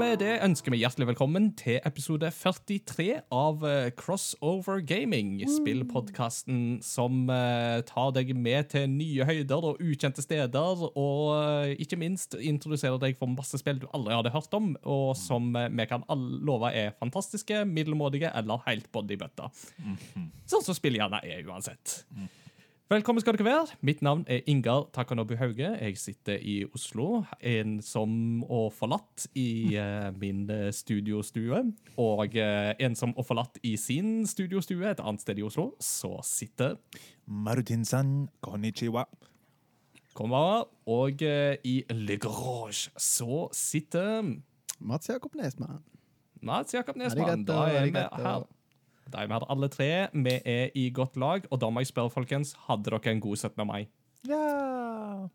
Med det ønsker vi hjertelig velkommen til episode 43 av eh, Crossover Gaming. Spillpodkasten som eh, tar deg med til nye høyder og ukjente steder, og eh, ikke minst introduserer deg for masse spill du aldri hadde hørt om, og som vi kan love er fantastiske, middelmådige eller helt bodybøtta. Sånn som spill gjerne er uansett. Velkommen skal dere være. Mitt navn er Ingar Takanobu Hauge. Jeg sitter i Oslo, ensom og forlatt i uh, min eh, studiostue. Og uh, ensom og forlatt i sin studiostue et annet sted i Oslo, så sitter Marutin-san, konnichiwa. Konbanwa. Og uh, i Le Grange så sitter Mats Jakob Nesmann. Mats Jakob Nesmann. Da er vi her. Da er vi hadde alle tre. Vi er i godt lag. Og da må jeg spørre, folkens, hadde dere en god 17. mai? Ja.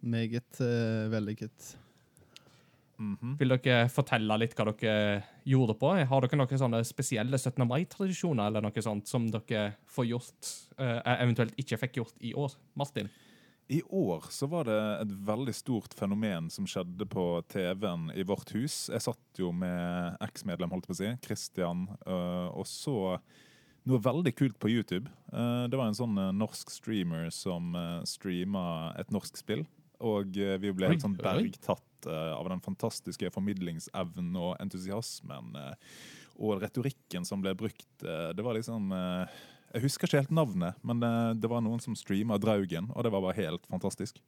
Meget uh, vellykket. Mhm. Vil dere fortelle litt hva dere gjorde på? Har dere noen sånne spesielle 17. mai-tradisjoner eller noe sånt som dere får gjort, uh, eventuelt ikke fikk gjort i år? Martin? I år så var det et veldig stort fenomen som skjedde på TV-en i vårt hus. Jeg satt jo med eksmedlem, holdt jeg på å si, Christian, øh, og så noe veldig kult på YouTube. Eh, Det var en sånn eh, norsk streamer som streama et norsk spill. Og eh, vi ble helt sånn bergtatt eh, av den fantastiske formidlingsevnen og entusiasmen. eh, og retorikken som ble brukt. eh, Det var liksom eh, Jeg husker ikke helt navnet, men eh, det var noen som streama Draugen, og det var bare helt fantastisk.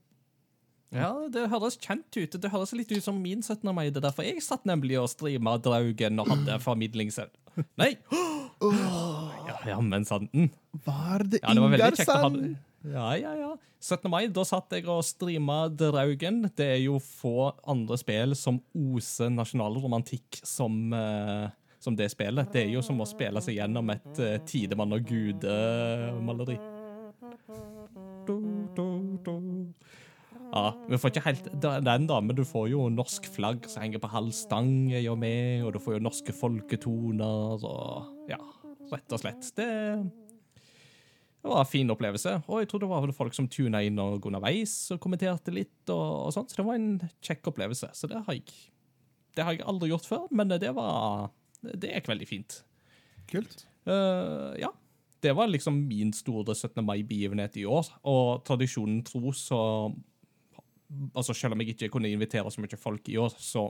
Ja, det høres kjent ut. Det høres litt ut som min 17. mai. Det er derfor jeg satt nemlig og streama Draugen og hadde formidlingsevne. Nei! Ja, ja, men sannten. Var det Ja, det Ingar kjekt Sand? Ja, ja, ja. 17. mai, da satt jeg og streama Draugen. Det er jo få andre spill som oser nasjonalromantikk som, eh, som det spillet. Det er jo som å spille seg gjennom et uh, Tidemann og Gude-maleri. Ja, vi får ikke helt den, da, men du får jo norsk flagg som henger på halv stang, er med, og du får jo norske folketoner, og ja, rett og slett. Det det var en fin opplevelse, og jeg tror det var folk som tuna inn og underveis og kommenterte litt, og, og sånt, så det var en kjekk opplevelse. Så det har jeg det har jeg aldri gjort før, men det var Det gikk veldig fint. Kult. Uh, ja. Det var liksom min store 17. mai-begivenhet i år, og tradisjonen tro så Altså, selv om jeg ikke kunne invitere så mye folk i år, så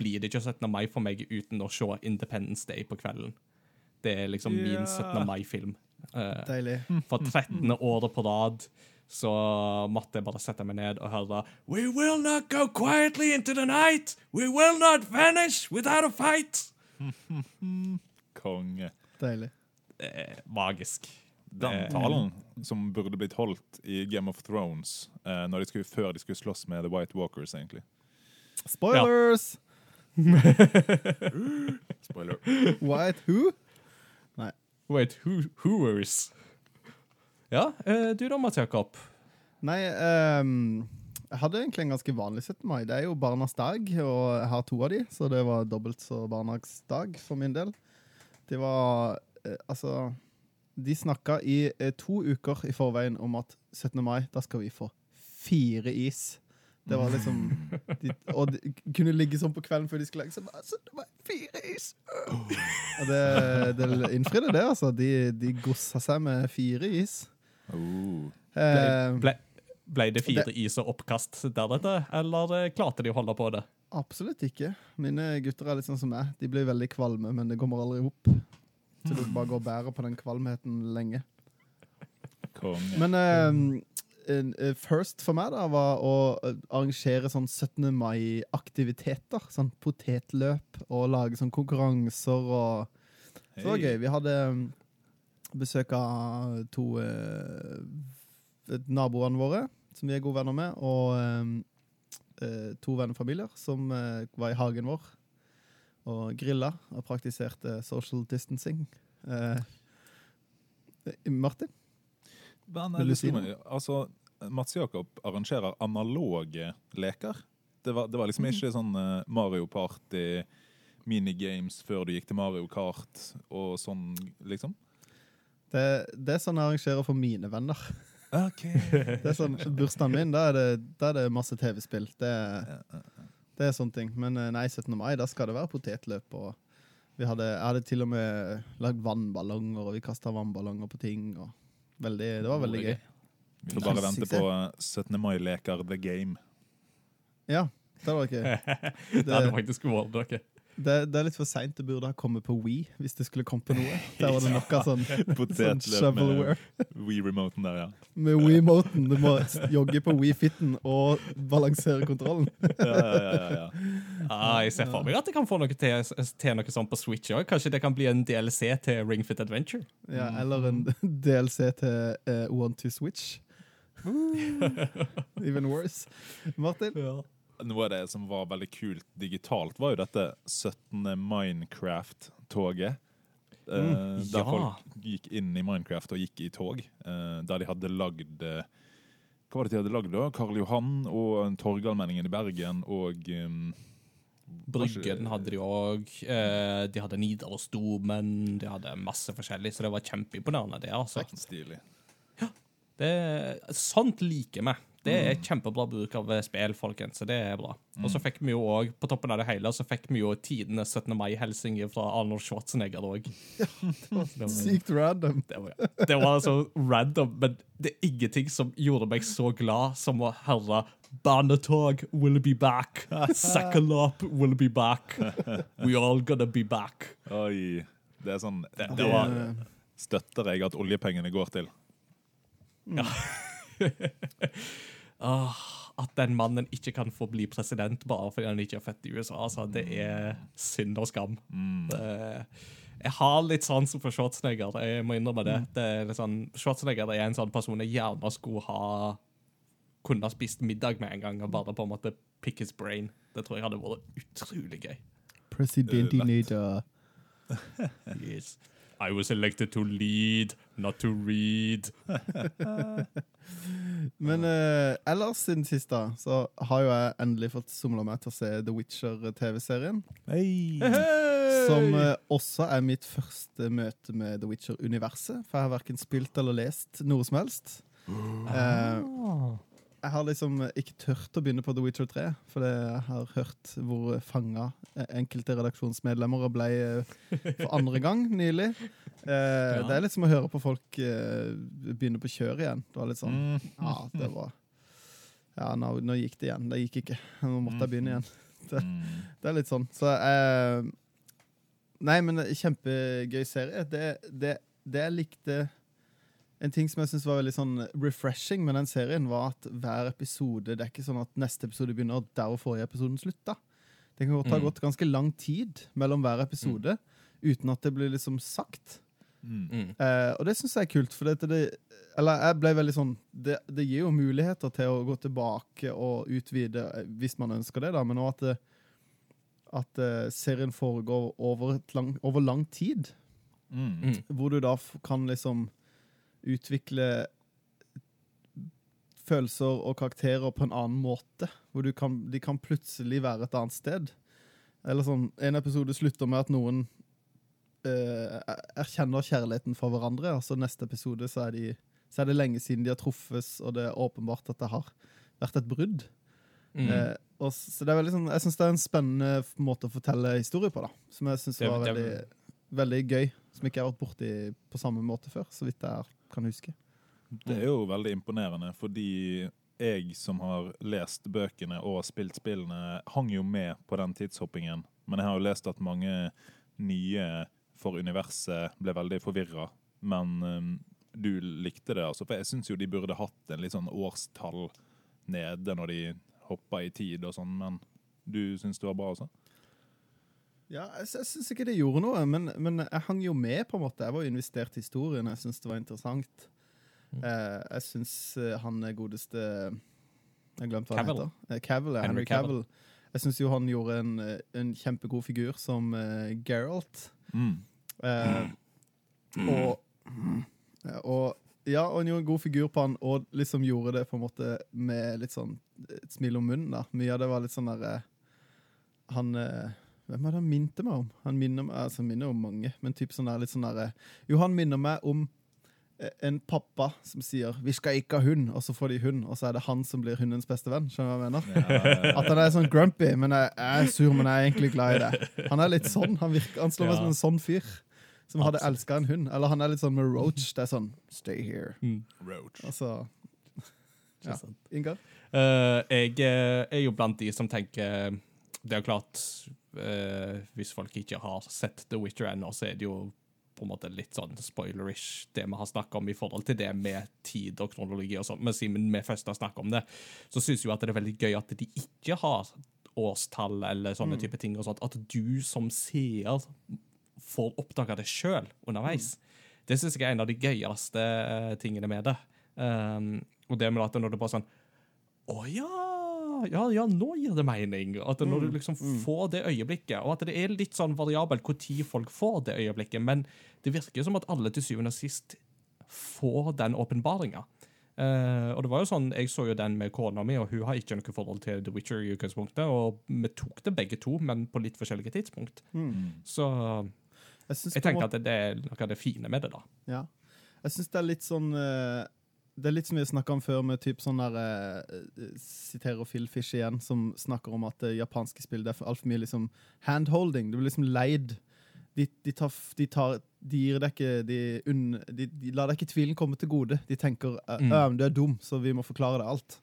blir det ikke 17. mai for meg uten å se Independence Day på kvelden. Det er liksom min 17. mai-film. Eh, Deilig. for 13. året på rad så måtte jeg bare sette meg ned og høre We will not go quietly into the night. We will not vanish without a fight. Konge. Deilig. Det er magisk. Den talen som burde blitt holdt i Game of Thrones eh, når de skulle, før de skulle slåss med The White Walkers, egentlig. Spoilers! Spoiler. White who? Wait, who, whoers? Ja, eh, du da, Mats Jakob? Nei, ehm, jeg hadde egentlig en ganske vanlig 17. mai. Det er jo barnas dag, og jeg har to av de, så det var dobbelt så barnas dag for min del. Det var eh, Altså De snakka i eh, to uker i forveien om at 17. mai, da skal vi få fire is. Det var liksom de, Og de kunne ligge sånn på kvelden før de skulle legge seg. bare, 17. mai, fire is! Og det, det innfridde det, altså. De, de gossa seg med fire is. Oh. Eh, Ble, ble det fire is og oppkast deretter, eller eh, klarte de å holde på det? Absolutt ikke. Mine gutter er litt sånn som meg. De blir veldig kvalme, men det kommer aldri opp. Så du bare går og bærer på den kvalmheten lenge. Konge. Men eh, eh, first for meg da var å eh, arrangere sånn 17. mai-aktiviteter. Sånn potetløp og lage sånn konkurranser og Så det var gøy. Vi hadde besøk av to eh, naboene våre, som vi er gode venner med, og eh, eh, to vennefamilier som eh, var i hagen vår og grilla og praktiserte social distancing. Eh, Martin? Men, Vil eh, du si noe? altså, Mats Jakob arrangerer analoge leker. Det var, det var liksom ikke sånn eh, Mario Party, minigames før du gikk til Mario Kart og sånn, liksom. Det, det er sånn jeg arrangerer for mine venner. OK. Det er sånn, Bursdagen min, da er det, da er det masse TV-spill. Det, Det er sånne ting. Men eh, nei, 17. mai, da skal det være potetløp. og vi hadde, Jeg hadde til og med lagd vannballonger, og vi kasta vannballonger på ting. veldig, Det var veldig gøy. Vi får bare vente på 17. mai-leker The Game. Ja, det var gøy. Det hadde faktisk vært noe. Det, det er litt for seint. Det burde ha kommet på We, hvis det skulle kommet på noe. Der var det nok av sånn, sånn shovelware. med We-remoten der, ja. Med We-moten. Du må jogge på We-fitten og balansere kontrollen. Ja, ja, ja, ja, ja. Ah, jeg ser for meg at jeg kan få noe til, til noe sånt på Switch òg. Kanskje det kan bli en DLC til Ring Fit Adventure. Ja, eller en DLC til uh, One to Switch. Even worse. Martin? Noe av det som var veldig kult digitalt, var jo dette 17. Minecraft-toget. Eh, Mm, der ja. folk gikk inn i Minecraft og gikk i tog. eh, der de hadde lagd eh, Hva var det de hadde lagd, da? Karl Johan og Torgallmenningen i Bergen og um, Bryggen hadde de òg. Eh, de hadde Nidarosdomen. De hadde masse forskjellig, så det var kjempeimponerende. det altså. Stilig. Det, sånt liker vi. Det er kjempebra bruk av eh, spill, folkens. Så det er bra. Og så fikk vi jo også, på toppen av det hele, så fikk vi jo tidenes 17. mai-hilsing fra Arnold Schwarzenegger òg. Sykt random. Det var, det var så random, men det er ingenting som gjorde meg så glad som å høre Barnetog will be back. Sakalop will be back. We all gonna be back. Oi. Det er sånn Det, det var- støtter jeg at oljepengene går til. Ah, at den mannen ikke kan få bli president bare fordi han ikke er født i USA, altså, det er synd og skam. Det, jeg har litt sansen for Schwarzenegger, jeg må innrømme det. det er litt sånn, Schwarzenegger er en sånn person jeg gjerne skulle ha kunne ha spist middag med en gang, og bare på en måte pick his brain. Det tror jeg hadde vært utrolig gøy. Presidentinator. Yes. I was elected to lead, not to read. Men eh, ellers siden sist da, så har jo jeg endelig fått somla meg til å se The Witcher-TV-serien. Som eh, også er mitt første møte med The Witcher-universet. For jeg har verken spilt eller lest noe som helst. Eh, jeg har liksom ikke tørt å begynne på The Witcher 3, for jeg har hørt hvor fanga enkelte redaksjonsmedlemmer ble eh, for andre gang nylig. Eh, Det er litt som å høre på folk eh, begynne på kjøret igjen. Det var litt sånn Ja, det var Ja, nå, nå gikk det igjen. Det gikk ikke. Nå måtte jeg begynne igjen. Det, det er litt sånn. Så eh, Nei, men kjempegøy serie. Det, det, det jeg likte En ting som jeg synes var veldig sånn refreshing med den serien, var at hver episode Det er ikke sånn at neste episode begynner, der og forrige episoden slutta. Det kan godt ha Mm. gått ganske lang tid mellom hver episode uten at det blir liksom sagt. Mm. Eh, og det syns jeg er kult. For det, det, eller jeg ble veldig sånn det, det gir jo muligheter til å gå tilbake og utvide eh, hvis man ønsker det, da, men òg at, det, at eh, serien foregår over, et lang, over lang tid. Mm. Mm. Hvor du da kan liksom utvikle følelser og karakterer på en annen måte. Hvor du kan, de kan plutselig være et annet sted. Eller sånn, En episode slutter med at noen eh, erkjenner kjærligheten for hverandre. Altså Neste episode så er, de, så er det lenge siden de har truffes, og det er åpenbart at det har vært et brudd. Mm. Eh, og så det er veldig sånn, Jeg syns det er en spennende måte å fortelle historie på. da Som jeg synes var veldig, veldig gøy. Som ikke jeg har vært borti på samme måte før, så vidt jeg kan huske. Det er jo veldig imponerende, fordi jeg som har lest bøkene og spilt spillene, hang jo med på den tidshoppingen. Men jeg har jo lest at mange nye for universet ble veldig forvirra. Men um, du likte det, altså. For jeg syns jo de burde hatt en litt sånn årstall nede når de hoppa i tid og sånn, men du syns det var bra, altså? Ja, jeg, jeg syns ikke det gjorde noe, men, men jeg hang jo med, på en måte. Jeg var jo investert i historien. Jeg syns det var interessant. Eh, jeg syns eh, han er godeste Jeg glemte hva hva han heter. Eh, Cavill, Henry Henry Cavill. Cavill. Jeg syns jo han gjorde en, eh, en kjempegod figur som uh, Geralt. Mm. Eh, og, og Ja, og han gjorde en god figur på han, og liksom gjorde det på en måte med litt sånn et smil om munnen. da. Mye av det var litt sånn der eh, Han eh, Hvem er det han minte meg om? Han minner altså minner om mange, men typ sånn der, litt sånn der, Jo, han minner meg om eh, en pappa som sier 'vi skal ikke ha hund', og så får de hund, og så er det han som blir hundens beste venn. Skjønner du hva jeg mener? Ja, At han er sånn grumpy, men jeg, jeg er sur, men jeg er egentlig glad i det. Han er litt sånn, han, virker, han slår meg som en sånn fyr. Som hadde elska en hund. Eller han er litt sånn med Roach. Det er sånn 'stay here'. Mm. Roach. Altså, Ja. Ingar? Uh, jeg eh, er jo blant de som tenker Det er klart eh, Hvis folk ikke har sett The Witcher ennå, så er det jo på en måte litt sånn spoilerish, det vi har snakket om i forhold til det med tid og kronologi og sånn. Men siden vi først har snakket om det, så syns jeg at det er veldig gøy at de ikke har årstall eller sånne type ting. og sånt. At du som seer får oppdage det sjøl underveis. Det syns jeg er en av de gøyeste eh, tingene med det. Um, og det med at når det bare sånn Å ja, ja, ja, nå gir det mening. At når du liksom får det øyeblikket, og at det er litt sånn variabelt når folk får det øyeblikket, men det virker som at alle til syvende og sist får den åpenbaringa. Uh, og det var jo sånn, Jeg så jo den med kona mi, og hun har ikke noe forhold til The Witcher. i utgangspunktet, Og vi tok det begge to, men på litt forskjellige tidspunkt. Så Jeg, jeg tenker må... at det er noe av det fine med det. da. Ja. Jeg syns det er litt sånn eh, Det er litt som vi snakka om før, med typ sånn der eh, eh, Siterer Phil Fish igjen, som snakker om at det japanske spill det er altfor mye liksom handholding. Du blir liksom leid. De, de, tar, de, tar, de gir deg ikke de, unn, de, lar deg ikke tvilen komme til gode. De tenker eh, Mm. «Øh, men du er dum, så vi må forklare deg alt.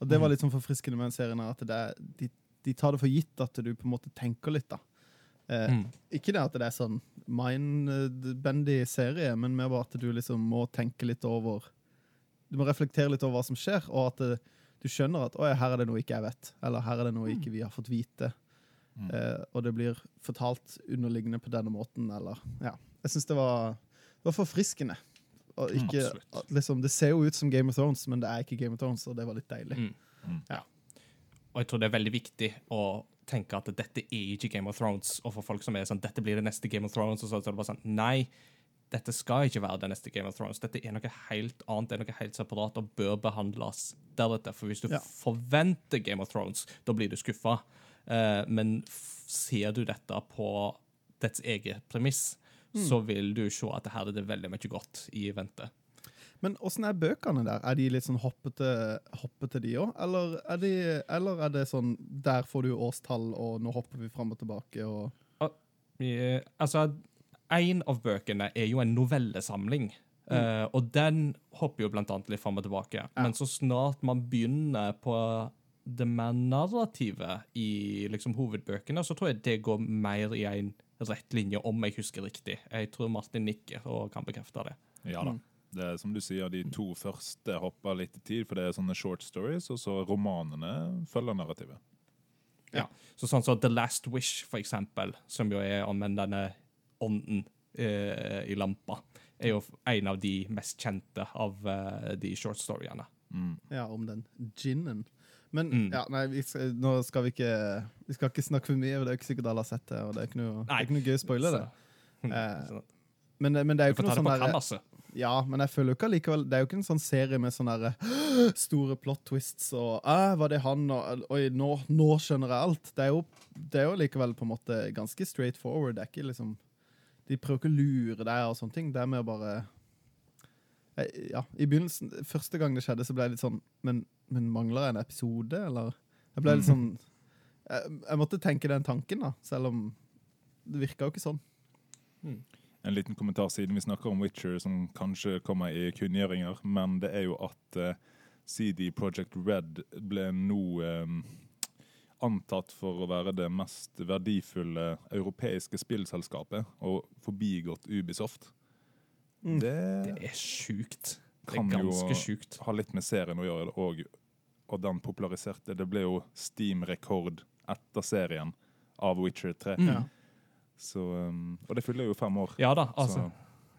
Og det var Mm. litt sånn forfriskende med den serien. At det er, de, de tar det for gitt at du på en måte tenker litt, da. Eh, Mm. ikke det at det er sånn mind-bendy serie, men mer bare at du liksom må tenke litt over Du må reflektere litt over hva som skjer, og at det, du skjønner at her er det noe ikke jeg vet', eller 'her er det noe ikke vi har fått vite'. Mm. Eh, og det blir fortalt underliggende på denne måten, eller Ja. Jeg syns det var, det var forfriskende. Og Mm, ikke, mm, liksom, det ser jo ut som Game of Thrones, men det er ikke Game of Thrones, og det var litt deilig. Mm. Mm. Ja. Og jeg tror det er veldig viktig å tenke at dette er ikke Game of Thrones. Og for folk som er sånn 'Dette blir det neste Game of Thrones', og så, så er det bare sånn Nei, dette skal ikke være det neste Game of Thrones. Dette er noe helt annet, det er noe helt separat og bør behandles deretter. For hvis du Ja. forventer Game of Thrones, da blir du skuffa. Uh, men ser du dette på dets eget premiss, så vil du se at her er det veldig mye godt i vente. Men åssen er bøkene der? Er de litt sånn hoppete, hoppete de òg? Eller, er eller er det sånn Der får du årstall, og nå hopper vi fram og tilbake, og Eh, altså, en av bøkene er jo en novellesamling. Uh, og den hopper jo blant annet litt fram og tilbake. Men så snart man begynner på det mer narrativet i liksom hovedbøkene, så tror jeg det går mer i en rett linje, om jeg husker riktig. Jeg tror Martin nikker og kan bekrefte det. Ja da. Det er som du sier, De to første hopper litt i tid, for det er sånne short stories, og så romanene følger narrativet. Ja. Så sånn som The Last Wish, for eksempel, som jo er om en denne ånden eh, i lampa, er jo en av de mest kjente av eh, de short storyene. Mm. Ja, om den ginen. Men Mm. ja, nei, vi skal, nå skal vi ikke Vi skal ikke snakke for mye, og det er ikke sikkert alle har sett det. Og det er ikke noe, det er ikke noe gøy å spoile det. Eh, Men, men det er jo ikke noe sånn på der. Ja, men jeg føler jo ikke allikevel Det er jo ikke en sånn serie med sånne der, store plot twists og Æ, var det han? Og, oi, nå, nå skjønner jeg alt. Det er, jo, det er jo likevel på en måte ganske straight forward. Det er ikke liksom De prøver ikke å lure deg og sånne ting. Det er med å bare Ja, i begynnelsen Første gang det skjedde, så ble jeg litt sånn Men, men mangler jeg en episode, eller? Jeg ble litt sånn jeg, jeg måtte tenke den tanken, da, selv om det virka jo ikke sånn. En liten kommentar siden vi snakker om Witcher, som kanskje kommer i kunngjøringer, men det er jo at uh, CD Project Red ble nå eh, antatt for å være det mest verdifulle europeiske spillselskapet, og forbigått Ubisoft. Mm. Det, Det er sjukt. Det er Kan jo- ha litt med serien å gjøre, og, og den populariserte. Det ble jo Steam-rekord etter serien av Witcher 3. Mm. Så, um, og det fyller jo fem år. Ja da, altså. Så-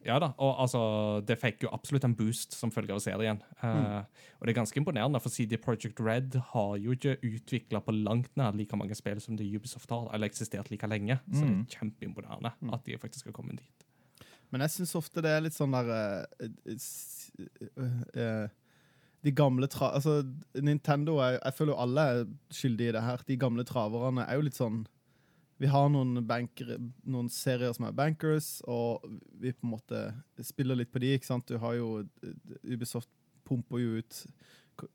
Ja da, og altså, det fikk jo absolutt en boost som følge av serien. Eh, og det er ganske imponerende, for CD Project Red har jo ikke utvikla på langt nær like mange spill som det Ubisoft har, eller eksistert like lenge. Så det Mm. er kjempeimponerende at de faktisk har kommet dit. Men jeg syns ofte det er litt sånn der uh, uh, De gamle tra... Altså, Nintendo er Jeg føler jo alle er skyldige i det her. De gamle traverne er jo litt sånn vi har noen, banker, noen serier som er bankers, og vi på en måte spiller litt på de. ikke sant? Du har jo Ubisoft pumper jo ut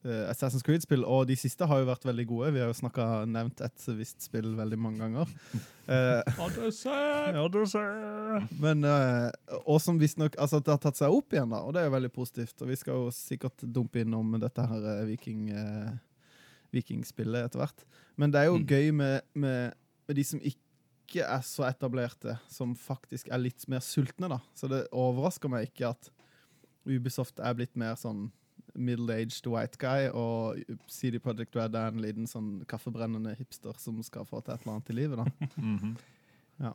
eh, Assassin's Creed-spill, og de siste har jo vært veldig gode. Vi har jo snakket, nevnt et visst spill veldig mange ganger. Eh, men, uh, og som visstnok altså, det har tatt seg opp igjen, da, og det er jo veldig positivt. Og vi skal jo sikkert dumpe innom dette her eh, viking, uh, vikingspillet etter hvert. Men det er jo Mm. gøy med, med, med de som ikke er så etablerte, som faktisk er litt mer sultne, da. Så det overrasker meg ikke at Ubisoft er blitt mer sånn middle-aged white guy, og CD Project Red er en liten sånn kaffebrennende hipster som skal få til et eller annet i livet, da. Mhm. Ja.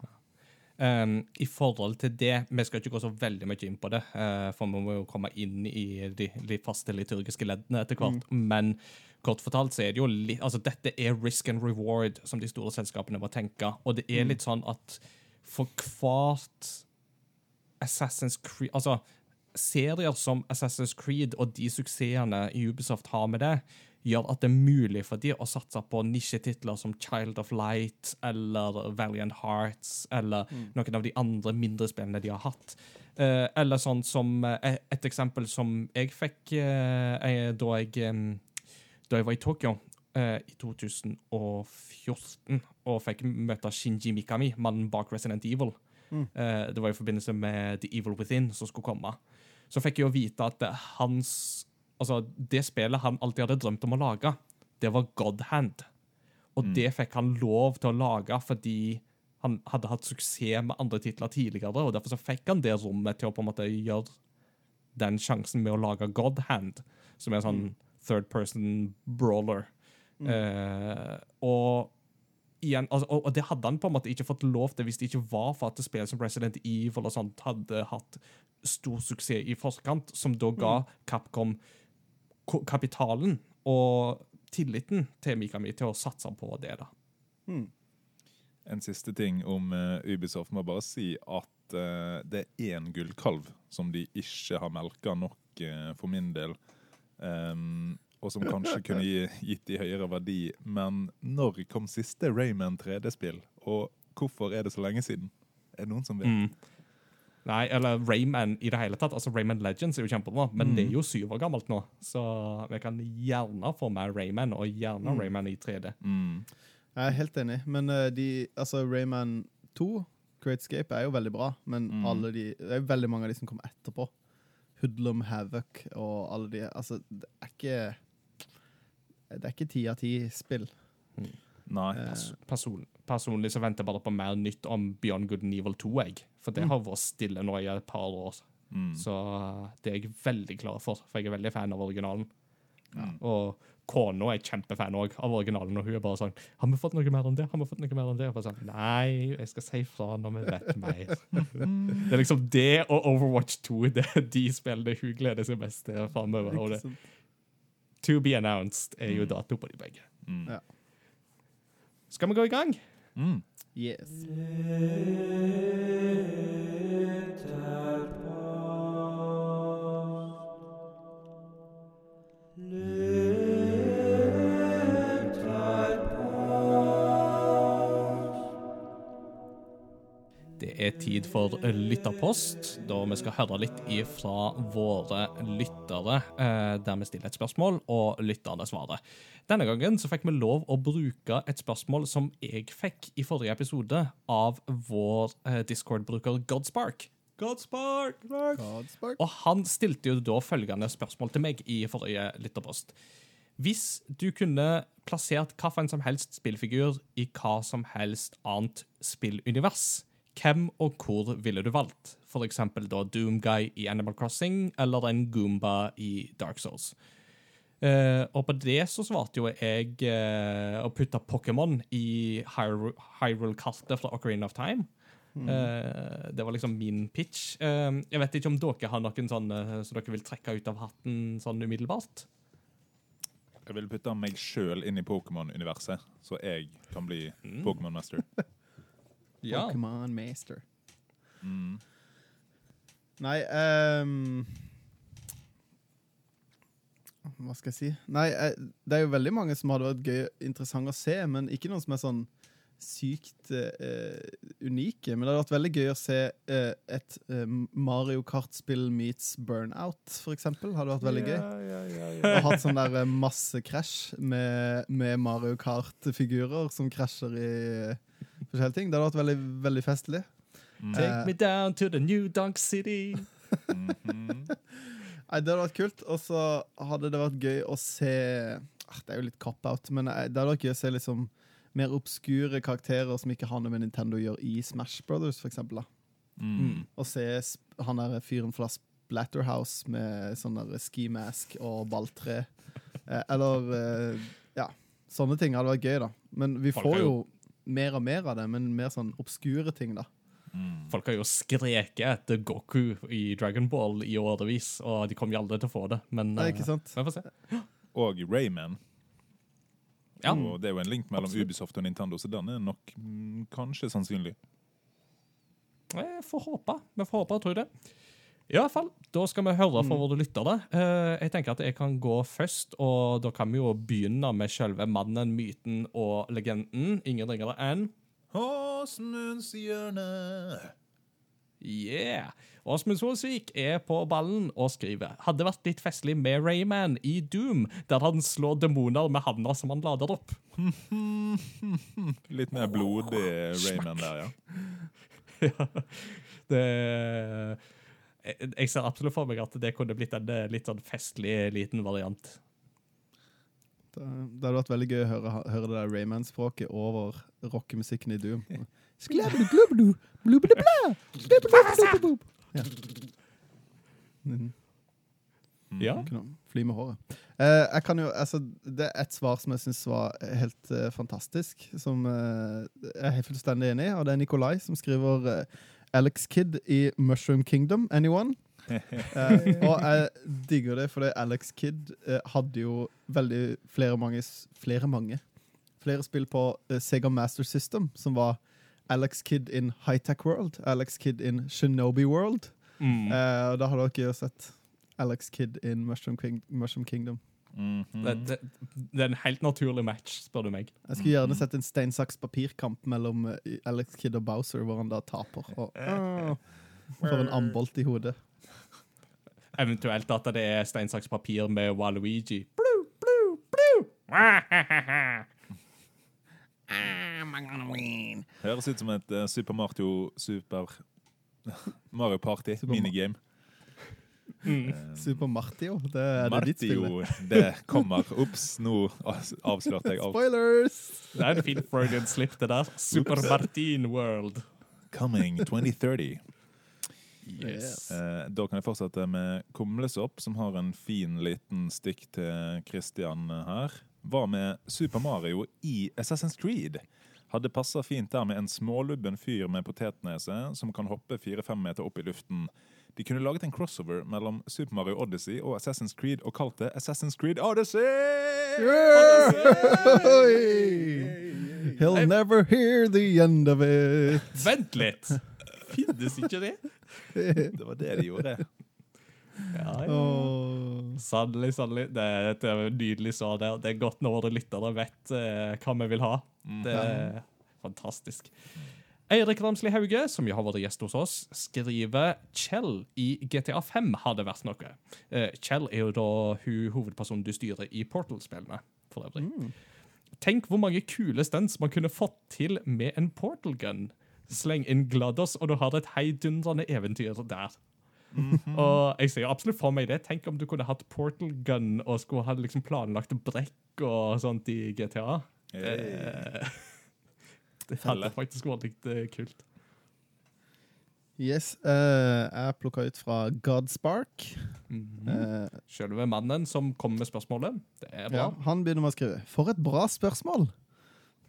Um, I forhold til det, vi skal ikke gå så veldig mye inn på det, uh, for vi må jo komme inn i de, de faste liturgiske leddene etter hvert. Men kort fortalt så er det jo litt Altså, dette er risk and reward, som de store selskapene må tenke. Og det er litt sånn at for hvert Assassin's Creed Altså, serier som Assassin's Creed og de suksessene Ubisoft har med det, gjør at det er mulig for dem å satse på nisjetitler som Child of Light eller Valiant Hearts eller noen av de andre mindre spillene de har hatt. Eh, eller sånn som eh, Et eksempel som jeg fikk eh, da jeg da jeg var i Tokyo eh, i 2014 og fikk møte Shinji Mikami, mannen bak Resident Evil. Mm. Eh, det var i forbindelse med The Evil Within som skulle komme. Så fikk jeg jo vite at hans Altså, det spillet han alltid hadde drømt om å lage, det var God Hand. Og Mm. det fikk han lov til å lage fordi han hadde hatt suksess med andre titler tidligere, og derfor så fikk han det rommet til å på en måte gjøre den sjansen med å lage God Hand, som er en sånn third person brawler. Eh, og igjen, altså, og, og det hadde han på en måte ikke fått lov til hvis det ikke var for at spill som Resident Evil og sånt hadde hatt stor suksess i forkant, som da ga Capcom ko- kapitalen og tilliten til Mikami til å satse på det. da. En siste ting om uh, Ubisoft. Må bare si at uh, det er én gullkalv som de ikke har melka nok uh, for min del. Um, og som kanskje kunne gi, gitt de høyere verdi. Men når kom siste Rayman 3D-spill? Og hvorfor er det så lenge siden? Er det noen som vet? Mm. Nei, eller Rayman i det hele tatt. Altså Rayman Legends er jo kjempebra, men det er jo syv år gammelt nå. Så vi kan gjerne få med Rayman, og gjerne Rayman i 3D. Mm. Jeg er helt enig, men eh, de, altså Rayman 2, Createscape, er jo veldig bra. Men Mm. alle de, det er jo veldig mange av de som kommer etterpå. Hoodlum, Havoc og alle de Altså, det er ikke Det er ikke ti av ti spill. Nei. Eh, Person, personlig så venter jeg bare på mer nytt om Beyond Good and Evil 2, jeg. For det har vært stille nå i et par år. Mm. Så det er jeg veldig klar for, for jeg er veldig fan av originalen. Mm. Og kona er kjempefan også av originalen, og hun er bare sånn 'Har vi fått noe mer enn det?' Har vi fått noe mer enn det? Og bare sånn, Nei, jeg skal si fra når vi vet mer. det er liksom det og Overwatch 2 det er de spillene hun gleder seg mest til framover. To be announced er jo dato på de begge. Mm. Ja. Skal vi gå i gang? Mm. Yes. Er tid for lytterpost, da vi skal høre litt ifra våre lyttere, eh, der vi stiller et spørsmål, og lytterne svarer. Denne gangen så fikk vi lov å bruke et spørsmål som jeg fikk i forrige episode av vår eh, Discord-bruker Godspark. Godspark! Godspark. Og han stilte jo da følgende spørsmål til meg i forrige lytterpost. Hvis du kunne plassert hva for en som helst spillfigur i hva som helst annet spillunivers, hvem og hvor ville du valgt? For eksempel da Doomguy i Animal Crossing, eller en Goomba i Dark Souls. Uh, og på det så svarte jo jeg uh, å putte Pokémon i Hyru- Hyrule-kartet fra Ocarina of Time. Eh, det var liksom min pitch. Jeg vet ikke om dere har noen sånne som dere vil trekke ut av hatten sånn umiddelbart? Jeg vil putte meg sjøl inn i Pokémon-universet, så jeg kan bli Mm. Pokémon-mester. Pokémon Master. Mm. Nei um, Hva skal jeg si? Nei, eh, det er jo veldig mange som hadde vært gøy interessant å se, men ikke noen som er sånn sykt uh, unike. Men det hadde vært veldig gøy å se uh, et uh, Mario Kart-spill meets Burnout, for eksempel. Hadde vært veldig gøy. Ja, ja, ja, ja. Og hatt sånn der eh, masse krasj med, med Mario Kart-figurer som krasjer i forskjellige ting. Det hadde vært veldig, veldig festlig. Mm. Take me down to the new Dunk City. Nei, Det hadde vært kult. Og så hadde det vært gøy å se ah, Det er jo litt cop-out, men eh, det hadde vært gøy å se liksom mer obskure karakterer som ikke har noe med Nintendo å gjøre i Smash Brothers, for eksempel. Da. Mm. Og se han der fyren fra Splatterhouse med sånn der ski mask og balltre. Eh, eller eh, Ja, sånne ting hadde vært gøy, da. Men vi får jo- mer og mer av det, men mer sånn obskure ting, da. Mm. Folk har jo skreket etter Goku i Dragon Ball i årevis, og de kommer jo aldri til å få det. Men Nei, eh, ikke sant? vi får se. Og Rayman. Ja. Og det er jo en link mellom Absolutt. Ubisoft og Nintendo, så den er nok mm, kanskje sannsynlig. Jeg får håpe. Vi får håpe og tro det. I hvert fall, Da skal vi høre fra våre lyttere. det. jeg tenker at jeg kan gå først, og da kan vi jo begynne med selve mannen, myten og legenden. Ingen ringere enn Åsmunds hjørne. Yeah! Åsmund Solsvik er på ballen og skriver Hadde vært litt festlig med Rayman i Doom, der han slår demoner med handa som han lader opp. Litt mer blodig Rayman der, ja. det jeg, jeg ser absolutt for meg at det kunne blitt en eh, litt sånn festlig liten variant. Det, det hadde vært veldig gøy å høre, høre det der Rayman-språket over rockemusikken i Doom. Ja. Ja. Fly med håret. Eh, jeg kan jo, altså, det er et svar som jeg syns var helt eh, fantastisk, som eh, jeg er helt fullstendig enig i, og det er Nikolai som skriver eh, Alex Kidd i Mushroom Kingdom. Anyone? Eh, og jeg digger det, fordi Alex Kidd eh, hadde jo veldig flere mange, flere mange flere spill på eh, Sega Master System, som var Alex Kidd in High-Tech World, Alex Kidd in Shinobi World. Mm. Eh, og da har dere jo sett Alex Kidd in Mushroom, King Mushroom Kingdom. Mhm. Det, det, det er en helt naturlig match, spør du meg. Jeg skulle gjerne sett en stein, saks, papir-kamp mellom eh, Alex Kidd og Bowser, hvor han da taper. Og, Åh, får en ambolt i hodet. Eventuelt at det er stein, saks, papir med Waluigi. Blu, blu, blu. Høres ut som et uh, Super Mario Super Mario Party minigame. Mm. Super Martio, det er det ditt spill. Martio, det kommer. Ops, nå avslørte jeg alt. Spoilers! Det er en fin Freudian slip, det der. Super Martin World. Coming 2030. Yes. Eh, da kan jeg fortsette med Kumlesopp, som har en fin liten stikk til Christian her. Hva med Super Mario i Assassin's Creed? Hadde passa fint der med en smålubben fyr med potetnese som kan hoppe fire-fem meter opp i luften. De kunne laget en crossover mellom Super Mario Odyssey og Assassin's Creed og kalt det Assassin's Creed Odyssey! Oi! He'll never hear the end of it. Vent litt! Finnes ikke det? Det var det de gjorde. Ja, ja. Oh. Sannelig, sannelig. Det er et eh, nydelig svar der. Det er godt når våre lyttere vet eh, hva vi vil ha. Det er fantastisk. Eirik Ramsli Hauge, som jo har vært gjest hos oss, skriver Kjell i GTA 5 hadde vært noe. Eh, Kjell er jo da hun hovedpersonen du styrer i Portal-spillene, for øvrig. Tenk hvor mange kule stunts man kunne fått til med en portal gun. Sleng inn GLaDOS, og du har et heidundrende eventyr der. Og jeg ser jo absolutt for meg det. Tenk om du kunne hatt portal gun og skulle ha liksom planlagt brekk og sånt i GTA. Hey. Det hadde faktisk vært litt eh, kult. Yes, Uh, jeg plukka ut fra Godspark. Eh, Selve mannen som kommer med spørsmålet. Det er bra. ja, han begynner med å skrive For et bra spørsmål!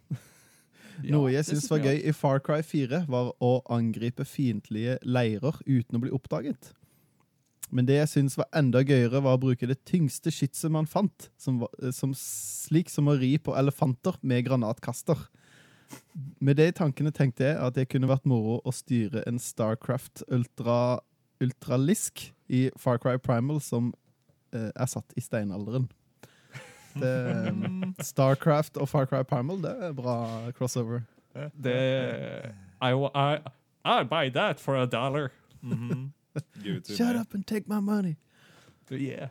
Noe jeg syns var gøy i Far Cry 4, var å angripe fiendtlige leirer uten å bli oppdaget. Men det jeg syns var enda gøyere, var å bruke det tyngste skytset man fant, som, var- som slik som å ri på elefanter med granatkaster. Med de tankene tenkte jeg at det kunne vært moro å styre en Starcraft Ultra, Ultralisk i Far Cry Primal som eh, er satt i steinalderen. Det, Starcraft og Far Cry Primal, det er bra crossover. Det I, I, I buy that for a dollar. Mm -hmm. Shut up and take my money. Yeah.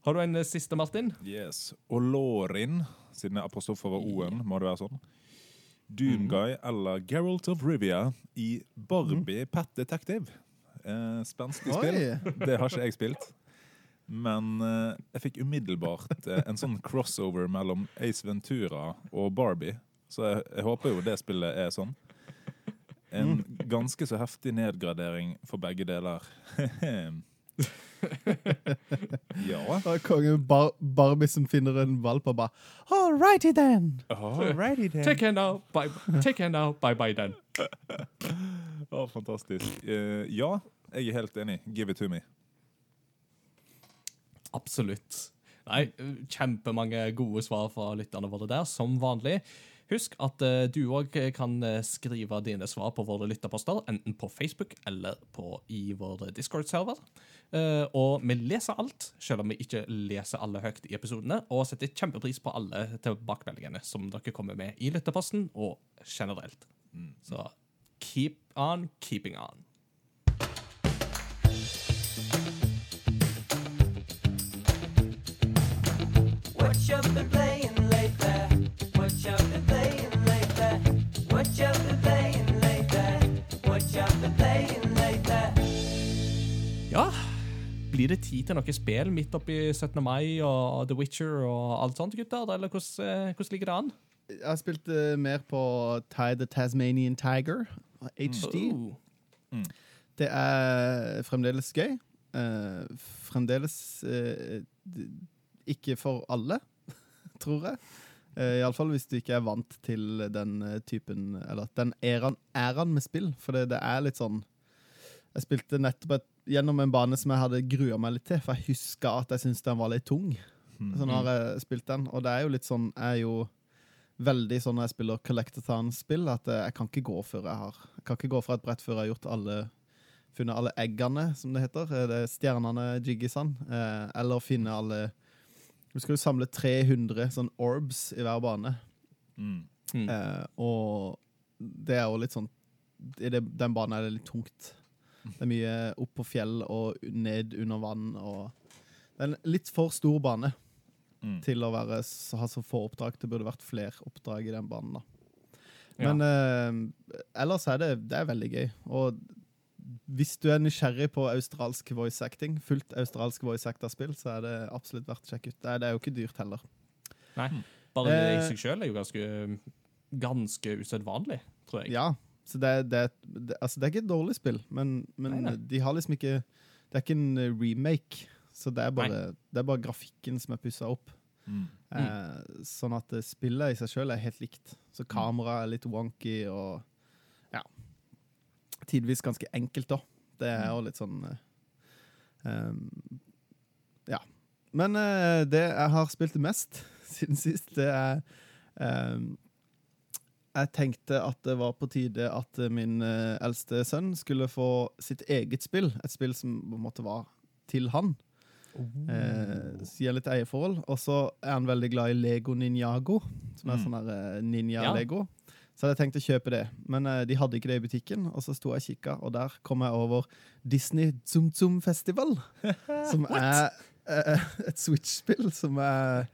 Har du en eh, siste, Martin? Yes. Og Lorin, siden jeg er var O-en, må det være sånn. Doomguy eller Geralt of Rivia i Barbie Pet Detective. Eh, spenstig spill. Det har ikke jeg spilt. Men eh, jeg fikk umiddelbart eh, en sånn crossover mellom Ace Ventura og Barbie. Så jeg, jeg håper jo det spillet er sånn. En ganske så heftig nedgradering for begge deler. ja. Da er kongen Bar Barbie som finner en valp og bare All righty then. Then. Take care now, bye, take care now, bye bye then. Å, fantastisk. Uh, ja, jeg er helt enig. Give it to me. Absolutt. Nei, kjempemange gode svar fra lytterne våre der, som vanlig. Husk at eh, du òg kan eh, skrive dine svar på våre lytterposter, enten på Facebook eller på, i vår Discord-server. Eh, og vi leser alt, selv om vi ikke leser alle høyt i episodene, og setter kjempepris på alle tilbakemeldingene som dere kommer med i lytterposten, og generelt. Så keep on keeping on. What you been playing blir det tid til noe spill midt oppi 17. mai og The Witcher og alt sånt, gutter? Eller hvordan, eh, hvordan ligger det an? Jeg har spilt eh, mer på the Tasmanian Tiger, HD. Mm. Det er fremdeles gøy. Uh, fremdeles uh, ikke for alle, tror jeg. Uh, Iallfall hvis du ikke er vant til den typen Eller den æraen, æraen med spill. For det, det er litt sånn Jeg spilte nettopp et, gjennom en bane som jeg hadde grua meg litt til, for jeg huska at jeg syntes den var litt tung. Så nå har jeg spilt den, og det er jo litt sånn Jeg er jo veldig sånn når jeg spiller Collectathon-spill, at jeg kan ikke gå før jeg har Jeg kan ikke gå fra et brett før jeg har gjort alle funnet alle eggene, som det heter. eh, Det er stjernene, jiggisene. Eh, eller finne alle Du skal jo samle 300 sånn orbs i hver bane. Mm. Mm. Eh, og det er jo litt sånn I det, den banen er det litt tungt. Det er mye opp på fjell og ned under vann. Og det er en litt for stor bane Mm. til å være, så- ha så få oppdrag. Det burde vært flere oppdrag i den banen. da. Ja. Eh, ellers er det, det er veldig gøy. Og hvis du er nysgjerrig på australsk voice acting, fullt australsk voice actor-spill, så er det absolutt verdt å sjekke ut. Det er, det er jo ikke dyrt heller. Nei. Bare det i Eh, seg sjøl er jo ganske, ganske usedvanlig, tror jeg. Ja, så det, det, det, altså det er ikke et dårlig spill, men, men Nei, nei. de har liksom ikke Det er ikke en eh, remake, så det er bare, det er bare grafikken som er pussa opp. Mm. Eh, sånn at eh, spillet i seg sjøl er helt likt. Så kameraet er litt wonky og ja Tidvis ganske enkelt, da. Det er jo litt sånn eh, um, Ja. Men eh, det jeg har spilt mest siden sist, det er um, jeg tenkte at det var på tide at eh, min eh, eldste sønn skulle få sitt eget spill. Et spill som på en måte var til han. Eh, så gir litt eierforhold. Og så er han veldig glad i Lego Ninjago, som er Mm. sånn der eh, ninja-lego. Ja. Så hadde jeg tenkt å kjøpe det, men eh, de hadde ikke det i butikken. Og så sto jeg og kikka, og der kom jeg over Disney Zum Zum Festival. som er eh, et Switch-spill som er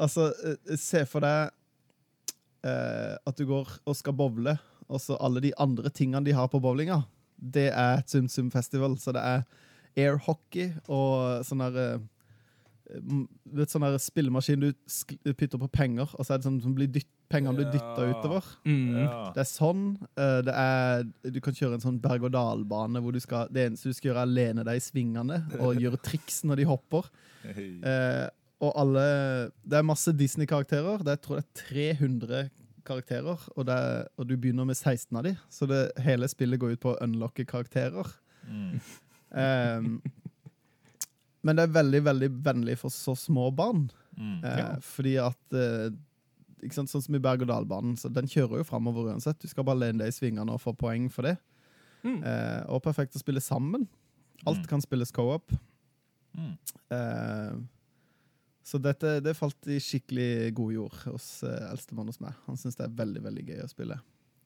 Altså, eh, se for deg eh, at du går og skal bowle, og så alle de andre tingene de har på bowlinga, det er Tsum Tsum Festival. Så det er air hockey og sånn der eh, vet, sånn der spillemaskin du sk putter på penger, og så er det sånn som blir dytt, pengene blir dytta Ja. utover. Mm. Ja. Det er sånn. eh, det er, du kan kjøre en sånn berg-og-dal-bane hvor du skal, det eneste du skal gjøre, er lene deg i svingene og gjøre triks når de hopper. Hei. Eh, og alle Det er masse Disney-karakterer. Det er, jeg tror det er 300 karakterer, og, det er, og du begynner med 16 av de, så det, hele spillet går ut på å unlocke karakterer. Mm. Ehm, men det er veldig, veldig vennlig for så små barn. Mm. Eh, Fordi at eh, ikke sant, Sånn som i berg-og-dal-banen, så den kjører jo framover uansett. Du skal bare lene deg i svingene og få poeng for det. Mm. Eh, og perfekt å spille sammen. Alt Mm. kan spilles co-op. Eh, Så dette det falt i skikkelig god jord hos uh, eldstemann hos meg. Han syns det er veldig veldig gøy å spille.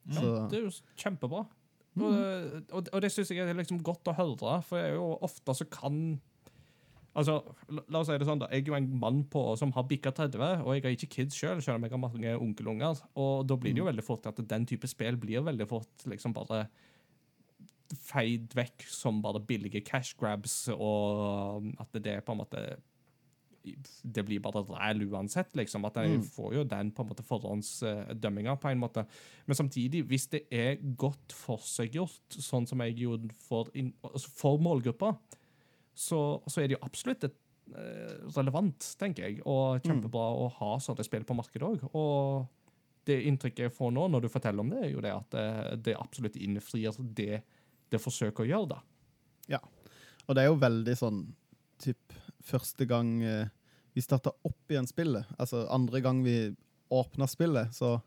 Ja, Så, det er jo kjempebra. Mm. Og, og, og det syns jeg er liksom godt å høre, for jeg er jo ofte så kan Altså, la, la oss si det sånn, da. Jeg er jo en mann på, som har bikka 30, og jeg har ikke kids sjøl, selv, selv om jeg har mange onkelunger. Og da blir det jo Mm. veldig fort at den type spill blir veldig fort liksom bare feid vekk som bare billige cash grabs, og at det er på en måte det blir bare ræl uansett, liksom. At jeg Mm. får jo den på en måte forhåndsdømminga, på en måte. Men samtidig, hvis det er godt forseggjort, sånn som jeg gjorde for, altså for målgruppa, så, så er det jo absolutt et, eh, relevant, tenker jeg, og kjempebra å ha sånne spill på markedet òg. Og det inntrykket jeg får nå, når du forteller om det, er jo det at det, det absolutt innfrir det det forsøker å gjøre, da. Ja. Og det er jo veldig sånn første gang eh, vi starta opp igjen spillet, altså andre gang vi åpna spillet, så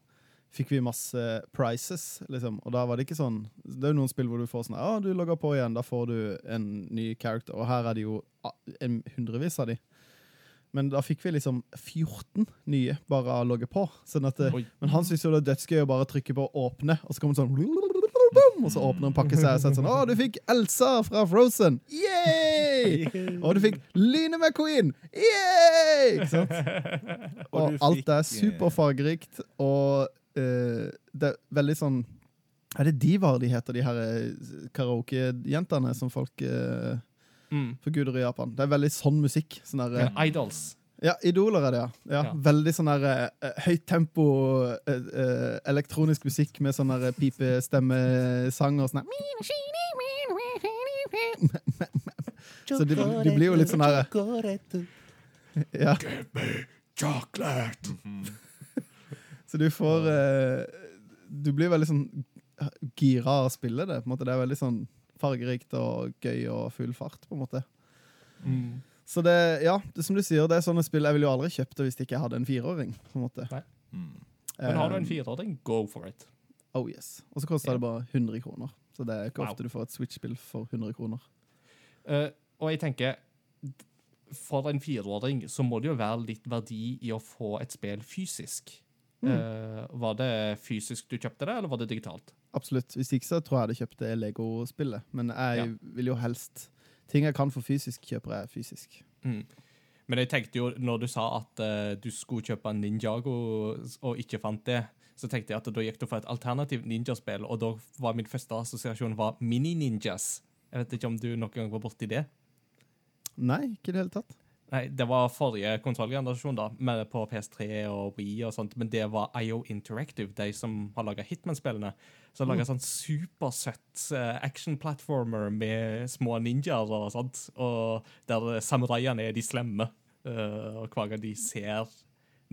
fikk vi masse prizes, liksom. Og da var det ikke sånn Det er jo noen spill hvor du får sånn Ja, du logger på igjen, da får du en ny character. Og her er det jo ah, en hundrevis av de. Men da fikk vi liksom 14 nye bare av å logge på. Sånn at, det- Oi. men han syntes jo det er dødsgøy å bare trykke på 'åpne', og så kommer det sånn og så åpner en pakke seg og sier sånn 'Å, du fikk Elsa fra Frozen!' Yay! Og du fikk Line McQueen! Yay! Ikke sant? Og alt er eh, superfargerikt, og uh, det er veldig sånn Er det Divar de heter, de her eh, karaokejentene som folk uh, Mm. forguder i Japan? Det er veldig sånn musikk. Sånn der, eh, Idols. ja, idoler er det, ja. ja. Veldig sånn der uh, høyt tempo uh, uh, elektronisk musikk med sånn der pipestemmesang og sånn. Så de, de blir jo litt sånn herre Ja. Chocolate! Så du får eh, Du blir veldig sånn gira av å spille det. på en måte. Det er veldig sånn fargerikt og gøy og full fart, på en måte. Mm. Så det, ja, det, som du sier, det er sånne spill jeg ville jo aldri kjøpt det hvis ikke jeg hadde en fireåring. på en måte. Mm. Men har du en Eh, fireåring, go for it. Oh yes. Og så koster yeah. det bare 100 kroner. Så det er ikke Wow. ofte du får et Switch-spill for 100 kroner. Eh, og jeg tenker For en fireåring så må det jo være litt verdi i å få et spill fysisk. Mm. Uh, var det fysisk du kjøpte det, eller var det digitalt? Absolutt. Hvis ikke så tror jeg jeg hadde kjøpt det Lego-spillet. Men jeg Ja. vil jo helst Ting jeg kan for fysisk, kjøper jeg fysisk. Mm. Men jeg tenkte jo, når du sa at uh, du skulle kjøpe Ninjago og ikke fant det, så tenkte jeg at da gikk du for et alternativt ninjaspill, og da var min første assosiasjon var Mini-ninjas. Jeg vet ikke om du noen gang var borti det? Nei, ikke i det hele tatt. Nei, det var forrige kontrollgenerasjon, da, med på PS3 og Wii og sånt, men det var IO Interactive, de som har laga Hitman-spillene. Som har mm. sånn supersøtt eh, action-platformer med små ninjaer og sånt, og der samuraiene er de slemme. Uh, og hver gang de ser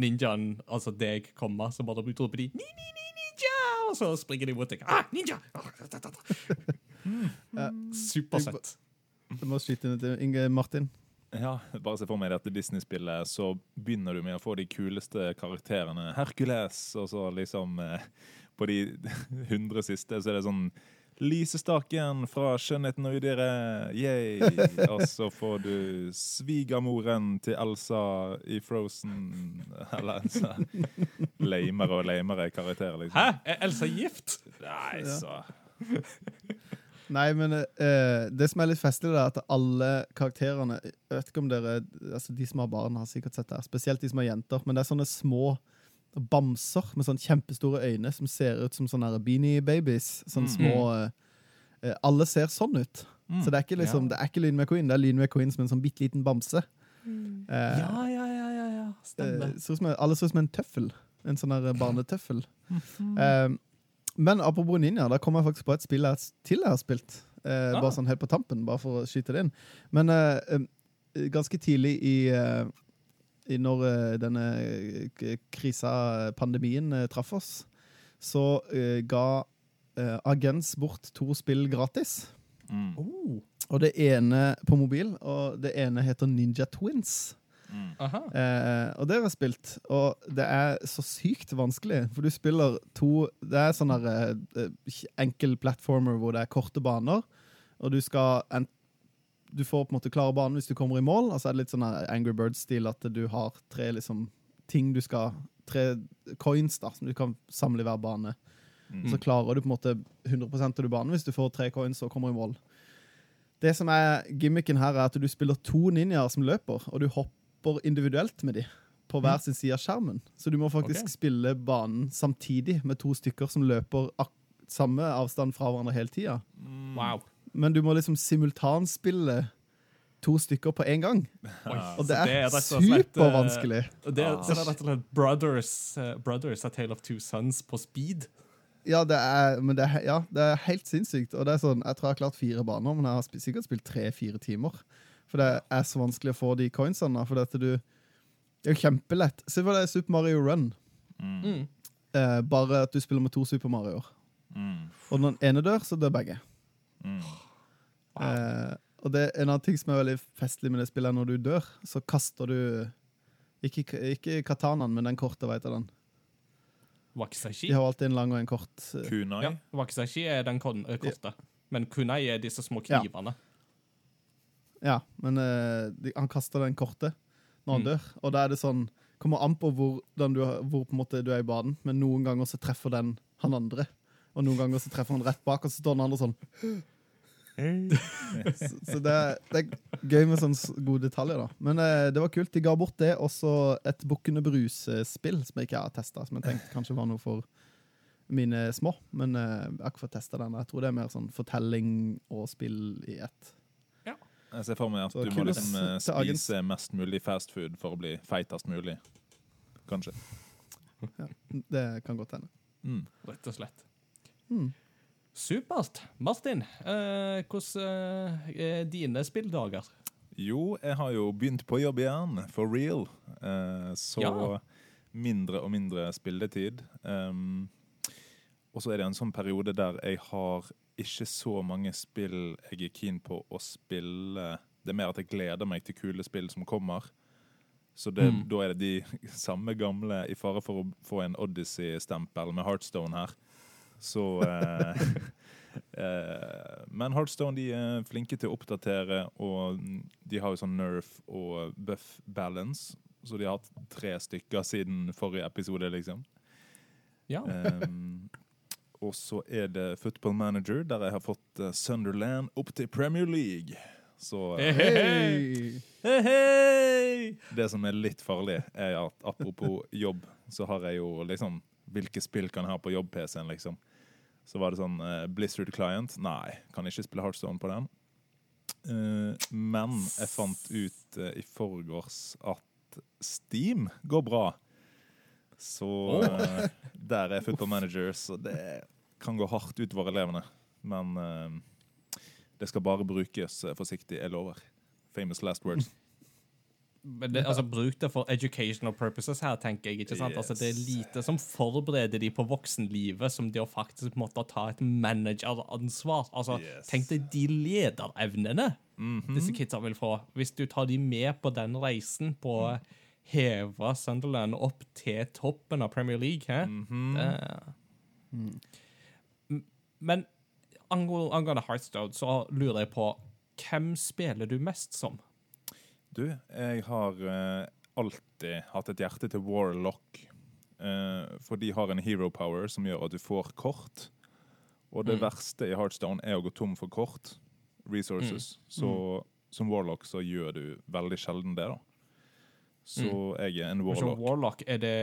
ninjaen, altså deg, komme, så bare roper de ni, ni, ni, ninja! Og så springer de mot deg. Ah, ninja! Supersøtt. Jeg må skyte inn til Inge Martin. Ja, bare se for meg dette Disney-spillet, så begynner du med å få de kuleste karakterene. Hercules, og så liksom eh, På de hundre siste så er det sånn Lysestaken fra 'Skjønnheten og udyret', yay! Og så får du svigermoren til Elsa i Frozen. Eller Elsa Lamere og lamere karakterer, liksom. Hæ? Er Elsa gift? Nei, Ja. så Nei, men uh, det som er litt festlig, er at alle karakterene Jeg vet ikke om dere altså De som har barn, har sikkert sett det. her, Spesielt de som har jenter. Men det er sånne små bamser med sånne kjempestore øyne som ser ut som sånne beanie babies. Sånne Mm. små eh, eh, Alle ser sånn ut. Mm. Så det er ikke liksom, Ja. det er ikke Lyn McQueen, det er Lyn McQueen som en sånn bitte liten bamse. Eh, Ja, ja, ja, ja, ja. Stemmer. Alle ser ut som en tøffel. En sånn barnetøffel. Eh, men apropos ninja, da kommer jeg faktisk på et spill jeg til jeg har spilt. Eh, Ah. Bare sånn helt på tampen, bare for å skyte det inn. Men eh, eh, ganske tidlig i, eh, i når eh, denne k- krisa, pandemien, eh, traff oss, så eh, ga eh, Agens bort to spill gratis. mm. Oh, Og det ene på mobil, og det ene heter Ninja Twins. Mm. Eh, og det har jeg spilt, og det er så sykt vanskelig. For du spiller to Det er sånn eh, enkel platformer hvor det er korte baner, og du skal en, du får på en måte klare banen hvis du kommer i mål. Altså er det litt sånn Angry Birds-stil at du har tre liksom ting du skal Tre coins da, som du kan samle i hver bane. Mm. Så klarer du på en måte 100 av du banen hvis du får tre coins og kommer i mål. Det som er gimmicken her, er at du spiller to ninjaer som løper, og du hopper individuelt med de på hver sin side av skjermen. Så du må faktisk okay. spille banen samtidig med to stykker som løper ak samme avstand fra hverandre hele tida. Mm. Wow. Men du må liksom simultanspille to stykker på én gang. Oi, Og det er, er eh, supervanskelig. Det, er- det er rett og slett Brothers, uh, Brothers A Tale of Two Sons på speed. Ja, det er, men det er, ja, det er helt sinnssykt. Og det er sånn, Jeg tror jeg har klart fire baner, men jeg har sp sikkert spilt tre-fire timer. For det er så vanskelig å få de coinsene. For dette du, det er jo kjempelett. Se for deg Super Mario Run. Mm. Mm. Eh, bare at du spiller med to Super Marioer. Mm. Og når den ene dør, så dør begge. Mm. Eh, og det er en annen ting som er veldig festlig med det spillet, er når du dør, så kaster du Ikke, ikke katanaen, men den korte, veit jeg den. Wakizashi. De har alltid en lang og en kort. eh, Kunai. Ja, Wakizashi er den eh, korte. Men kunai er disse små knivene. Ja, men uh, de, han kaster den korte når han Mm. dør. Og da er det sånn Kommer an på hvordan du, hvor på en måte du er i banen, men noen ganger så treffer den han andre. Og noen ganger så treffer han rett bak, og så står den andre sånn. Så, så det, er- det er gøy med sånne gode detaljer, da. Men eh, det var kult. De ga bort det, og så et Bukkene Brus-spill som jeg ikke har testa, som jeg tenkte kanskje var noe for mine små. Men eh, jeg har ikke fått testa den. Jeg tror det er mer sånn fortelling og spill i ett. Jeg ser for meg at Så du må liksom eh, spise mest mulig fast food for å bli feitest mulig. Kanskje. Det kan godt hende. Mm. Rett og slett. Mm. Supert. Martin, eh, hvordan eh, er dine spilldager? Jo, jeg har jo begynt på jobb igjen, for real. Eh, så Ja. mindre og mindre spilletid. Um, og så er det en sånn periode der jeg har ikke så mange spill jeg er keen på å spille. Det er mer at jeg gleder meg til kule spill som kommer. Så det, Mm. da er det de samme gamle, i fare for å få en Odyssey-stempel med Heartstone her. Så eh, eh, Men Heartstone de er flinke til å oppdatere, og de har jo sånn nerf og buff balance. Så de har hatt tre stykker siden forrige episode, liksom. Ja. Um, og så er det Football Manager, der jeg har fått eh, Sunderland opp til Premier League. Så eh, Hei! hei, hei! det som er litt farlig, er at apropos jobb, så har jeg jo liksom Hvilke spill kan jeg ha på jobb-PC-en, liksom? Så var det sånn uh, Blizzard Client. Nei, kan ikke spille Heartstone på den. Uh, men jeg fant ut uh, i forgårs at Steam går bra. Så oh. der er Football Manager, så det kan gå hardt utover elevene. Men uh, det skal bare brukes eh, forsiktig, jeg lover. Famous last words. Men det, altså, Bruk det for educational purposes her, tenker jeg. ikke sant? Altså, det er lite som forbereder de på voksenlivet, som det å faktisk måtte ta et manageransvar. Altså, Yes. Tenk deg de lederevnene Mhm. disse kidsa vil få. Hvis du tar de med på den reisen på å heve Sunderland opp til toppen av Premier League. Hæ? Mhm. Det- mm. Men angå- angående Heartstone, så lurer jeg på hvem spiller du mest som? Du, jeg har uh, alltid hatt et hjerte til Warlock. Uh, for de har en hero power som gjør at du får kort. Og det Mm. verste i Heartstone er å gå tom for kort. Resources. Så som Warlock så gjør du veldig sjelden det, da. Så jeg er en Warlock. Warlock. Er det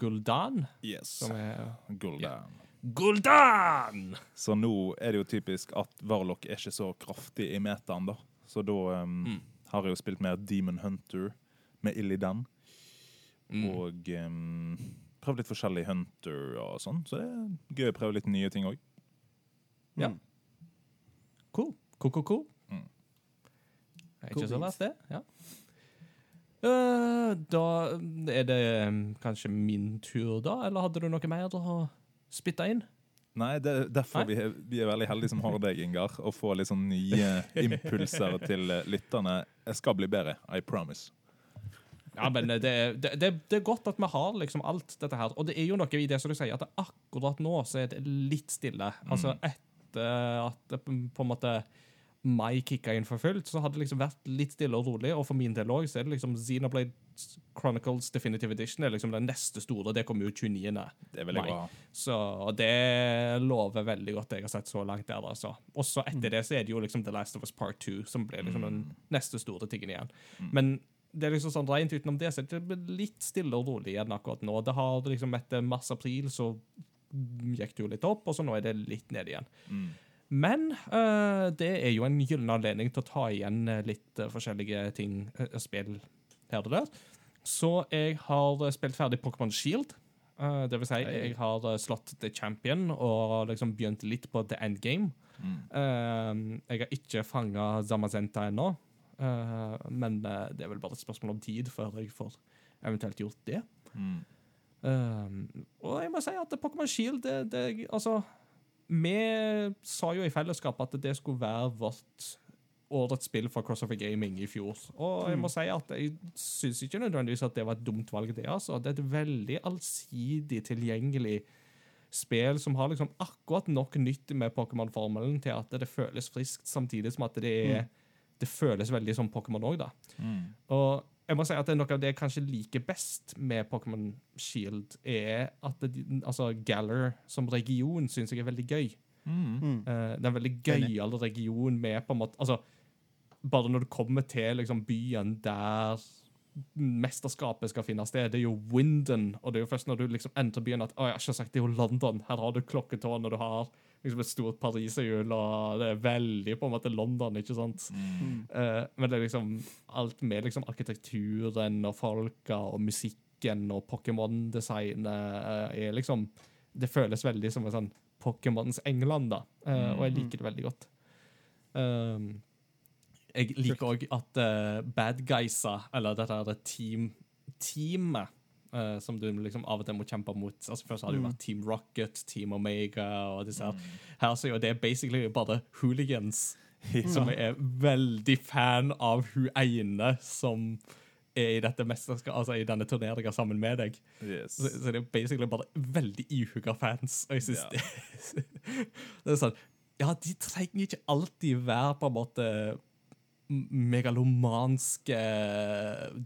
Guldan? Yes. Som er Gul'dan. Guldan! Så nå er det jo typisk at Warlock er ikke så kraftig i metaen, da. Så da um, Mm. har jeg jo spilt mer Demon Hunter med Illidan. Mm. Og um, prøvd litt forskjellig Hunter og sånn. Så det er gøy å prøve litt nye ting òg. Ja. Cool. Cool, cool, cool. Mm. Cool ikke så verst, det. Ja. Eh, da er det um, kanskje min tur, da? Eller hadde du noe mer å spytte inn? Nei, det er derfor Nei. vi er, vi er veldig heldige som har deg, Ingar. Og får litt sånn nye impulser til eh, lytterne. Jeg skal bli bedre. I promise. Ja, men det, det, det, det er godt at vi har liksom alt dette her. Og det er jo noe i det som du sier, at akkurat nå så er det litt stille. Altså etter at det på en måte mai kicka inn for fullt, så hadde det liksom vært litt stille og rolig. Og for min del òg, så er det liksom Xenoblade Chronicles Definitive Edition er liksom den neste store. Det kommer jo 29. Det er veldig Nei. bra. Så det lover veldig godt, det jeg har sett så langt der. altså. Og så etter det så er det jo liksom The Last of Us Part 2 som blir liksom den neste store tingen igjen. Men det er liksom sånn rent utenom det, så er det litt stille og rolig igjen akkurat nå. Det har liksom Etter mars-april så gikk det jo litt opp, og så nå er det litt ned igjen. Mm. Men øh, det er jo en gyllen anledning til å ta igjen øh, litt øh, forskjellige ting, spill her og der. Så jeg har spilt ferdig Pokémon Shield. Det vil si, jeg har slått The Champion og liksom begynt litt på The Endgame. Mm. Jeg har ikke fanga Zamazenta ennå, men det er vel bare et spørsmål om tid før jeg får eventuelt gjort det. Mm. Og jeg må si at Pokémon Shield det, det, Altså, vi sa jo i fellesskap at det skulle være vårt årets spill for Crossover Gaming i fjor. Og jeg må si at jeg syns ikke nødvendigvis at det var et dumt valg, det. altså. Det er et veldig allsidig tilgjengelig spill som har liksom akkurat nok nytt med Pokémon-formelen til at det føles friskt, samtidig som at det, er, det føles veldig som Pokémon òg. Mm. Og jeg må si at det er noe av det jeg kanskje liker best med Pokémon Shield, er at det, altså Galler som region syns jeg er veldig gøy. Mm. Mm. Eh, det er en veldig gøyal region med på en måte Altså, bare når du kommer til liksom, byen der mesterskapet skal finne sted, det er jo Winden, og det er jo først når du liksom entrer byen at å ja, selvsagt, det er jo London. Her har du klokketårn, og du har liksom et stort pariserhjul, og det er veldig på en måte London, ikke sant? Mm. Uh, men det er liksom alt med liksom arkitekturen og folka og musikken og Pokémon-designet uh, er liksom Det føles veldig som en sånn Pokémons England, da. Eh, og jeg liker det veldig godt. Um, jeg liker òg at uh, bad guysa, eller dette team, teamet eh, som du liksom av og til må kjempe mot. Altså Først har det jo vært Team Rocket, Team Omega og disse her. Her så er jo det basically bare hooligans som er veldig fan av hun ene som er i dette mesterskapet, altså i denne turneringa sammen med deg. Yes. Så, så det er basically bare veldig ihuga fans. Og jeg synes Ja. det, det er sånn Ja, de trenger ikke alltid være på en måte megalomanske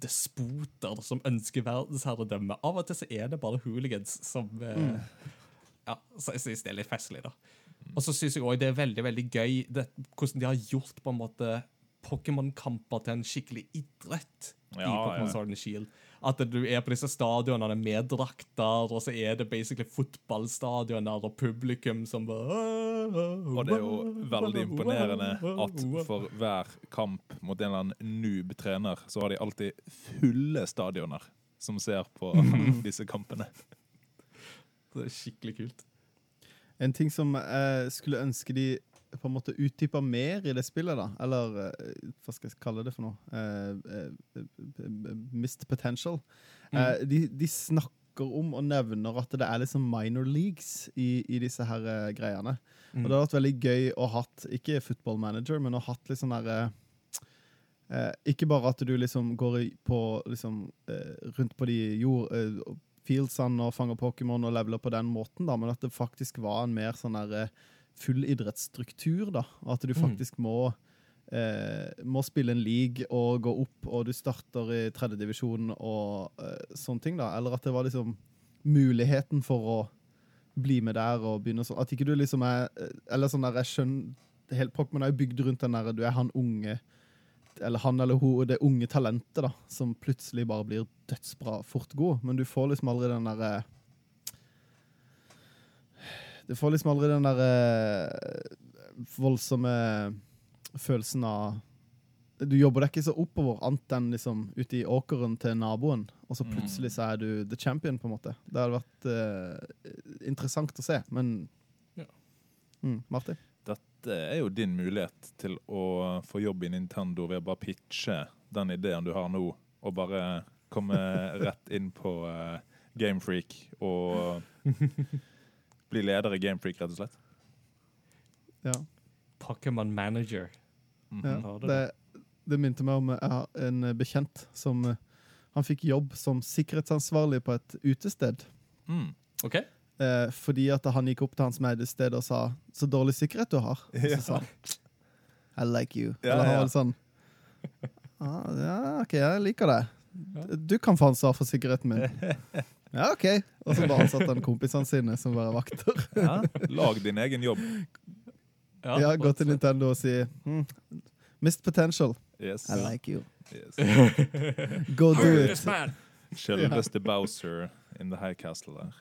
despoter som ønsker verdensherredømme. Av og til så er det bare hooligans som mm. Ja, så jeg synes det er litt festlig, da. Og så syns jeg òg det er veldig veldig gøy det, hvordan de har gjort på en måte Pokémon-kamper til en skikkelig idrett i Pokémon ja. Sword and Shield. At du er på disse stadionene med drakter, og så er det basically fotballstadioner og publikum som bare Og det er jo veldig imponerende at for hver kamp mot en eller annen noob trener, så har de alltid fulle stadioner som ser på disse kampene. Det er skikkelig kult. En ting som jeg skulle ønske de på en måte utdypa mer i det spillet, da, eller eh, hva skal jeg kalle det for noe? Uh, eh, missed potential. Eh, de, de snakker om og nevner at det er liksom minor leagues i, i disse her greiene. Og det hadde vært veldig gøy å hatt, ikke football manager, men å hatt litt sånn derre eh, Ikke bare at du liksom går på liksom rundt på de jord... Fieldsene og fanger Pokémon og leveler på den måten, da, men at det faktisk var en mer sånn der eh, full idrettsstruktur, da. At du faktisk må eh, må spille en league og gå opp, og du starter i tredjedivisjon og eh, sånne ting, da. Eller at det var liksom muligheten for å bli med der og begynne sånn. At ikke du liksom er eh, Eller sånn der, jeg skjønner Helt Pokémon er jo bygd rundt den der du er han unge eller han eller hun, det unge talentet da, som plutselig bare blir dødsbra fort god, men du får liksom aldri den derre Du får liksom aldri den der voldsomme følelsen av Du jobber deg ikke så oppover, annet enn liksom ute i åkeren til naboen, og så plutselig så er du the champion, på en måte. Det hadde vært eh, interessant å se, men Ja. mm, Martin? Dette er jo din mulighet til å få jobb i Nintendo ved å bare pitche den ideen du har nå, og bare komme rett inn på uh, Gamefreak og bli leder i Gamefreak, rett og slett. Ja. Pokémon Manager. Mhm. Ja, det, det minte meg om jeg har en bekjent som eh, Han fikk jobb som sikkerhetsansvarlig på et utested. Mm. OK? Eh, fordi at han gikk opp til hans medested og sa 'så dårlig sikkerhet du har'. Og så sa han I like you. Ja, Eller han var litt sånn ah, Ja, OK, jeg liker det. Du kan få ansvar for sikkerheten min. Ja, OK. Og så bare ansatte han kompisene sine som bare vakter. Ja, lag din egen jobb. Ja, Gå til Nintendo og si hmm, Missed potential. Yes. I like you. yes. Go do it. Selveste Bowser in the high castle der.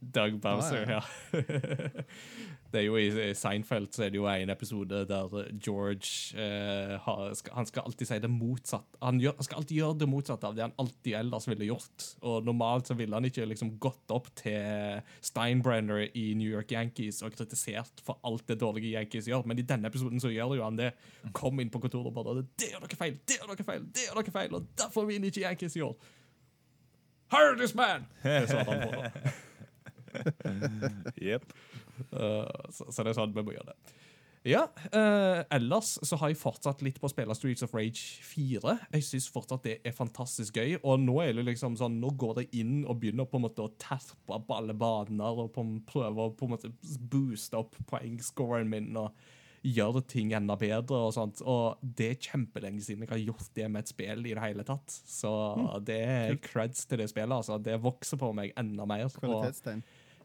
Doug Bowser, Ah, ja. det er jo I Seinfeld så er det jo en episode der George eh, har, skal, Han skal alltid si det motsatte. Han, gjør, han skal alltid gjøre det motsatte av det han alltid ellers ville gjort. Og Normalt så ville han ikke liksom gått opp til Steinbrenner i New York Yankees og kritisert for alt det dårlige Yankees gjør, men i denne episoden så gjør jo han det. Kom inn på kontoret og bare 'Det gjør dere feil! Det gjør dere feil! Det gjør dere feil!' Og derfor vinner ikke Yankees i år. Hire this man! Det sa han på. Jepp. Uh, så, så det er sånn vi må gjøre det. Ja, uh, ellers så har jeg fortsatt litt på å spille Streets of Rage 4. Jeg syns fortsatt det er fantastisk gøy, og nå er det liksom sånn, nå går det inn og begynner på en måte å terpe på alle baner og på, prøve å på en måte booste opp poengscoren min og gjøre ting enda bedre og sånt. Og det er kjempelenge siden jeg har gjort det med et spill i det hele tatt. Så det er creds til det spillet, altså. Det vokser på meg enda mer. og- Kvalitetstegn.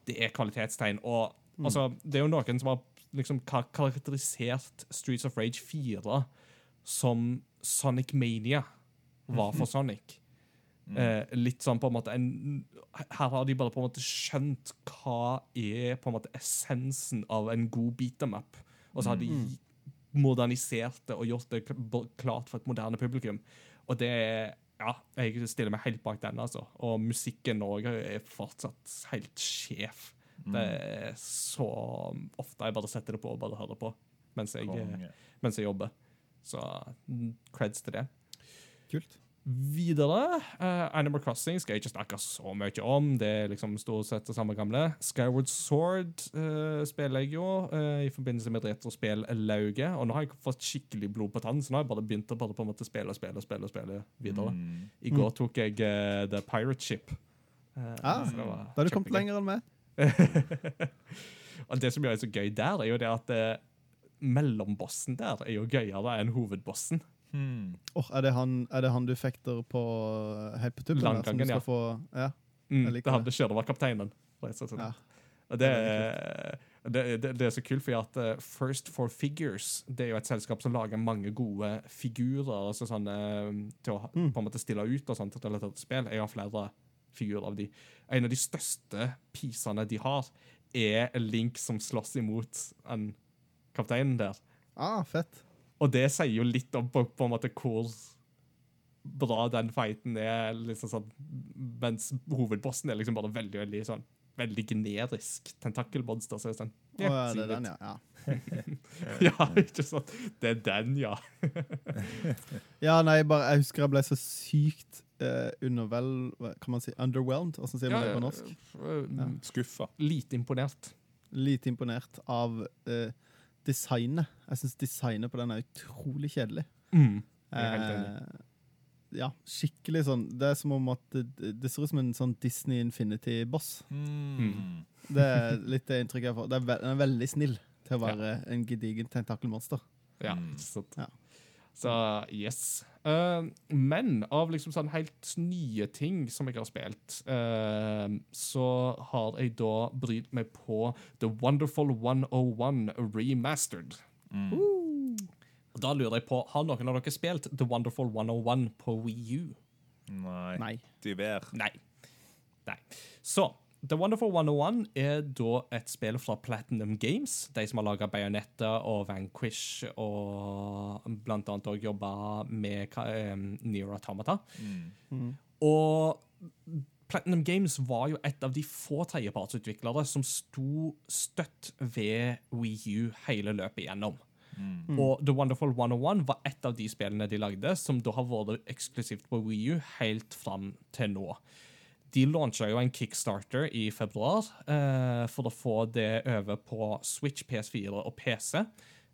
Det er kvalitetstegn. Og altså, det er jo noen som har liksom kar karakterisert Streets of Rage 4 som Sonic Mania var for Sonic. Eh, litt sånn på en måte en, Her har de bare på en måte skjønt hva er på en måte essensen av en god beat them up. Og så har de modernisert det og gjort det klart for et moderne publikum. Og det er Ja, jeg stiller meg helt bak den, altså. Og musikken òg er fortsatt helt sjef. Det er så ofte jeg bare setter det på og bare hører på mens jeg, mens jeg jobber. Så mm, creds til det. Kult. Videre uh, Animal Crossing skal jeg ikke snakke så mye om. Det er liksom stort sett det samme gamle. Skyward Sword uh, spiller jeg jo uh, i forbindelse med retrospill-lauget. Og nå har jeg fått skikkelig blod på tann, så nå har jeg bare begynt å bare på en måte spille og spille og spille, spille videre. Mm. I går tok jeg The Pirate Ship. Ah, Da har du kommet lenger enn meg. og det som gjør det så gøy der, er jo det at mellombossen der er jo gøyere enn hovedbossen. Hmm. Åh, er, det han, er det han du fekter på eh, helt på tuppen? der, som du Langgangen, skal ja. Få, ja. Mm, Jeg liker det hadde Sjørøverkapteinen. rett og slett. Ja. Og det, det, det, det er så kult, fordi at eh, First for Figures det er jo et selskap som lager mange gode figurer altså sånne, til å Mm. på en måte stille ut og sånt relatert til spill. Jeg har flere figurer av de. En av de største pisene de har, er Link som slåss imot en kapteinen der. Ah, fett. Og det sier jo litt om på, på en måte hvor bra den fighten er, liksom sånn, mens hovedbossen er liksom bare veldig, veldig sånn Veldig generisk tentakelmonster. Så er det sånn Å ja, det er den, ja. ja. ja, ikke sant? Det er den, ja. Ja, nei, bare, jeg husker jeg ble så sykt uh, undervel... Kan man si underwhelmed? Hvordan sier man det på norsk? Ja. Skuffa. Lite imponert. Lite imponert av eh, designet. Jeg syns designet på den er utrolig kjedelig. Mm. Eh, ja, skikkelig sånn Det er som om at det, det ser ut som en sånn Disney Infinity-boss. Mm. Det er litt det inntrykket jeg får. Den er ve den er veldig snill til å være en gedigen tentakelmonster. Ja, ikke sant. Ja. Så yes. Uh, men av liksom sånn helt nye ting som jeg har spilt, uh, så har jeg da brydd meg på The Wonderful 101 Remastered. Mm. Og da lurer jeg på, Har noen av dere spilt The Wonderful 101 på Wii U? Nei. Nei. Diver. Nei. Nei. Så The Wonderful 101 er da et spill fra Platinum Games. De som har laga Bayonetta og Vanquish, og blant annet òg jobba med um, Near Automata. Mm. Og Platinum Games var jo et av de få tredjepartsutviklere som sto støtt ved Wii U hele løpet igjennom. Mm. Og The Wonderful 101 var et av de spillene de lagde, som da har vært eksklusivt på Wii U helt fram til nå. De launcha jo en kickstarter i februar eh, for å få det over på Switch, PS4 og PC.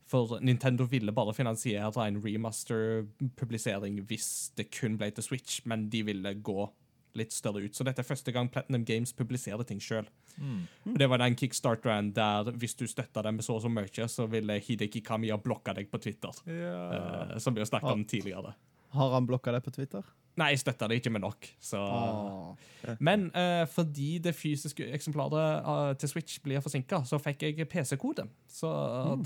For Nintendo ville bare finansiere en remaster-publisering hvis det kun ble til Switch, men de ville gå litt større ut. Så dette er første gang Platinum Games publiserer ting sjøl. Mm. Det var den kickstarteren der hvis du støtta dem med så og så mye, så ville Hideki Kamiya blokka deg på Twitter. Yeah. Uh, som vi har snakka om tidligere. Har han blokka det på Twitter? Nei, jeg støtta det ikke med nok. Så. Ah. Men uh, fordi det fysiske eksemplaret uh, til Switch blir forsinka, så fikk jeg PC-kode. Så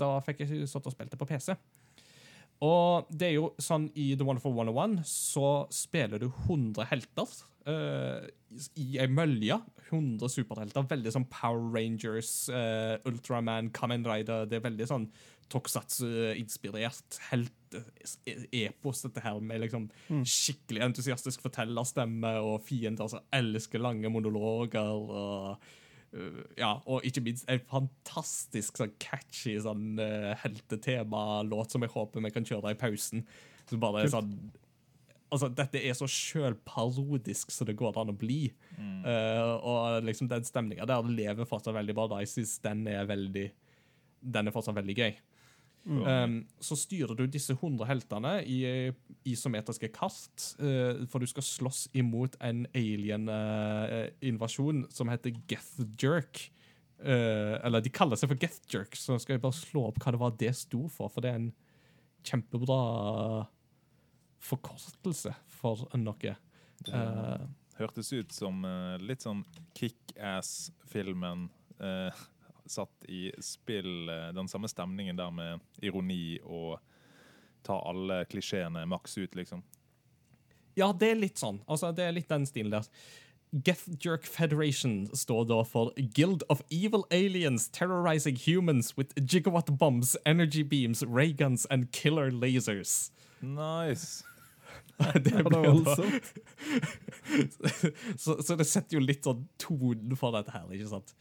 da fikk jeg stått og spilt det på PC. Og det er jo sånn i The Wonderful 101 så spiller du 100 helter uh, i ei mølje. 100 superhelter. Veldig sånn Power Rangers, uh, Ultraman, Kamen Rider. Det er veldig sånn Toksatsu-inspirert helt-epos, dette her med liksom skikkelig entusiastisk fortellerstemme og fiender som elsker lange monologer. og ja, og ikke minst en fantastisk sånn catchy sånn uh, heltetema-låt som jeg håper vi kan kjøre i pausen. Som bare er sånn Altså, dette er så sjølparodisk som det går an å bli. Uh, og liksom den stemninga der lever fortsatt veldig bra. da. Jeg synes den er veldig Den er fortsatt veldig gøy. Um, så styrer du disse 100 heltene i eh, isometriske kart, uh, for du skal slåss imot en alien-invasjon som heter Geth Jerk. Uh, eller de kaller seg for Geth Jerk, så skal jeg bare slå opp hva det var det sto for, for det er en kjempebra forkortelse for noe. Det Hørtes ut som uh, litt sånn Kick-Ass-filmen eh, satt i spill. eh, den samme stemningen der med ironi og ta alle klisjeene maks ut, liksom. Ja, det er litt sånn. Altså, det er litt den stilen der. Geth Jerk Federation står da for Guild of Evil Aliens Terrorizing Humans with Gigawatt Bombs, Energy Beams, Rayguns and Killer Lasers. Nice! det ble da, så, så det setter jo litt sånn tonen for dette her, ikke sant?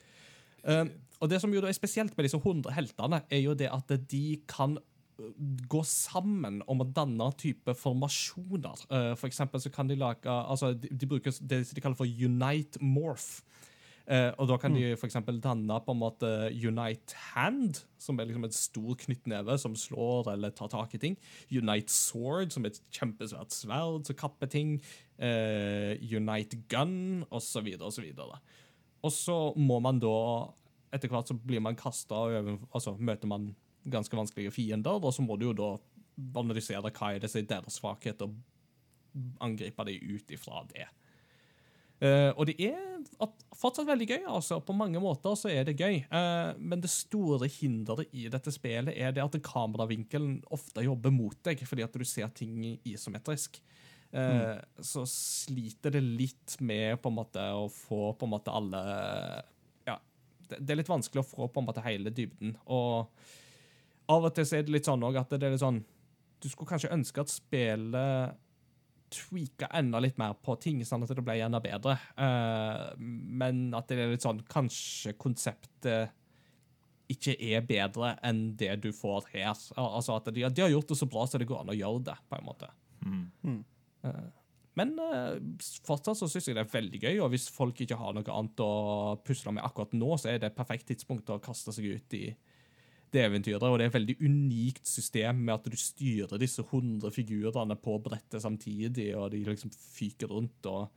Um, og det som jo er spesielt med disse 100 heltene, er jo det at de kan uh, gå sammen om å danne type formasjoner. Uh, for eksempel så kan de lage altså de, de bruker det de kaller for unite morph. Uh, og da kan de for eksempel danne på en måte unite hand, som er liksom et stor knyttneve som slår eller tar tak i ting. Unite sword, som er et kjempesvært sverd som kapper ting. Unite gun, osv., osv. Og så må man da Etter hvert så blir man kasta og altså, møter man ganske vanskelige fiender, og så må du jo da analysere hva er det som er deres svakhet, og angripe dem ut ifra det. Uh, og det er fortsatt veldig gøy. altså. På mange måter så er det gøy. Uh, men det store hinderet i dette spillet er det at kameravinkelen ofte jobber mot deg, fordi at du ser ting isometrisk. Eh, Så sliter det litt med på en måte å få på en måte alle Ja, det, det er litt vanskelig å få på en måte hele dybden. Og av og til så er det litt sånn òg at det er litt sånn Du skulle kanskje ønske at spillet tweaka enda litt mer på ting, sånn at det ble enda bedre. Eh, men at det er litt sånn Kanskje konseptet ikke er bedre enn det du får her. Altså at de, de har gjort det så bra så det går an å gjøre det, på en måte. Mm. Eh, men eh, fortsatt så syns jeg det er veldig gøy, og hvis folk ikke har noe annet å pusle med akkurat nå, så er det et perfekt tidspunkt å kaste seg ut i det eventyret. Og det er et veldig unikt system med at du styrer disse 100 figurene på brettet samtidig, og de liksom fyker rundt. og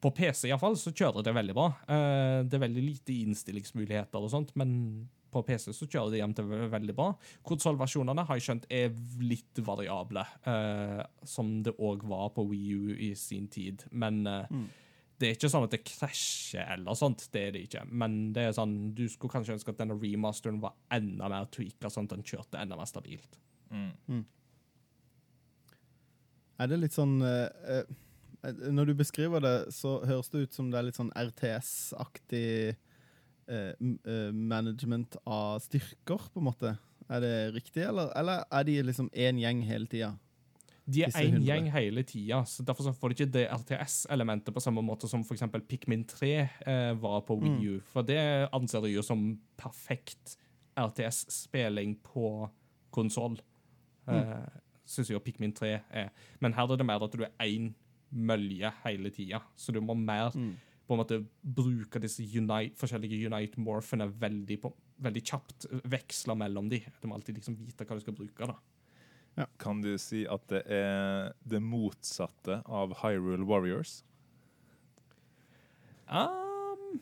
På PC i hvert fall, så kjører det veldig bra. Eh, Det er veldig lite innstillingsmuligheter og sånt, men på PC så kjører det hjem til veldig bra. Konsollversjonene har jeg skjønt er litt variable, uh, som det òg var på Wii U i sin tid. Men eh, det er ikke sånn at det krasjer eller sånt, det er det ikke. Men det er sånn, du skulle kanskje ønske at denne remasteren var enda mer tweaka, sånn at den kjørte enda mer stabilt. Mm. Er det litt sånn uh, Når du beskriver det, så høres det ut som det er litt sånn RTS-aktig management av styrker, på en måte. Er det riktig, eller, eller er de liksom én gjeng hele tida? De er én gjeng hele tida, så derfor så får de ikke det RTS-elementet på samme måte som f.eks. Pikmin 3 eh, var på Wii U. For det anser de jo som perfekt RTS-spilling på konsoll. Uh, Syns jo Pikmin 3 er. Men her er det mer at du er én mølje hele tida, så du må mer på en måte bruke disse unite, forskjellige unite-morphene veldig, på- veldig kjapt. Veksle mellom de. Du må alltid liksom vite hva du skal bruke. da. Ja. Kan du si at det er det motsatte av Hyrule Warriors? Um,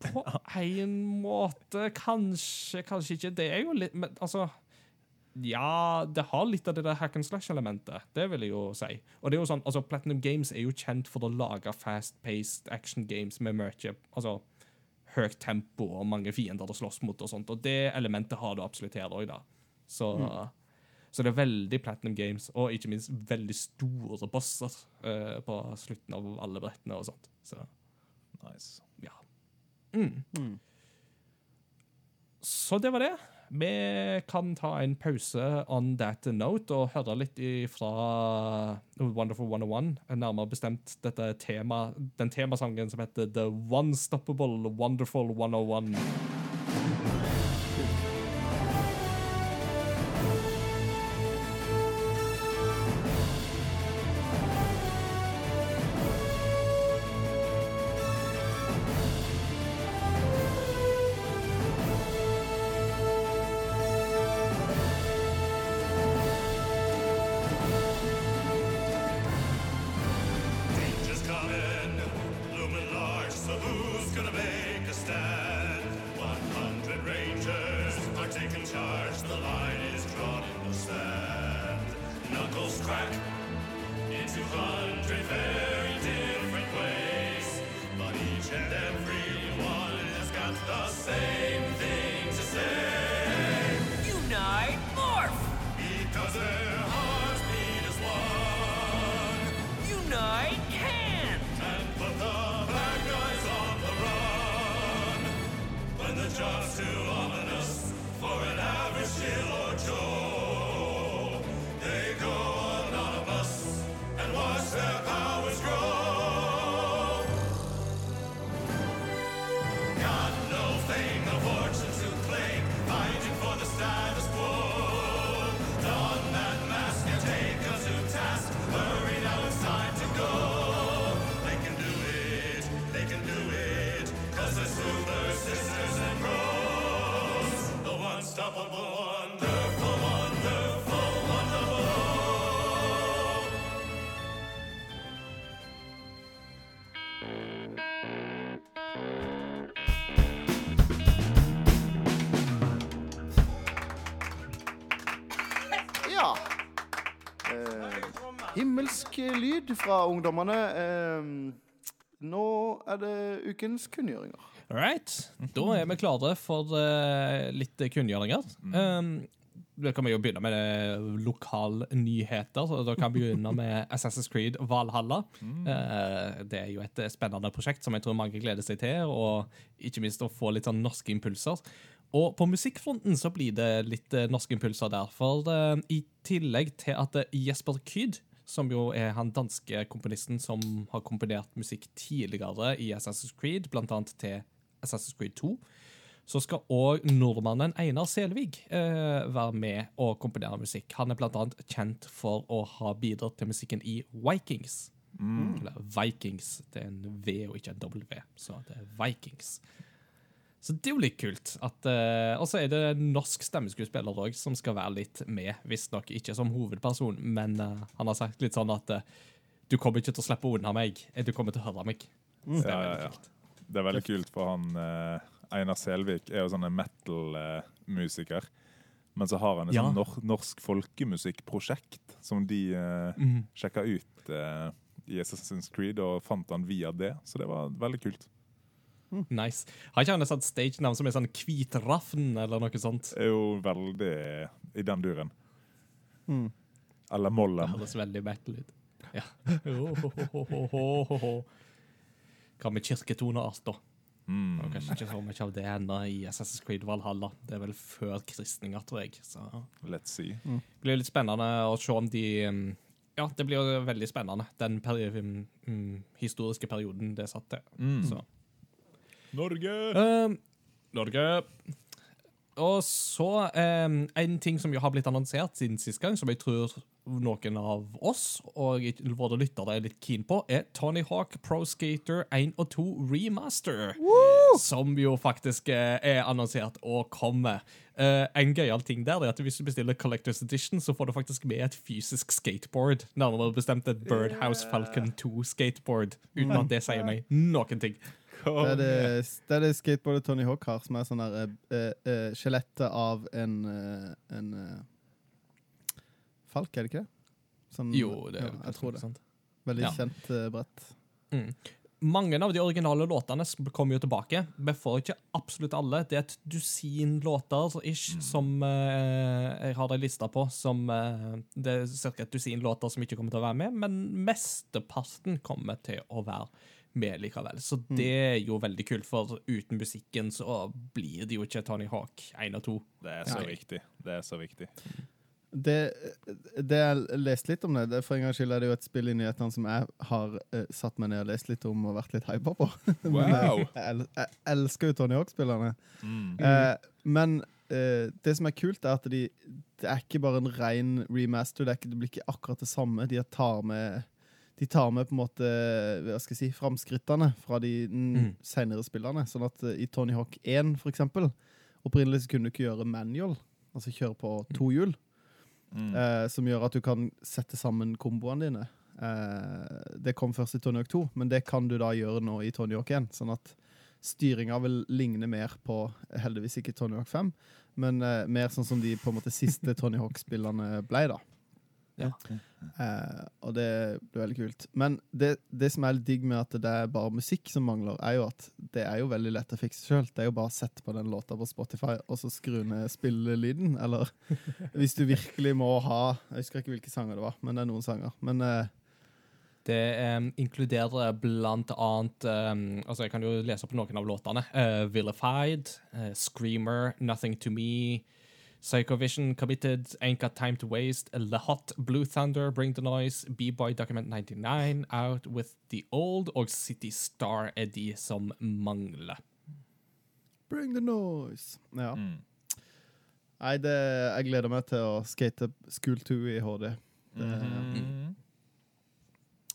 på en måte Kanskje, kanskje ikke. Det er jo litt Men altså Ja, det har litt av det der hack and slash-elementet. Det vil jeg jo si. Og det er jo sånn, altså Platinum Games er jo kjent for å lage fast-paced action games med mye altså, høyt tempo og mange fiender å slåss mot. og sånt, og Det elementet har du absolutt her òg, da. Så, så det er veldig Platinum Games, og ikke minst veldig store bosser uh, på slutten av alle brettene og sånt. Så Nice. ja. Mm. Så det var det. Vi kan ta en pause on that note og høre litt fra Wonderful 101. Nærmere bestemt dette tema, den temasangen som heter The One-Stoppable Wonderful 101. lyd fra ungdommene. Eh, nå er det ukens kunngjøringer. All right. Da er vi klare for eh, litt kunngjøringer. Um, da kan vi jo begynne med lokalnyheter. Da kan vi begynne med Assassin's Creed Valhalla. Eh, det er jo et spennende prosjekt som jeg tror mange gleder seg til, og ikke minst å få litt sånn norske impulser. Og på musikkfronten så blir det litt eh, norske impulser der. For eh, i tillegg til at eh, Jesper Kyd, som jo er han danske komponisten som har komponert musikk tidligere i Assassin's Creed, annet til Assassin's Creed 2, så skal òg nordmannen Einar Selvig eh, være med og komponere musikk. Han er annet kjent for å ha bidratt til musikken i Vikings. Eller Vikings. Det er en V og ikke en W, så det er Vikings. Så det er jo litt kult. at, uh, Og så er det en norsk stemmeskuespiller òg som skal være litt med. Visstnok ikke som hovedperson, men uh, han har sagt litt sånn at uh, du kommer ikke til å slippe unna meg. Du kommer til å høre meg. Så det er Ja, ja, veldig ja. kult. Det er veldig kult, for han eh, Einar Selvik er jo sånn en metal-musiker. Men så har han et Ja. sånn nor norsk folkemusikkprosjekt som de mm. Sjekka ut eh, i Assassin's Creed, og fant han via det. Så det var veldig kult. Nice. Har ikke han et sånt stage-navn som er sånn Kvitrafn, eller noe sånt? Er jo veldig i den duren. Mm. Eller Mollen. Det høres veldig metal ut. Ja. Hva med kirketoneart, da? Mm. Og kanskje ikke så mye av det ennå i Assassin's Creed Valhalla. Det er vel før kristninga, tror jeg. Så Let's see. det blir litt spennende å se om de um, Ja, det blir jo veldig spennende, den peri um, historiske perioden det satt til. Mm. Så. Norge! Um, Norge. Og så um, en ting som har blitt annonsert siden sist gang, som jeg tror noen av oss og våre lyttere er litt keen på, er Tony Hawk Pro Skater 1 og 2 Remaster. Som jo faktisk eh, er annonsert og kommer. Uh, en gøyal ting der er at hvis du bestiller Collectors Edition, så får du faktisk med et fysisk skateboard. Nærmere bestemt et Birdhouse Falcon 2 skateboard. Uten at det sier meg noen ting. Det er det, det, det skateboardet Tony Hawk har, som er sånn der uh, skjelettet av en, uh, en falk, er det ikke det? Sånn, Jo, det er ja, jeg tror det. sant. Veldig Ja. kjent brett. Mm. Mange av de originale låtene kommer jo tilbake. Vi får ikke absolutt alle. Det er et dusin låter så ish, som eh, jeg har ei liste på. Som, eh, det er ca. et dusin låter som ikke kommer til å være med, men mesteparten kommer til å være med likevel. Så det er jo veldig kult, for uten musikken så blir det jo ikke Tony Hawk 1 og 2. Det er så Nei. viktig. Det er så viktig. Det, det jeg leste litt om det, det For en gangs skyld er det jo et spill i nyhetene som jeg har uh, satt meg ned og lest litt om og vært litt hypa på. Wow! jeg, jeg elsker jo Tony Hawk-spillerne. Mm. Uh, men uh, det som er kult, er at de, det er ikke bare en ren remaster. Det, er ikke, det blir ikke akkurat det samme. De tar med de tar med på en måte hva skal jeg si, framskrittene fra de Mm. senere spillene. Sånn at eh, i Tony Hawk 1, for eksempel, opprinnelig så kunne du ikke gjøre manual, altså kjøre på to hjul, Mm. eh, som gjør at du kan sette sammen komboene dine. Eh, det kom først i Tony Hawk 2, men det kan du da gjøre nå i Tony Hawk 1. Sånn at styringa vil ligne mer på heldigvis ikke Tony Hawk 5, men eh, mer sånn som de på en måte siste Tony Hawk-spillene ble, da. Ja. Eh, og det blir veldig kult. Men det, det som er litt digg med at det er bare musikk som mangler, er jo at det er jo veldig lett å fikse sjøl. Det er jo bare å sette på den låta på Spotify og så skru ned spillelyden. Eller hvis du virkelig må ha Jeg husker ikke hvilke sanger det var, men det er noen sanger. Men eh, Det um, inkluderer blant annet um, Altså, jeg kan jo lese opp noen av låtene. Uh, Vilified, uh, Screamer, Nothing to Me, Psychovision, Committed, Ain't Got Time to Waste, The Hot, Blue Thunder, Bring the Noise, B-Boy Document 99, Out with the Old og City Star er de som mangler. Bring the noise. Ja. Mm. Nei, det, jeg gleder meg til å skate School 2 i HD. Det, Mhm.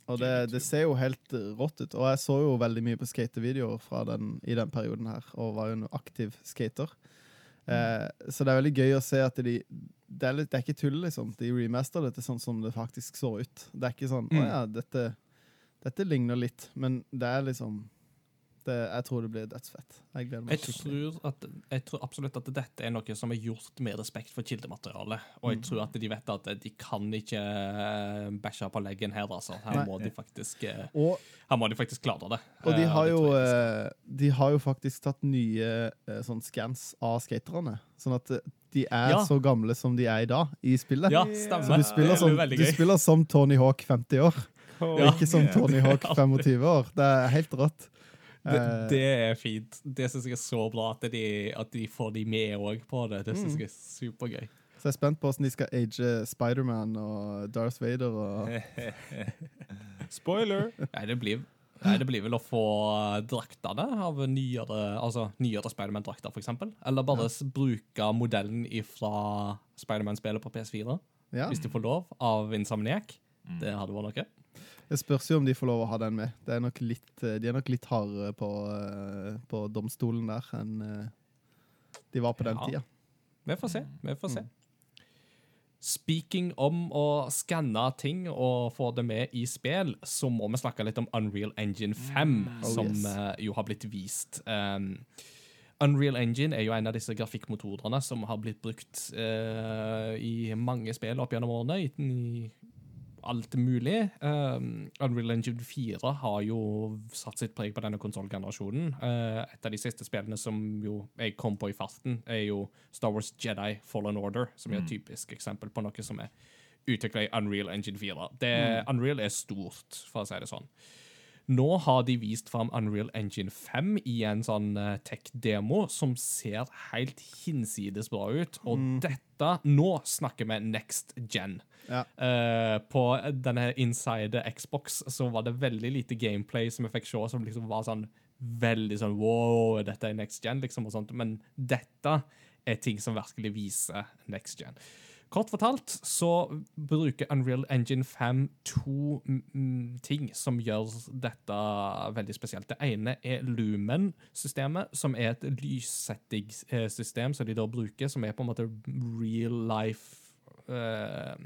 Og det, det ser jo helt eh, rått ut. Og jeg så jo veldig mye på skatevideoer fra den, i den perioden her, og var jo en aktiv skater. Eh, så det er veldig gøy å se at de Det er, litt, det er ikke tull, liksom. De remaster dette sånn som det faktisk så ut. Det er ikke sånn Å Mm. ja, dette, dette ligner litt, men det er liksom det, Jeg tror det blir dødsfett. Jeg gleder meg Jeg tror, at, jeg tror absolutt at dette er noe som er gjort med respekt for kildematerialet. Og jeg tror at de vet at de kan ikke eh, bæsje på leggen her, altså. Her må de faktisk, eh, Og her må de faktisk klare det. Og de Eh, har, jo, de eh, har jo faktisk tatt nye eh, sånn scans av skaterne. Sånn at eh, de er Ja. så gamle som de er i dag, i spillet. Ja, stemmer. Så du spiller, som, du spiller som Tony Hawk 50 år, og Ja. ikke som Tony Hawk 25 år. Det er helt rått. Det, Eh, det er fint. Det syns jeg er så bra at de, at de får de med òg på det. Det Mm. syns jeg er supergøy. Så jeg er spent på hvordan de skal age Spiderman og Darth Vader. Og, Spoiler! Nei, det blir, nei, det blir vel å få draktene av nyere, altså nyere Spiderman-drakter, f.eks. Eller bare ja. bruke modellen fra Spiderman-spillet på PS4, ja. hvis de får lov, av Insomniac. Det hadde vært noe. Det spørs jo om de får lov å ha den med. Det er nok litt, eh, de er nok litt hardere på, eh, på domstolen der enn eh, de var på den Ja. tida. Vi får se. Vi får se. Speaking om å skanne ting og få det med i spill, så må vi snakke litt om Unreal Engine 5, Oh, som yes. jo har blitt vist. Um, Unreal Engine er jo en av disse grafikkmotorene som har blitt brukt uh, i mange spill opp gjennom årene. I alt mulig. Um, Unreal Engine 4 har jo satt sitt preg på denne konsollgenerasjonen. Uh, et av de siste spillene som jo jeg kom på i farten, er jo Star Wars Jedi Fallen Order, som er et typisk eksempel på noe som er utvikla i Unreal Engine 4. Det, Unreal er stort, for å si det sånn. Nå har de vist fram Unreal Engine 5 i en sånn eh, tech-demo som ser helt hinsides bra ut. Og dette Nå snakker vi next gen. Ja. Uh, på denne inside Xbox så var det veldig lite gameplay som vi fikk se, som liksom var sånn veldig sånn wow, dette er next gen, liksom, og sånt. Men dette er ting som virkelig viser next gen. Kort fortalt så bruker Unreal Engine 5 to mm, ting som gjør dette veldig spesielt. Det ene er Lumen-systemet, som er et lyssettingssystem som de da bruker, som er på en måte real life uh,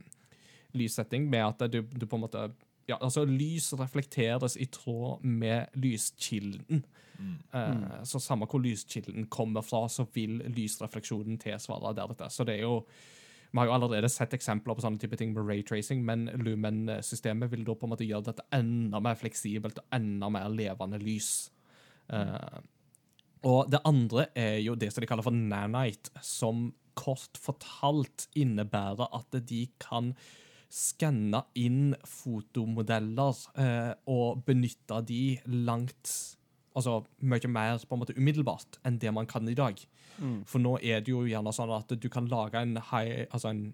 lyssetting, med at du, du på en måte ja, altså Lys reflekteres i tråd med lyskilden. Eh, Så samme hvor lyskilden kommer fra, så vil lysrefleksjonen tilsvare deretter. Så det er jo Vi har jo allerede sett eksempler på sånne type ting med raytracing, men Lumen-systemet vil da på en måte gjøre dette enda mer fleksibelt og enda mer levende lys. Uh, og det andre er jo det som de kaller for nanite, som kort fortalt innebærer at de kan skanne inn fotomodeller uh, og benytte de langt Altså mye mer på en måte umiddelbart enn det man kan i dag. For nå er det jo gjerne sånn at du kan lage en, high, altså en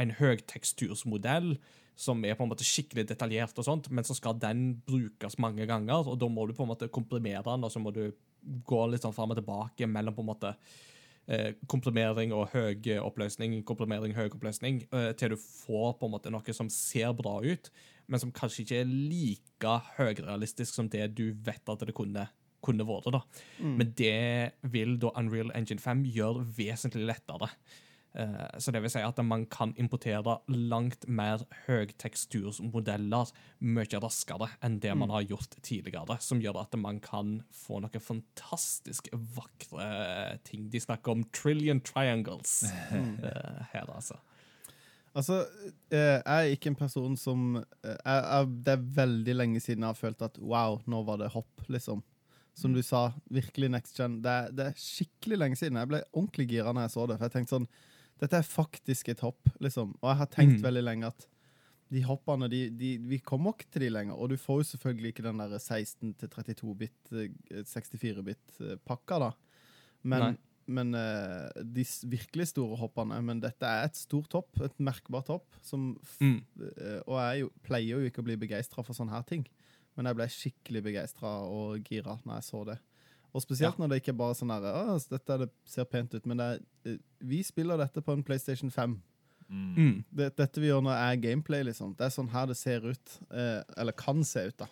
en høytekstursmodell som er på en måte skikkelig detaljert, og sånt, men så skal den brukes mange ganger, og da må du på en måte komprimere den, og så må du gå litt sånn fram og tilbake mellom på en måte eh, komprimering og høy oppløsning, komprimering, høy oppløsning, eh, til du får på en måte noe som ser bra ut, men som kanskje ikke er like høyrealistisk som det du vet at det kunne, kunne vært. da. Men det vil da Unreal Engine 5 gjøre vesentlig lettere. Eh, Så det vil si at man kan importere langt mer høytekstursmodeller mye raskere enn det man har gjort tidligere, som gjør at man kan få noen fantastisk vakre ting. De snakker om trillion triangles eh, her, altså. Altså, eh, jeg er ikke en person som eh, jeg, jeg, Det er veldig lenge siden jeg har følt at wow, nå var det hopp, liksom. Som du sa, virkelig next gen. Det det er skikkelig lenge siden. Jeg ble ordentlig gira når jeg så det. For jeg tenkte sånn Dette er faktisk et hopp, liksom. Og jeg har tenkt Mm. veldig lenge at de hoppene, de, de, vi kommer ikke til de lenger. Og du får jo selvfølgelig ikke den der 16 til 32-bit, 64-bit-pakka, da. Men, Nei. Men eh, de virkelig store hoppene Men dette er et stort hopp, et merkbart hopp, som f Mm. Eh, Og jeg er jo, pleier jo ikke å bli begeistra for sånne her ting, men jeg ble skikkelig begeistra og gira når jeg så det. Og spesielt når det ikke er bare sånn her «Å, dette er det ser pent ut, men det er, eh, vi spiller dette på en PlayStation 5. Mm. Det, dette vi gjør nå, er gameplay, liksom. Det er sånn her det ser ut. Eh, eller kan se ut, da.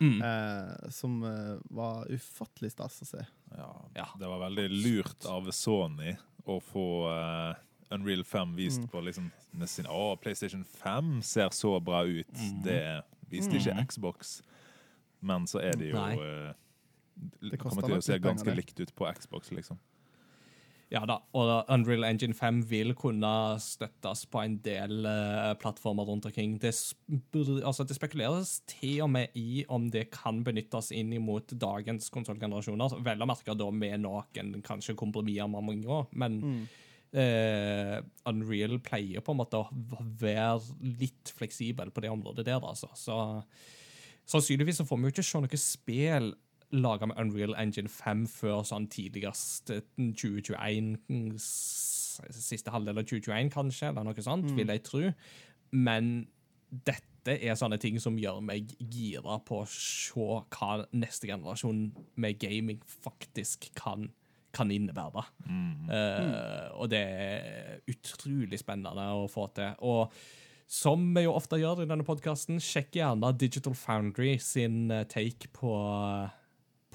Mm. Eh, som eh, var ufattelig stas å se. Ja, Ja. Det var veldig lurt av Sony å få uh, Unreal 5 vist Mm. på liksom sin Å, PlayStation 5 ser så bra ut. Mm. Det viste ikke Xbox. Men så er det jo eh, Det kommer til å se ganske likt ut på Xbox, liksom. Ja da, og Unreal Engine 5 vil kunne støttes på en del uh, plattformer rundt omkring. Det, altså, det spekuleres til og med i om det kan benyttes inn mot dagens konsollgenerasjoner. Vel å merke da med noen kanskje kompromisser med mange år, men eh, Unreal pleier på en måte å være litt fleksibel på det området der, altså. Så sannsynligvis så får vi jo ikke se noe spill laga med Unreal Engine 5 før sånn tidligst eh, 2021 mm, Siste halvdel av 2021, kanskje, eller noe sånt, vil jeg tro. Men dette er sånne ting som gjør meg gira på å se hva neste generasjon med gaming faktisk kan, kan innebære. Eh, og det er utrolig spennende å få til. Og som vi jo ofte gjør i denne podkasten, sjekk gjerne Digital Foundry sin eh, take på,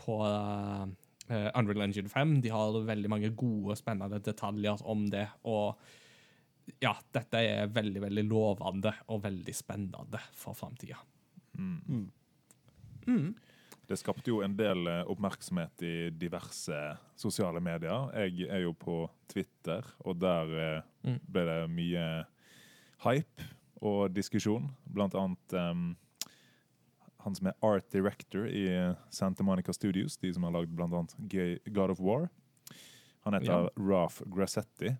på eh, Unreal Engine 5. De har veldig mange gode, spennende detaljer om det. Og ja, dette er veldig, veldig lovende og veldig spennende for framtida. Det skapte jo en del eh, oppmerksomhet i diverse sosiale medier. Jeg er jo på Twitter, og der eh, Mm. ble det mye hype og diskusjon. Blant annet em, han som er art director i Santa Monica Studios, de som har lagd annet God of War. Han heter Ja. Ralph Grassetti.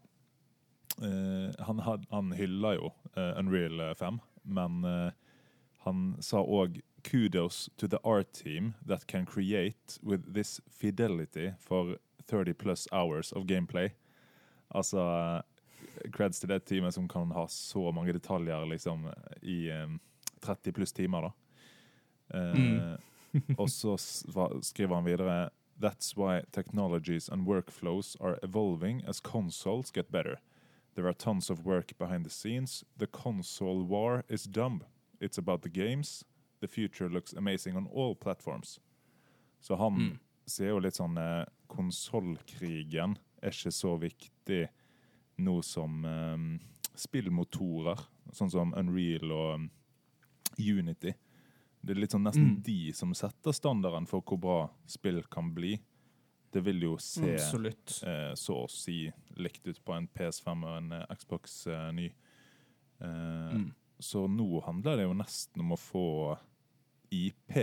Uh, han, had, han hylla jo uh, Unreal 5, men uh, han sa òg kudos to the art team that can create with this fidelity for 30 plus hours of gameplay. Altså creds til det teamet som kan ha så mange detaljer liksom i um, 30 pluss timer, da. Eh, og så skriver han videre That's why technologies and workflows are evolving as consoles get better. There are tons of work behind the scenes. The console war is dumb. It's about the games. The future looks amazing on all platforms. Så han Mm. ser jo litt sånn eh, Konsollkrigen er ikke så viktig nå som eh, spillmotorer, sånn som Unreal og Unity. Det er litt sånn nesten de som setter standarden for hvor bra spill kan bli. Det vil jo se eh, så å si likt ut på en PS5 og en eh, Xbox eh, ny. Eh, Mm. Så nå handler det jo nesten om å få IP.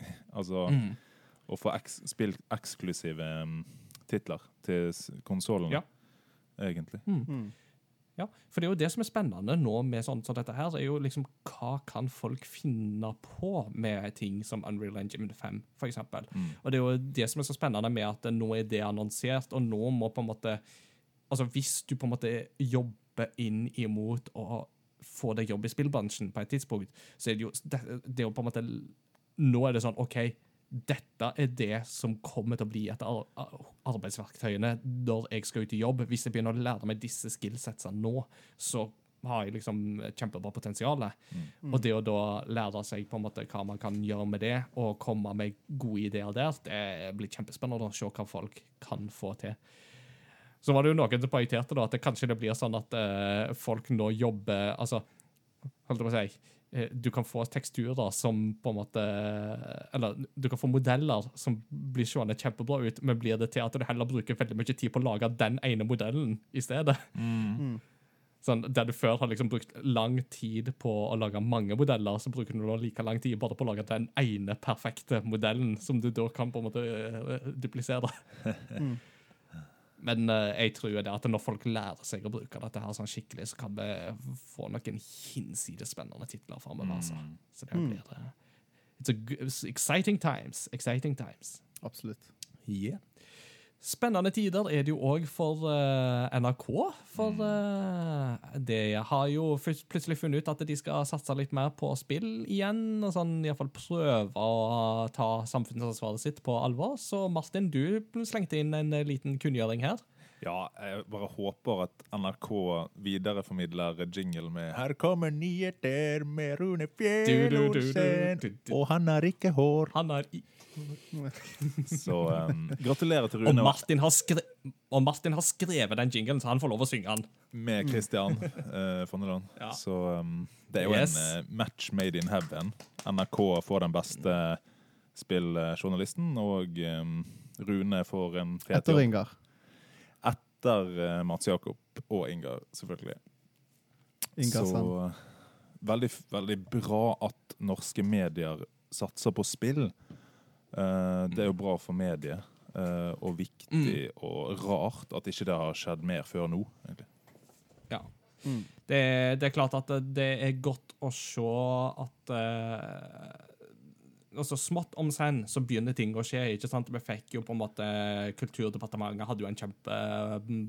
altså Mm. å få eks spill eksklusive um, titler til konsollen, Ja. egentlig. Mm. Ja, for det er jo det som er spennende nå med sånn som dette her, er jo liksom hva kan folk finne på med ting som Unreal Engine 5, for eksempel. Og det er jo det som er så spennende med at nå er det annonsert, og nå må på en måte Altså hvis du på en måte jobber inn imot å få deg jobb i spillbransjen på et tidspunkt, så er det jo det, det er jo på en måte Nå er det sånn OK, dette er det som kommer til å bli et ar ar- arbeidsverktøyene når jeg skal ut i jobb. Hvis jeg begynner å lære meg disse skillsetsene nå, så har jeg liksom kjempebra potensial. Og det å da lære seg på en måte hva man kan gjøre med det, og komme med gode ideer der, det blir kjempespennende å se hva folk kan få til. Så var det jo noen som poengterte at det kanskje det blir sånn at uh, folk nå jobber Altså, holdt jeg på å si Du kan få teksturer som på en måte Eller du kan få modeller som blir seende kjempebra ut, men blir det til at du heller bruker veldig mye tid på å lage den ene modellen i stedet. Sånn, der du før har liksom brukt lang tid på å lage mange modeller, så bruker du nå like lang tid bare på å lage den ene perfekte modellen, som du da kan på en måte eh, duplisere. Men uh, jeg tror det at når folk lærer seg å bruke dette her sånn skikkelig, så kan vi få noen hinsides spennende titler framover. Altså. Så det blir eh, It's a it's exciting times. Exciting times. Absolutt. Spennende tider er det jo òg for uh, NRK. For uh, de har jo plutselig funnet ut at de skal satse litt mer på spill igjen. og sånn Iallfall prøve å ta samfunnsansvaret sitt på alvor. Så Martin, du slengte inn en eh, liten kunngjøring her. Ja, jeg bare håper at NRK videreformidler jingle med 'Her kommer nyheter med Rune Du, du, du, du, Fjell-Olsen', du, du. og han har ikke hår. Han er i Så um, gratulerer til og, Rune Martin har skre og Martin har skrevet den jinglen, så han får lov å synge den. med Christian uh, Fonneland. Ja. Så um, det er jo Yes. en uh, match made in heaven. NRK får den beste spilljournalisten, og um, Rune får en fet Etter. Ingar. Etter uh, Mats Jakob og Ingar, selvfølgelig. Ingar Så uh, veldig, veldig bra at norske medier satser på spill. Uh, det er jo bra for mediet, uh, og viktig og rart at ikke det har skjedd mer før nå. egentlig. Ja. Det, det er klart at det er godt å se at eh, altså Smått om senn så begynner ting å skje. ikke sant? Vi fikk jo på en måte Kulturdepartementet hadde jo en kjempe mm,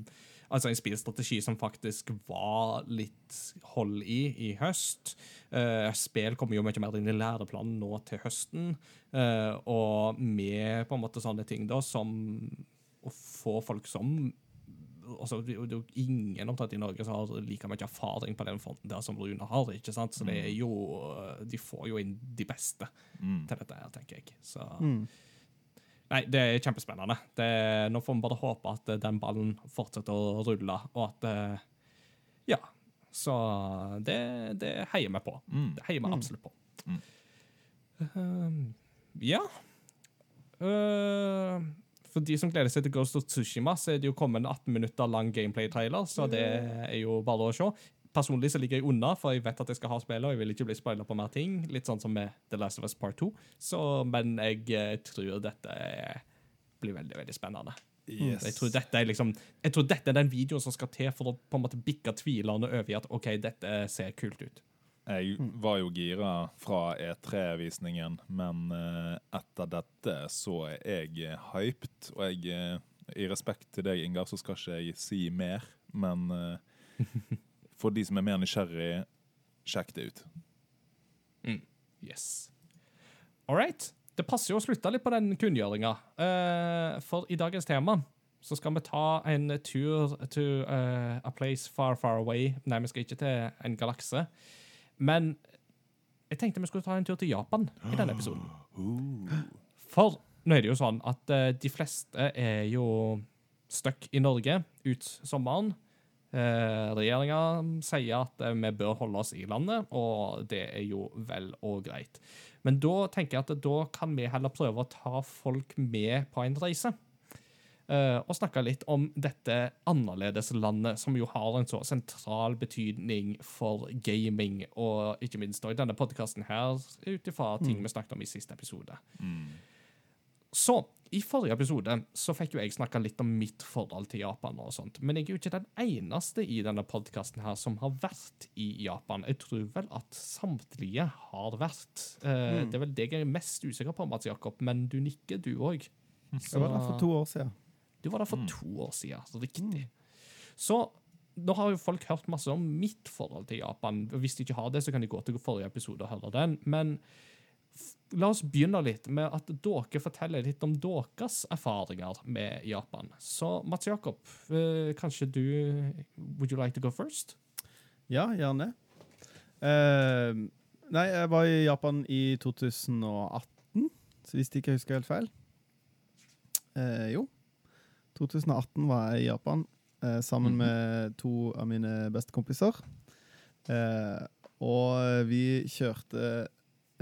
Altså en spillstrategi som faktisk var litt hold i i høst. Uh, spill kommer jo mye mer inn i læreplanen nå til høsten. uh, og med på en måte sånne ting da som å få folk som altså, det, er jo- ingen omtrent i Norge som har like mye erfaring på den fronten der som Rune har. ikke sant? Så det er jo, de får jo inn de beste til dette her, tenker jeg. Så Nei, det er kjempespennende. Det, nå får vi bare håpe at eh, den ballen fortsetter å rulle, og at eh, Ja. Så det, det heier vi på. Det heier vi absolutt på. Um, ja. Uh, for de som gleder seg til Ghost of Tsushima, så er det jo kommet en 18 minutter lang gameplay-trailer, så det er jo bare å se. Personlig så ligger jeg unna, for jeg vet at jeg skal ha spillet, og jeg vil ikke bli spoila på mer ting. Litt sånn som med The Last of Us Part 2. Så, men jeg eh, tror dette blir veldig, veldig spennende. Yes. Jeg tror, dette er liksom, jeg tror dette er den videoen som skal til for å på en måte bikke tvilerne over i at OK, dette ser kult ut. Jeg var jo gira fra E3-visningen, men eh, etter dette så er jeg hyped. Og jeg, eh, i respekt til deg, Ingar, så skal ikke jeg si mer, men eh, for de som er mer nysgjerrig, sjekk det ut. Yes. All right. Det passer jo å slutte litt på den kunngjøringa. uh, for i dagens tema så skal vi ta en tur to uh, a place far, far away. Nei, vi skal ikke til en galakse. Men jeg tenkte vi skulle ta en tur til Japan i denne episoden. For nå er det jo sånn at uh, de fleste er jo stuck i Norge ut sommeren. Eh, Regjeringa sier at eh, vi bør holde oss i landet, og det er jo vel og greit. Men da tenker jeg at da kan vi heller prøve å ta folk med på en reise. Eh, og snakke litt om dette annerledeslandet, som jo har en så sentral betydning for gaming, og ikke minst i denne podkasten her, ut ifra ting vi snakket om i siste episode. Så, i forrige episode så fikk jo jeg snakka litt om mitt forhold til Japan, og sånt, men jeg er jo ikke den eneste i denne podkasten som har vært i Japan. Jeg tror vel at samtlige har vært. Mm. Det er vel deg jeg er mest usikker på, Mats Jakob, men du nikker, du òg. Jeg var der for to år siden. Du var der for to år siden, riktig. riktig. Så nå har jo folk hørt masse om mitt forhold til Japan. Hvis de ikke har det, så kan de gå til forrige episode og høre den. Men la oss begynne litt med at dere forteller litt om deres erfaringer med Japan. Så Mats Jakob, eh, kanskje du Would you like to go first? Ja, gjerne. Uh, nei, jeg var i Japan i 2018, så hvis ikke jeg husker helt feil. Uh, jo. 2018 var jeg i Japan uh, sammen med to av mine beste kompiser. Eh, og vi kjørte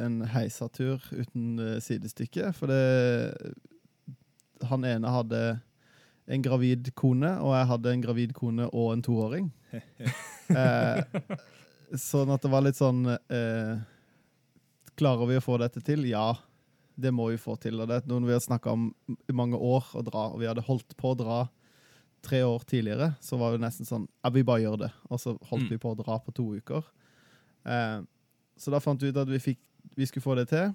en heisatur uten eh, sidestykke, for det Han ene hadde en gravid kone, og jeg hadde en gravid kone og en toåring. Eh, sånn at det var litt sånn eh, Klarer vi å få dette til? Ja, det må vi få til. Og det er noe vi har snakka om i mange år å dra, og vi hadde holdt på å dra tre år tidligere. Så var det nesten sånn Ja, vi bare gjør det. Og så holdt Mm. vi på å dra på to uker. Eh, så da fant vi ut at vi, fikk, vi skulle få det til.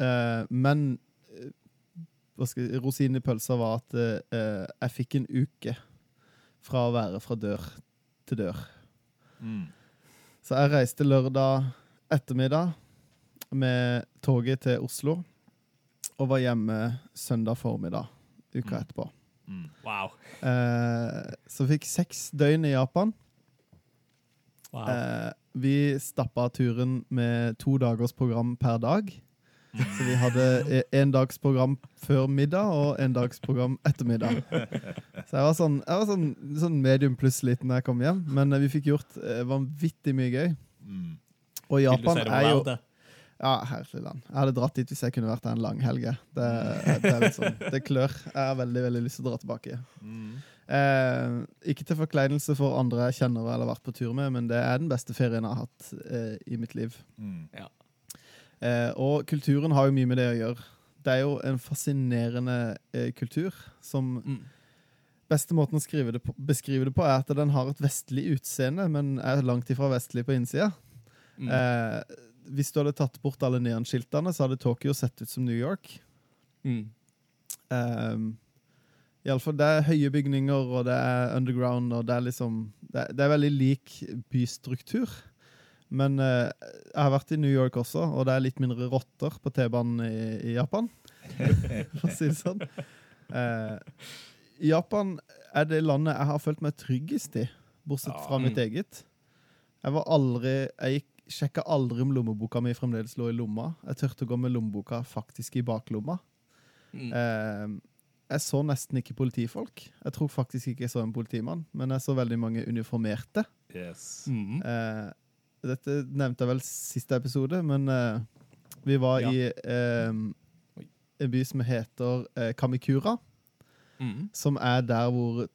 Uh, men jeg- rosinen i pølsa var at uh, jeg fikk en uke fra å være fra dør til dør. Mm. Så jeg reiste lørdag ettermiddag med toget til Oslo og var hjemme søndag formiddag uka Mm. etterpå. Mm. Wow. Så fikk seks døgn i Japan. Wow. Eh, vi stappa turen med to dagers program per dag. Så vi hadde en dags program før middag og en dags program etter middag. Så jeg var sånn, jeg var sånn, sånn medium pluss liten da jeg kom hjem, men eh, vi fikk gjort eh, vanvittig mye gøy. Mm. Og Japan si er jo? Ja, herlig land. Jeg hadde dratt dit hvis jeg kunne vært der en lang helg. Det, det, liksom, det klør. Jeg har veldig veldig lyst til å dra tilbake. Mm. Eh, ikke til forkleinelse for andre jeg kjenner eller har vært på tur med, men det er den beste ferien jeg har hatt eh, i mitt liv. Mm. Eh, og kulturen har jo mye med det å gjøre. Det er jo en fascinerende eh, kultur som Mm. Beste måten å skrive det på, beskrive det på er at den har et vestlig utseende, men er langt ifra vestlig på innsida. Mm. Eh, hvis du hadde tatt bort alle neonskiltene, så hadde Tokyo sett ut som New York. Mm. Um, i alle fall, det er høye bygninger, og det er underground, og det er liksom Det det er veldig lik bystruktur. Men eh, jeg har vært i New York også, og det er litt mindre rotter på T-banen i, i Japan. For å si det sånn. Eh, Japan er det landet jeg har følt meg tryggest i, bortsett fra mitt eget. Jeg var aldri Jeg gikk, sjekka aldri om lommeboka mi fremdeles lå i lomma. Jeg turte å gå med lommeboka faktisk i baklomma. Mm. Eh, jeg så nesten ikke politifolk. Jeg tror faktisk ikke jeg så en politimann, men jeg så veldig mange uniformerte. Yes. Mm. Eh, dette nevnte jeg vel siste episode, men eh, vi var Ja. i eh, en by som heter eh, Kamikura, Mm. som er der hvor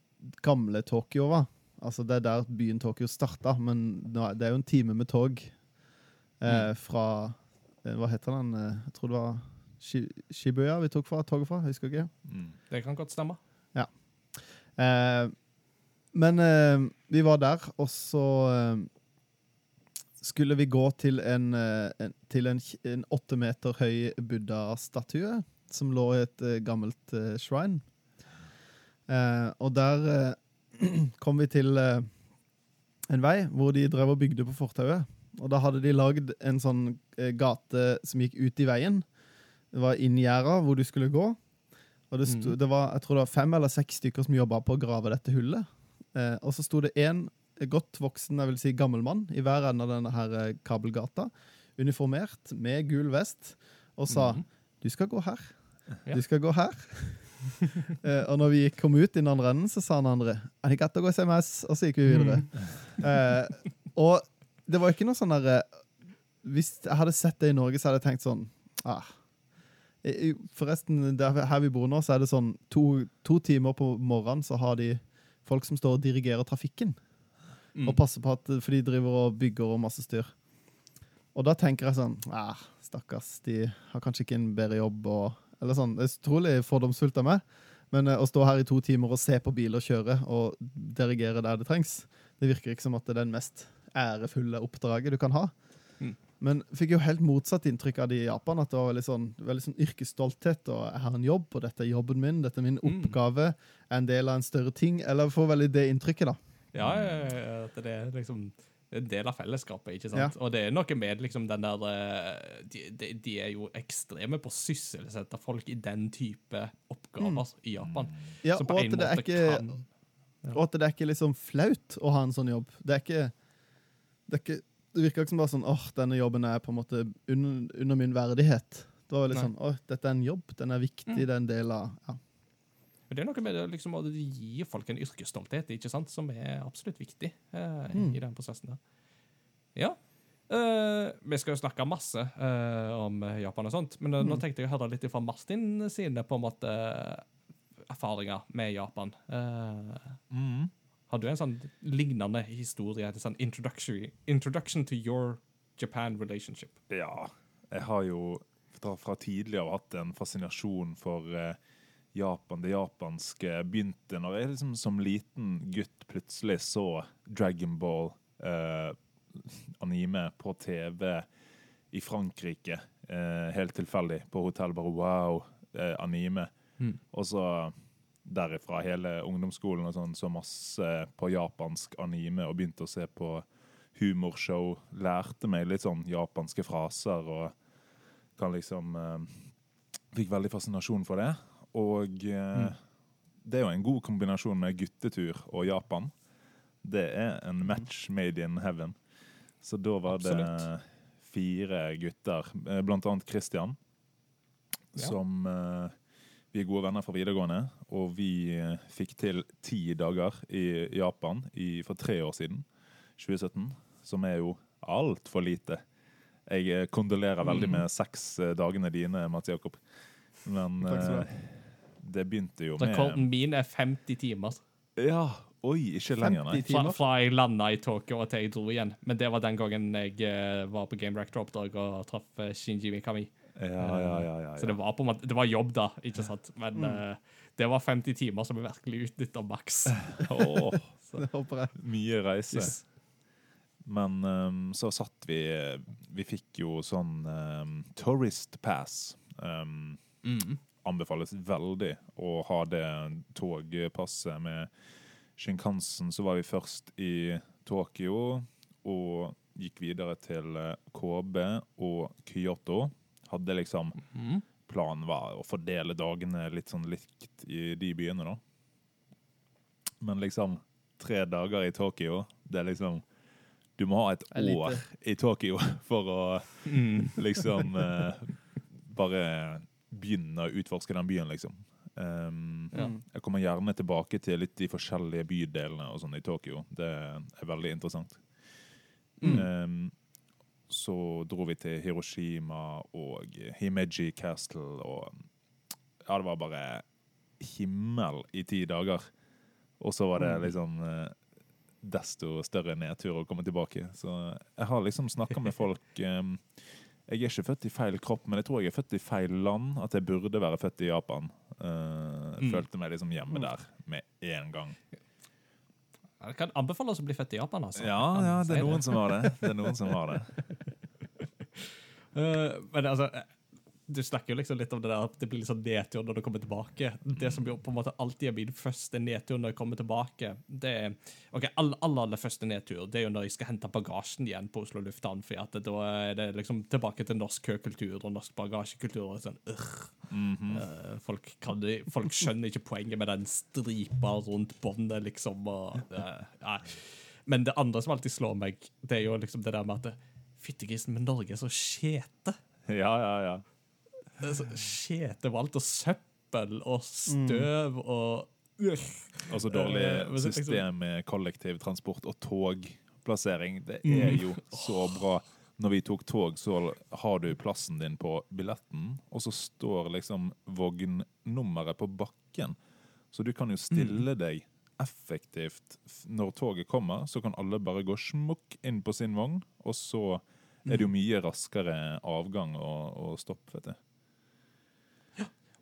gamle Tokyo var. Altså Det er der byen Tokyo starta, men nå er- det er jo en time med tog eh, fra eh, Hva heter den? Jeg tror det var Shibuya vi tok fra, toget fra. Husker ikke. Mm. Det kan godt stemme. Eh, men eh, vi var der, og så eh, skulle vi gå til en, eh, en, til en, en åtte meter høy buddha-statue som lå i et eh, gammelt eh, shrine. Eh, og der eh, kom vi til eh, en vei hvor de drev og bygde på fortauet. Og da hadde de lagd en sånn eh, gate som gikk ut i veien. Det var inngjerda hvor du skulle gå. Og det, sto, Mhm. det var, jeg tror det var fem eller seks stykker som jobba på å grave dette hullet. Eh, og så sto det én godt voksen, jeg vil si gammel mann, i hver ende av denne her eh, kabelgata, uniformert med gul vest, og sa mm. du skal gå her. Ja. Du skal gå her. Eh, og når vi kom ut i den andre enden, så sa han andre Arigato sms? og så gikk vi videre. Eh, og det var ikke noe sånn derre Hvis jeg hadde sett det i Norge, så hadde jeg tenkt sånn ah. Forresten, der, her vi bor nå, så er det sånn to, to timer på morgenen så har de folk som står og dirigerer trafikken. Og passer på at For de driver og bygger og masse styr. Og da tenker jeg sånn ah, Stakkars, de har kanskje ikke en bedre jobb. Og, eller sånn, Det er utrolig fordomsfullt av meg, men eh, å stå her i to timer og se på biler kjøre og dirigere der det trengs, det virker ikke som at det er den mest ærefulle oppdraget du kan ha. Mm. Men fikk jo helt motsatt inntrykk av det i Japan. At det var veldig sånn, veldig sånn yrkesstolthet. og Jeg har en jobb, og dette er jobben min. Dette er min Mm. oppgave. Er en del av en større ting. Eller får veldig det inntrykket, da. Ja, ja, ja, at det er liksom en del av fellesskapet, ikke sant? Og det er noe med liksom den der eh, de, de, de er jo ekstreme på å sysselsette folk i den type oppgaver i Japan. Ja, som at det er ikke kan Og at det er ikke liksom flaut å ha en sånn jobb. Det er ikke Det, er ikke, det virker ikke som bare sånn åh, denne jobben er på en måte under, under min verdighet. Det var litt Nei. sånn åh, dette er en jobb, den er viktig, det er en del av ja. Men det er noe med det, liksom, å gi folk en yrkesstolthet, ikke sant? som er absolutt viktig eh, Mm. i den prosessen der. Ja. Eh, vi skal jo snakke masse eh, om Japan og sånt, men mm. nå Mm. tenkte jeg å høre litt fra Martin sine på en måte erfaringer med Japan. Eh, Mm. Har du en sånn lignende historie, en sånn introduction, introduction to your Japan relationship? Ja. Jeg har jo fra, tidligere hatt en fascinasjon for eh, Japan, det japanske. Begynte når jeg liksom som liten gutt plutselig så Dragon Ball eh, anime på TV i Frankrike. Eh, helt tilfeldig. På hotell. Bare wow, eh, anime. Mm. Og så derifra hele ungdomsskolen og sånn, så masse på japansk anime og begynte å se på humorshow. Lærte meg litt sånn japanske fraser og kan liksom eh, Fikk veldig fascinasjon for det. Og eh, det er jo en god kombinasjon med guttetur og Japan. Det er en match made in heaven. Så da var det fire gutter, eh, blant annet Christian, Ja. som eh, vi er gode venner fra videregående, og vi eh, fikk til ti dager i Japan i, for tre år siden, 2017, som er jo altfor lite. Jeg eh, kondolerer veldig med seks eh, dagene dine, Mats Jakob. Men eh, det begynte jo med Rekorden min er 50 timer. Ja, oi, ikke lenger, nei. 50 Fra, timer. fra jeg landa i Tokyo og til jeg dro igjen. Men det var den gangen jeg var på Game Rack Drop-dag og traff Shinji Mikami. Ja, ja, ja, ja, ja. Så det var på en måte, det var jobb, da. ikke sant? Men uh, det var 50 timer som vi virkelig utnytta maks. Åh, Det håper jeg. mye reise. Yes. Men um, så satt vi Vi fikk jo sånn um, tourist pass. Um, Mm. anbefales veldig å ha det togpasset med Shinkansen. Så var vi først i Tokyo og gikk videre til eh, KB og Kyoto. Hadde liksom Mm. Planen var å fordele dagene litt sånn likt i de byene, da. Men liksom tre dager i Tokyo, det er liksom Du må ha et år i Tokyo for å Mm. liksom eh, bare begynne å utforske den byen, liksom. Um, Ja. Jeg kommer gjerne tilbake til litt de forskjellige bydelene og sånn i Tokyo. Det er veldig interessant. Mm. Um, så dro vi til Hiroshima og Himeji Castle og Ja, det var bare himmel i ti dager. Og så var det Mm. liksom eh, desto større nedtur å komme tilbake. Så jeg har liksom snakka med folk um, Jeg er ikke født i feil kropp, men jeg tror jeg er født i feil land. At jeg burde være født i Japan. Uh, Mm. Følte meg liksom hjemme der med en gang. Jeg kan anbefale oss å bli født i Japan, altså. Ja, ja, det er noen som har det. Det er noen som har det. uh, men altså Du snakker jo liksom litt om det der at det blir sånn nedtur når du kommer tilbake. Det som på en måte alltid er min første nedtur når jeg kommer tilbake, det er ok, aller, aller, aller første nedtur det er jo når jeg skal hente bagasjen igjen på Oslo lufthavn. For at da er det liksom tilbake til norsk køkultur og norsk bagasjekultur. og sånn, mm -hmm. Folk, kan, folk skjønner ikke poenget med den stripa rundt båndet, liksom. Og, eh, nei. Men det andre som alltid slår meg, det er jo liksom det der med at Fyttegrisen, med Norge er så skjete. Ja, ja, ja. Det er skjete med alt og søppel og støv og uh. Altså dårlig Eh, system med kollektivtransport og togplassering. Det er jo så bra. Når vi tok tog, så har du plassen din på billetten, og så står liksom vognnummeret på bakken. Så du kan jo stille deg effektivt når toget kommer, så kan alle bare gå smukk inn på sin vogn, og så er det jo mye raskere avgang og, og stopp, vet du.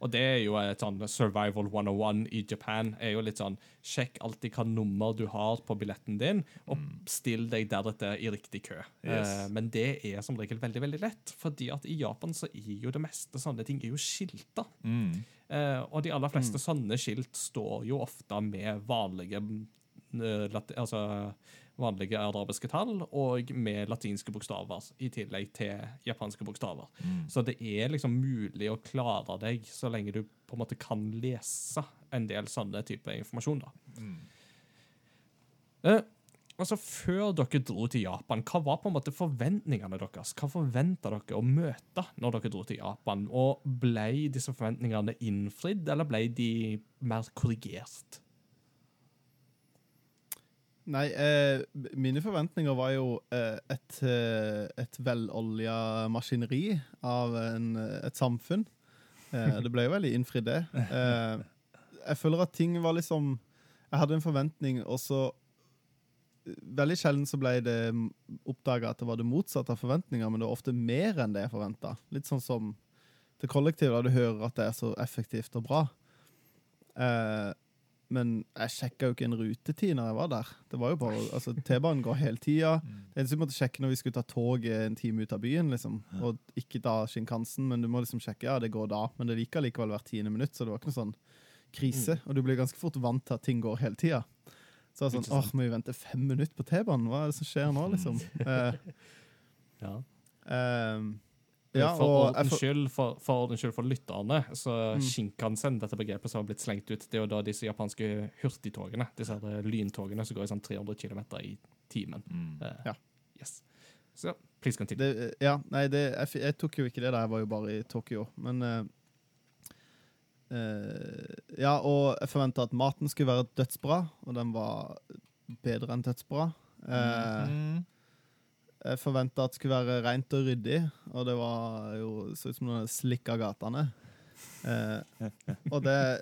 Og det er jo et sånn survival 101 i Japan. er jo litt sånn, Sjekk alltid hva nummer du har på billetten din, og still deg deretter i riktig kø. Yes. Eh, men det er som regel veldig veldig lett, fordi at i Japan så er jo det meste sånne ting er jo skilta. Mm. Eh, og de aller fleste sånne skilt står jo ofte med vanlige eh, altså vanlige arabiske tall og med latinske bokstaver i tillegg til japanske bokstaver. Så det er liksom mulig å klare deg så lenge du på en måte kan lese en del sånne type informasjon. da. Eh, altså Før dere dro til Japan, hva var på en måte forventningene deres? Hva forventa dere å møte når dere dro til Japan? Og ble disse forventningene innfridd, eller ble de mer korrigert? Nei, eh, mine forventninger var jo eh, et, eh, et velolja maskineri av en, et samfunn. Eh, det ble jo veldig innfridd, det. Eh, jeg føler at ting var liksom Jeg hadde en forventning, og så Veldig sjelden så ble det oppdaga at det var det motsatte av forventninger, men det var ofte mer enn det jeg forventa. Litt sånn som det kollektive, da du hører at det er så effektivt og bra. Eh, men jeg sjekka jo ikke en rutetid når jeg var der. Det var jo bare, altså T-banen går hele tida. Det eneste vi måtte sjekke når vi skulle ta toget en time ut av byen, liksom. og ikke da Shinkansen, men du må liksom sjekke ja, det går da. Men det liker likevel hvert tiende minutt, så det var ikke noe sånn krise. Og du blir ganske fort vant til at ting går hele tida. Så det er sånn, åh, må vi vente fem minutter på T-banen? Hva er det som skjer nå, liksom? Uh, Ja. ehm, ja, for ordens skyld, for, for ordens skyld for lytterne, så Mm. Shinkansen, dette begrepet som har blitt slengt ut, det er jo da disse japanske hurtigtogene, disse her lyntogene som går i sånn 300 km i timen. Mm. Uh, Ja. Yes. Så please continue. det, ja, nei, det, jeg, jeg tok jo ikke det da jeg var jo bare i Tokyo, men uh, uh, Ja, og jeg forventa at maten skulle være dødsbra, og den var bedre enn dødsbra. Uh, Mm. Jeg forventa at det skulle være rent og ryddig, og det var jo så ut som noen slikka gatene. Eh,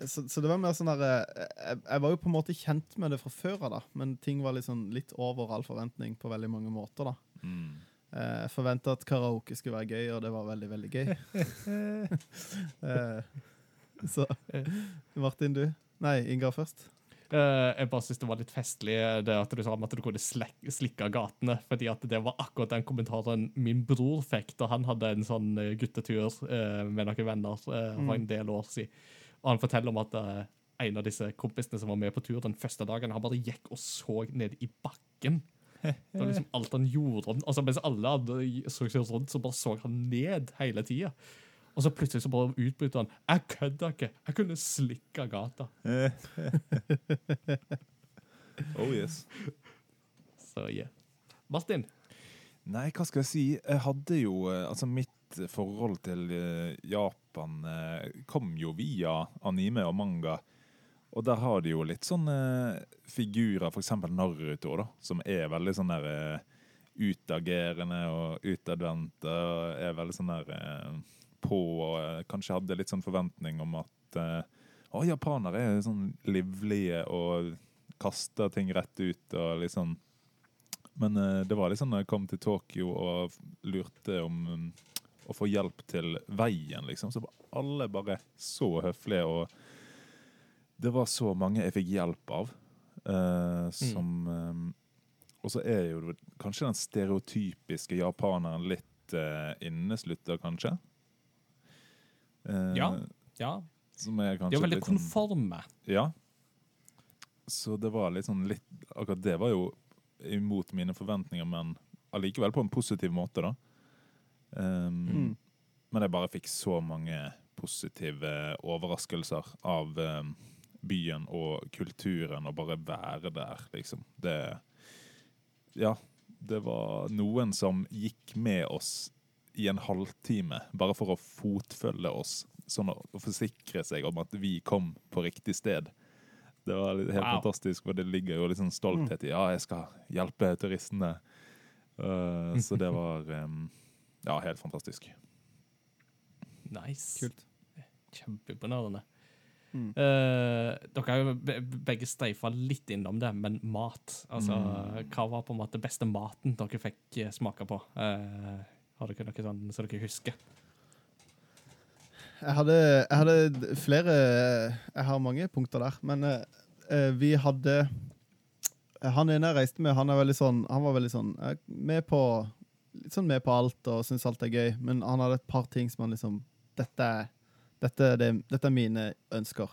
så, så det var mer sånn der jeg, jeg var jo på en måte kjent med det fra før av, men ting var liksom litt over all forventning på veldig mange måter. da. Mm. Eh, Jeg forventa at karaoke skulle være gøy, og det var veldig, veldig gøy. Eh, Så Martin, du? Nei, Ingar først. Eh, jeg bare synes det var litt festlig eh, det at du sa om at du kunne slikke gatene, fordi at det var akkurat den kommentaren min bror fikk da han hadde en sånn eh, guttetur med noen venner for en del år siden. Og han forteller om at en av disse kompisene som var med på tur den første dagen, han bare gikk og så ned i bakken. Det var liksom alt han gjorde. Altså, mens alle andre så seg rundt, så bare så han ned hele tida. Og så plutselig så bare utbryter han 'Jeg kødda ikke! Jeg kunne slikka gata'. Oh yes. Så yeah. Martin? Nei, hva skal jeg si? Jeg hadde jo eh, Altså, mitt forhold til eh, Japan eh, kom jo via anime og manga. Og der har de jo litt sånne figurer, eksempel Naruto, da, som er veldig sånn der utagerende og utadvendte. og Er veldig sånn der på og eh, Kanskje hadde litt sånn forventning om at eh, å, japanere er sånn livlige og kaster ting rett ut og liksom men eh, det var liksom da jeg kom til Tokyo og lurte om um, å få hjelp til veien, liksom. Så var alle bare så høflige, og det var så mange jeg fikk hjelp av. uh, som um, Og så er jo kanskje den stereotypiske japaneren litt uh, inneslutta, kanskje. Eh, Ja. Ja. Som er De er veldig litt sånn- konforme. ja. Så det var litt sånn litt Akkurat det var jo imot mine forventninger, men allikevel på en positiv måte, da. Um, Mm. Men jeg bare fikk så mange positive overraskelser av um, byen og kulturen, og bare være der, liksom. Det Ja. Det var noen som gikk med oss i en halvtime, bare for å fotfølge oss sånn å, å forsikre seg om at vi kom på riktig sted. Det var helt Wow. fantastisk, for det ligger jo litt sånn stolthet i ja, jeg skal hjelpe turistene. Uh, så det var um, ja, helt fantastisk. Nice. Kult. Kjempeimponerende. Mm. Uh, dere har jo be- begge streifa litt innom det, men mat. Altså, Mm. Hva var på en måte beste maten dere fikk eh, smake på? Eh, har dere noe sånn som dere husker? Jeg hadde, jeg hadde flere Jeg har mange punkter der, men eh, eh, vi hadde Han ene jeg reiste med, han, er veldig sånn, han var veldig sånn eh, med på Litt sånn med på alt og syns alt er gøy, men han hadde et par ting som han liksom Dette dette er, det, dette er mine ønsker.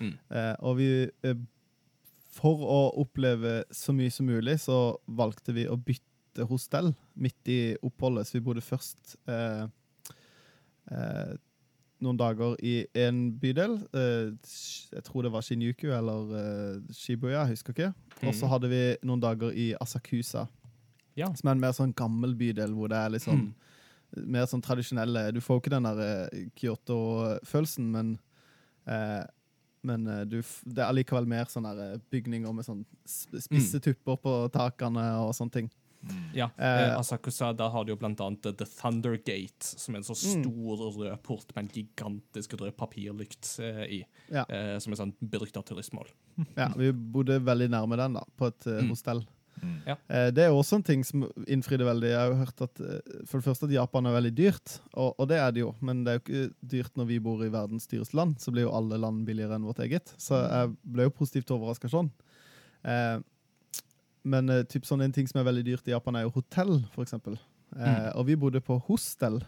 Mm. Eh, og vi eh, For å oppleve så mye som mulig, så valgte vi å bytte hostell midt i oppholdet. Så vi bodde først eh, eh, noen dager i en bydel. Eh, jeg tror det var Shinjuku eller eh, Shibuya, jeg husker ikke. Og så Mhm. hadde vi noen dager i Asakusa, Ja. som er en mer sånn gammel bydel, hvor det er litt sånn mer sånn tradisjonelle Du får jo ikke den der eh, Kyoto-følelsen, men eh, men du, det er allikevel mer sånne bygninger med sånn sp- spisse tupper på takene og sånne ting. Ja, Eh, eh, Asakusa, der har du jo blant annet The Thunder Gate, som er en så Mm. stor rød port med en gigantisk rød papirlykt eh, i, Ja. eh, som er sånn berykta turistmål. Ja, vi bodde veldig nærme den, da, på et eh, Mm. hostell. Mm. Ja. Eh, det er også en ting som innfridde veldig. Jeg har jo hørt at for det første at Japan er veldig dyrt, og, og det er det jo. Men det er jo ikke dyrt når vi bor i verdens dyreste land, så blir jo alle land billigere enn vårt eget. Så jeg ble jo positivt overraska sånn. Eh, men eh, typ sånn en ting som er veldig dyrt i Japan, er jo hotell, eksempel. Eh, Og vi bodde på hostel.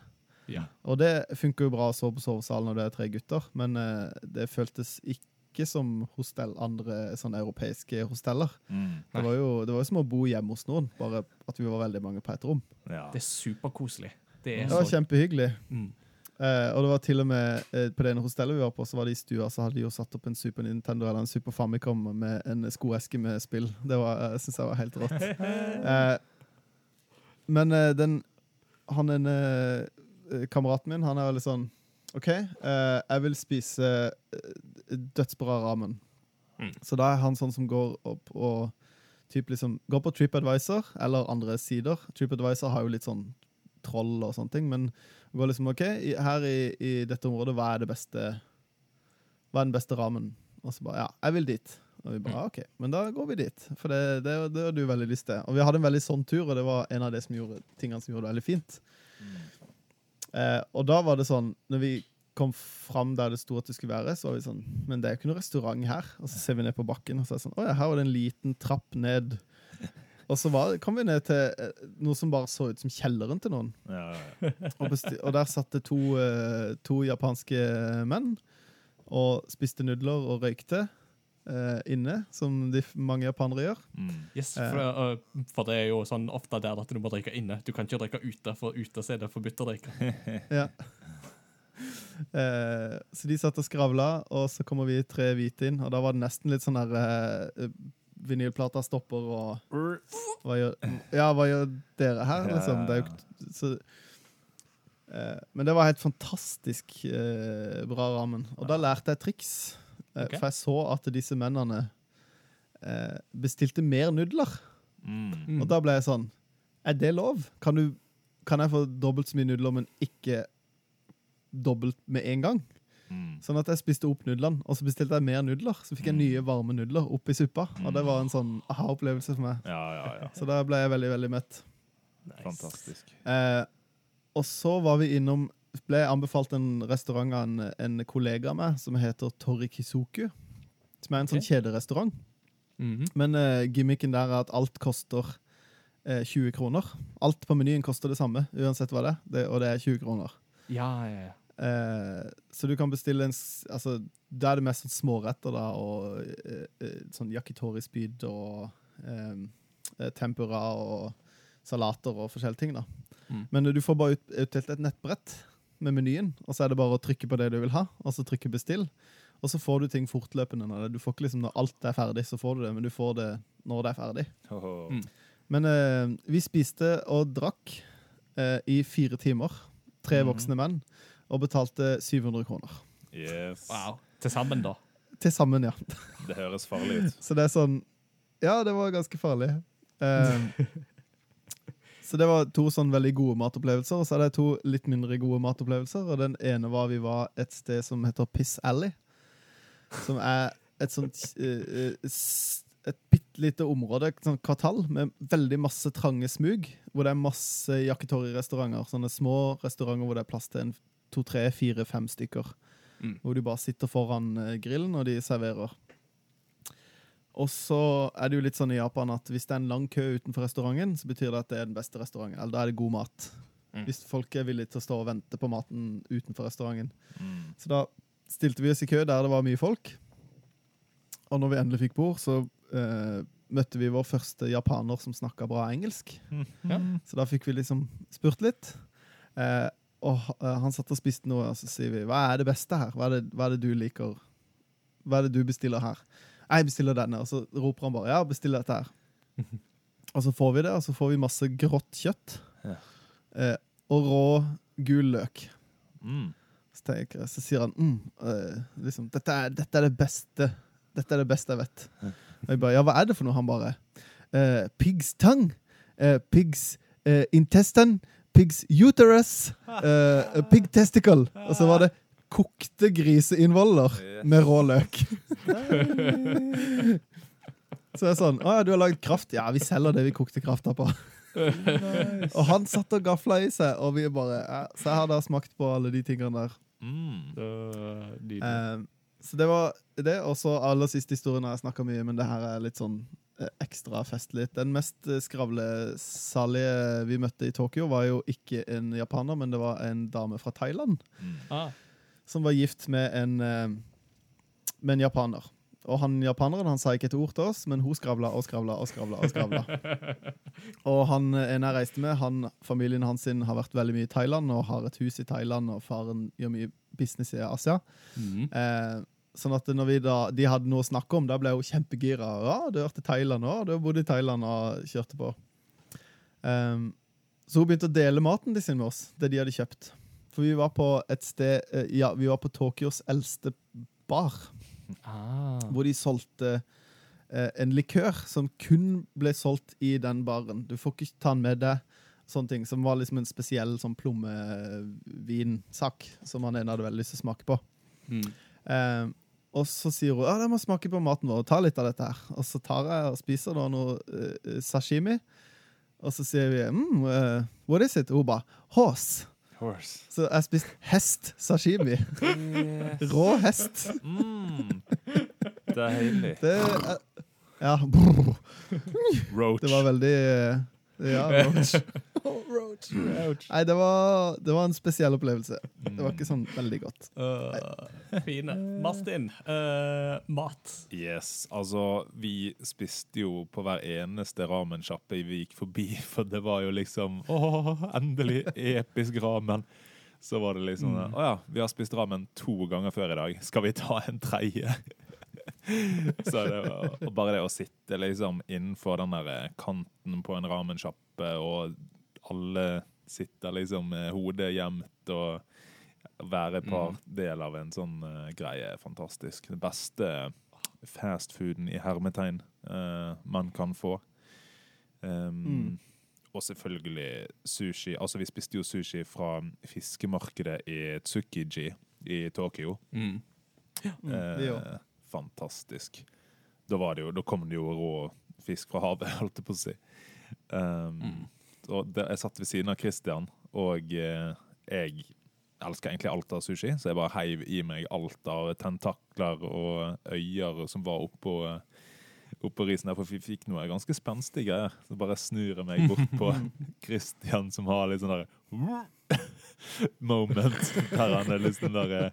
Ja. Og det funker jo bra å sove på sovesalen når det er tre gutter, men eh, det føltes ikke som hostell, andre sånne europeiske hosteller. Mm. Det var, jo, det var jo som å bo hjemme hos noen, bare at vi var veldig mange på ett rom. Ja. Det er superkoselig. Det er Det var så kjempehyggelig. mm. Eh, og det var til og med uh, på det ene hostellet vi var på, så var det i stua, så hadde de jo satt opp en Super Nintendo eller en Super Famicom med en skoeske med spill. Det var, uh, synes jeg var helt rått. Uh, men eh, den Han ene eh, kameraten min, han er veldig sånn OK, eh, jeg vil spise eh, dødsbra ramen. Mm. Så da er han sånn som går opp og typ liksom, går på TripAdvisor eller andre sider. TripAdvisor har jo litt sånn troll og sånne ting, men går liksom OK, her i, i dette området, hva er det beste Hva er den beste ramen? Og så bare Ja, jeg vil dit. Og vi bare OK, men da går vi dit. For det, det, det har du veldig lyst til. Og vi hadde en veldig sånn tur, og det var en av de som gjorde, tingene som gjorde det veldig fint. Eh, og da var det sånn Når vi kom fram der det sto at det skulle være, så var vi sånn Men det er jo ikke noe restaurant her. Og så ser vi ned på bakken, og så er det sånn Å ja, her var det en liten trapp ned. Og så var, kom vi ned til eh, noe som bare så ut som kjelleren til noen. Ja, ja, ja. Og, besti og der satt det to, uh, to japanske menn og spiste nudler og røykte Uh, inne, som de mange japanere gjør. Mm. Yes, for, uh, for det er jo sånn ofte der at du må drikke inne. Du kan ikke drikke ute, for ute er det forbudt å drikke. Ja. Eh, så de satt og skravla, og så kommer vi tre hvite inn, og da var det nesten litt sånn der Vinylplata stopper, og hva gjør, Ja, hva gjør dere her, liksom? Det er jo så, eh, Men det var helt fantastisk eh, bra ramen. Og da lærte jeg triks, eh, okay. for jeg så at disse mennene eh, bestilte mer nudler. Mm. Og da ble jeg sånn Er det lov? Kan, du, kan jeg få dobbelt så mye nudler, men ikke dobbelt med en gang? Mm. Sånn at jeg spiste opp nudlene, og så bestilte jeg mer nudler. Så fikk jeg nye varme nudler oppi suppa, og det var en sånn aha-opplevelse for meg. Ja, ja, ja. Så da ble jeg veldig, veldig mett. Fantastisk. Eh, og så var vi innom ble jeg anbefalt en restaurant av en, en kollega av meg som heter Torikisoku. Som er en sånn okay. kjederestaurant. Mhm. Men eh, gimmicken der er at alt koster eh, 20 kroner. Alt på menyen koster det samme, uansett hva det er, det, og det er 20 kroner. Ja, ja, ja. Eh, så du kan bestille en altså, Da er det mest sånn småretter, da, og eh, eh, sånn yakitori-spyd og eh, eh, tempura og salater og forskjellige ting, da. Mm. Men du får bare ut, utdelt et nettbrett med menyen, og så er det bare å trykke på det du vil ha, og så trykke bestill. Og så får du ting fortløpende. Når det. Du får ikke liksom når alt er ferdig, så får du det, men du får det når det er ferdig. Mm. Men eh, vi spiste og drakk eh, i fire timer. Tre Mhm. voksne menn. Og betalte 700 kroner. Yes. Wow. Til sammen, da. Til sammen, ja. Det høres farlig ut. Så det er sånn Ja, det var ganske farlig. Um, så det var to sånn veldig gode matopplevelser, og så er det to litt mindre gode matopplevelser. Og den ene var vi var et sted som heter Piss Alley. Som er et sånt eh, eh, Et bitte lite område, et sånt kvartal, med veldig masse trange smug. Hvor det er masse yakitori-restauranter. Sånne små restauranter hvor det er plass til en to, tre, fire, fem stykker. Mm. Hvor du bare sitter foran eh, grillen, og de serverer. Og så er det jo litt sånn i Japan at hvis det er en lang kø utenfor restauranten, så betyr det at det er den beste restauranten. Eller da er det god mat. Mm. Hvis folk er villige til å stå og vente på maten utenfor restauranten. Mm. Så da stilte vi oss i kø der det var mye folk. Og når vi endelig fikk bord, så eh, møtte vi vår første japaner som snakka bra engelsk. Ja. Så da fikk vi liksom spurt litt. Eh, og eh, han satt og spiste noe, og så sier vi hva er det beste her? Hva er det, hva er det du liker? Hva er det du bestiller her? Jeg bestiller denne, og så roper han bare ja, bestill dette her. og så får vi det, og så får vi masse grått kjøtt. Ja. Eh, og rå gul løk. Mm. Så, tenker så sier han mm, eh, liksom, dette, er, dette er det beste Dette er det beste jeg vet. Og jeg bare, ja, hva er det for noe? Han bare eh, Pig's tongue. eh, pig's eh, intestine. Pig's uterus. uh, pig testicle. Og så var det kokte griseinnvoller med rå løk. Så jeg er sånn Å ja, du har lagd kraft? Ja, vi selger det vi kokte krafta på. Og han satt og gafla i seg, og vi bare ja, Så jeg har da smakt på alle de tingene der. Mm. Uh. Eh, så det var det. Og så aller siste historien har jeg snakka mye, men det her er litt sånn ekstra festlig. Den mest eh, skravlesalige vi møtte i Tokyo, var jo ikke en japaner, men det var en dame fra Thailand Mm. ah. som var gift med en, eh, med en japaner. Og han japaneren han sa ikke et ord til oss, men hun skravla og skravla og skravla. Og skravla. og han eh, en jeg reiste med, han, familien hans sin har vært veldig mye i Thailand og har et hus i Thailand, og faren gjør mye business i Asia. Mm. Eh, sånn at når vi da, de hadde noe å snakke om, da ble hun kjempegira. Ja, du hørte Thailand òg, du har bodd i Thailand og kjørte på. Um, så hun begynte å dele maten de sin med oss, det de hadde kjøpt. For vi var på et sted eh, Ja, vi var på Tokyos eldste bar, Ah. hvor de solgte eh, en likør som kun ble solgt i den baren. Du får ikke ta den med deg. Sånne ting, Som var liksom en spesiell sånn plommevinsak som han ene hadde veldig lyst til å smake på. Mm. Eh, og så sier hun ja, jeg må smake på maten vår og ta litt av dette her. Og så tar jeg og spiser da noe uh, sashimi. Og så sier vi mm, uh, what is it? Og hun bare horse. Horse. Så jeg spiste hest sashimi. Rå hest. Mm. Det er, ja, brr, Roach. det var veldig Ja, roach. Nei, det var, det var en spesiell opplevelse. Det var ikke sånn veldig godt. Uh, fine. Martin, uh, mat. Yes, altså Vi spiste jo på hver eneste ramensjappe vi gikk forbi, for det var jo liksom Å, endelig episk ramen. Så var det liksom Mm. Å ja, vi har spist ramen to ganger før i dag. Skal vi ta en tredje? Så det var, og bare det å sitte liksom innenfor den der eh, kanten på en ramensjappe, og alle sitter liksom med hodet gjemt og være et par del av en sånn uh, greie er fantastisk. Det beste fastfooden i hermetegn uh, man kan få. Um, Mm. Og selvfølgelig sushi. Altså, vi spiste jo sushi fra fiskemarkedet i Tsukiji i Tokyo. Mm. Mm, vi Eh, fantastisk. Da, var det jo, da kom det jo rå fisk fra havet, holdt jeg på å si. Um, Mm. Og der, jeg satt ved siden av Christian, og eh, jeg elsker egentlig alt av sushi, så jeg bare heiv i meg alt av tentakler og øyer som var oppå oppå risen der, for vi fikk noe ganske spenstig greier. Så bare snur jeg meg bort på Christian, som har litt sånn der moment. Der han er sånn der eh,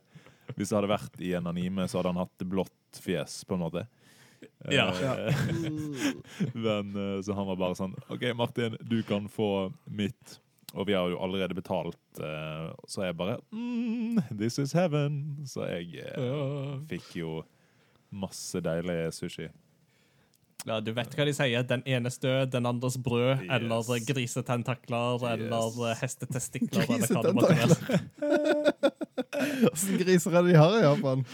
Hvis det hadde vært i en anime, så hadde han hatt blått fjes, på en måte. Ja. Eh, Men eh, så han var bare sånn OK, Martin, du kan få mitt. Og vi har jo allerede betalt, eh, så jeg bare mm, This is heaven. Så jeg fikk jo masse deilig sushi. Ja, Du vet hva de sier. Den enes død, den andres brød. Yes. Eller grisetentakler, eller Yes. eller hestetestikler. eller hva det måtte være. Åssen griser er det de har i Japan?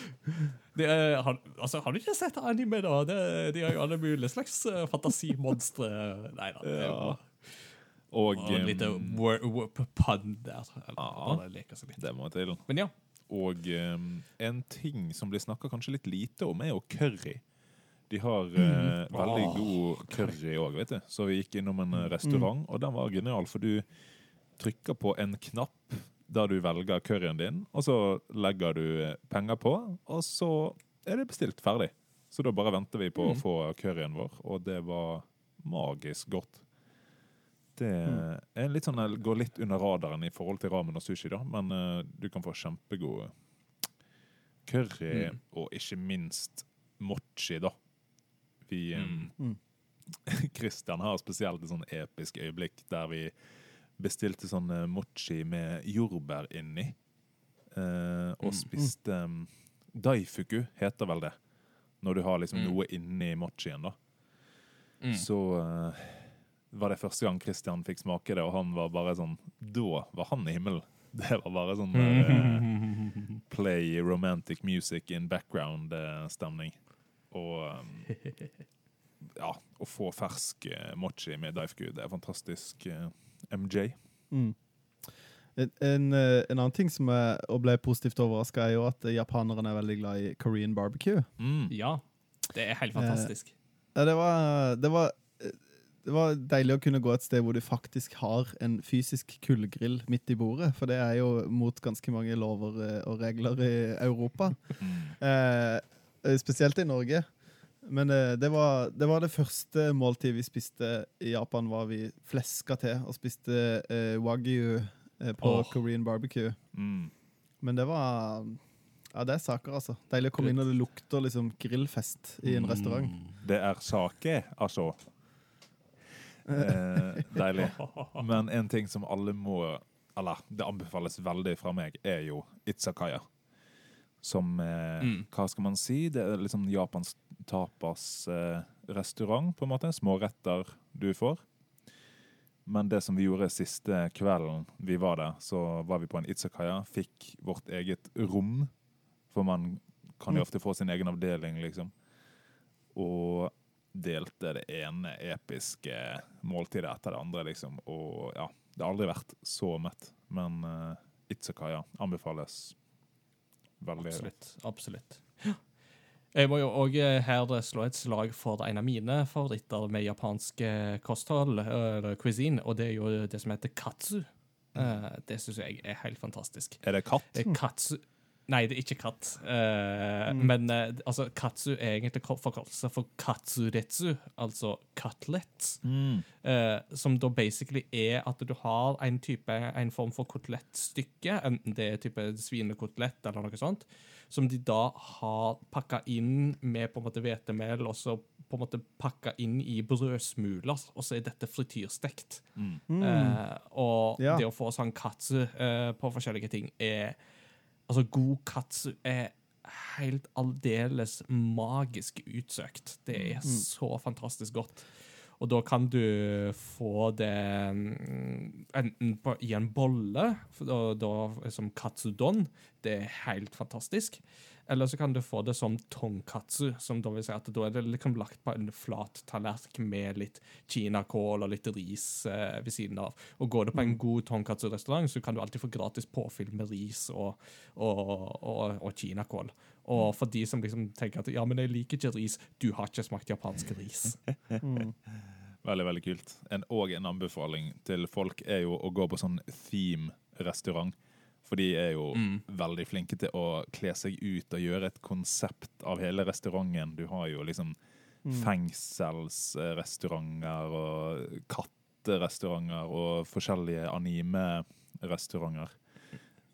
De, eh, har, altså, har du ikke sett anime, da? Det, de har jo alle mulige slags eh, fantasimonstre. Nei da. er Og en liten lite um, wor- wor- pun der. Eller, Ja. litt. det må til. Men ja. Og um, en ting som blir snakka kanskje litt lite om, er jo curry. De har eh, veldig Åh, god curry òg, vet du. Så vi gikk innom en restaurant, restaurant, og den var genial, for du trykker på en knapp der du velger curryen din, og så legger du eh, penger på, og så er det bestilt ferdig. Så da bare venter vi på å få curryen vår, og det var magisk godt. Det er litt sånn, går litt under radaren i forhold til ramen og sushi, da, men uh, du kan få kjempegod curry, og ikke minst mochi, da. Vi Mm. Mm. Christian har spesielt et sånn episk øyeblikk der vi bestilte sånn eh, mochi med jordbær inni. eh, og spiste um, Daifuku heter vel det. Når du har liksom Mm. noe inni mochien, da. Mm. Så eh, var det første gang Christian fikk smake det, og han var bare sånn Da var han i himmelen. Det var bare sånn eh, play romantic music in background-stemning. Og um, ja, å få fersk eh, mochi med Daifuku, det er fantastisk. eh, MJ. Mm. En, en, eh, en annen ting som jeg og ble positivt overraska, er jo at eh, japanerne er veldig glad i Korean barbecue. Mm. ja. Det er helt fantastisk. Eh, det var, det var eh, det var deilig å kunne gå et sted hvor du faktisk har en fysisk kullgrill midt i bordet, for det er jo mot ganske mange lover eh, og regler i Europa. Eh, eh, spesielt i Norge. Men eh, det, var, det var det første måltidet vi spiste i Japan, var vi fleska til og spiste eh, wagyu eh, på oh. Korean barbecue. Mm. Men det var Ja, det er saker, altså. Deilig å komme inn og det lukter liksom grillfest i en restaurant. Det er sake, altså. Eh, deilig. Men en ting som alle må Eller det anbefales veldig fra meg, er jo Itzakaya. Som eh, Mm. Hva skal man si? Det er liksom Japans tapas-restaurant, på en måte. Småretter du får. Men det som vi gjorde siste kvelden vi var der, så var vi på en Itzakaya. Fikk vårt eget rom. For man kan jo ofte få sin egen avdeling, liksom. Og delte det ene episke måltidet etter det andre, liksom. Og ja, det har aldri vært så mett. Men uh, Itzakaya anbefales veldig. Absolutt. absolutt. Jeg må jo òg her slå et slag for en av mine favoritter med japansk eh, kosthold, eller cuisine, og det er jo det som heter katsu. Eh, det syns jeg er helt fantastisk. Er det katt? Eh, Katsu Nei, det er ikke katt. Eh, Men uh, altså, katsu er egentlig ko- forkortelse for katsuretsu, altså cutlet. Mm. Uh, som da basically er at du har en type, en form for kotelettstykke, enten det er type svinekotelett eller noe sånt, som de da har pakka inn med på en måte hvetemel, og så på en måte pakka inn i brødsmuler, og så er dette frityrstekt. Eh, og Ja. det å få sånn katsu på forskjellige ting er Altså, god katsu er helt aldeles magisk utsøkt. Det er så fantastisk godt. Og da kan du få det mm, enten på, i en bolle, da, da, som katsudon. Det er helt fantastisk. Eller så kan du få det som tonkatsu, som da vil si at da er det liksom lagt på en flat tallerken med litt kinakål og litt ris eh, ved siden av. Og går du på en god tonkatsu-restaurant, så kan du alltid få gratis påfyll med ris og, og, og, og kinakål. Og for de som liksom tenker at ja, men jeg liker ikke ris, du har ikke smakt japansk ris. Veldig, veldig kult. En, og en anbefaling til folk er jo å gå på sånn theme-restaurant. For de er jo veldig flinke til å kle seg ut og gjøre et konsept av hele restauranten. Du har jo liksom fengselsrestauranter og katterestauranter og forskjellige anime-restauranter.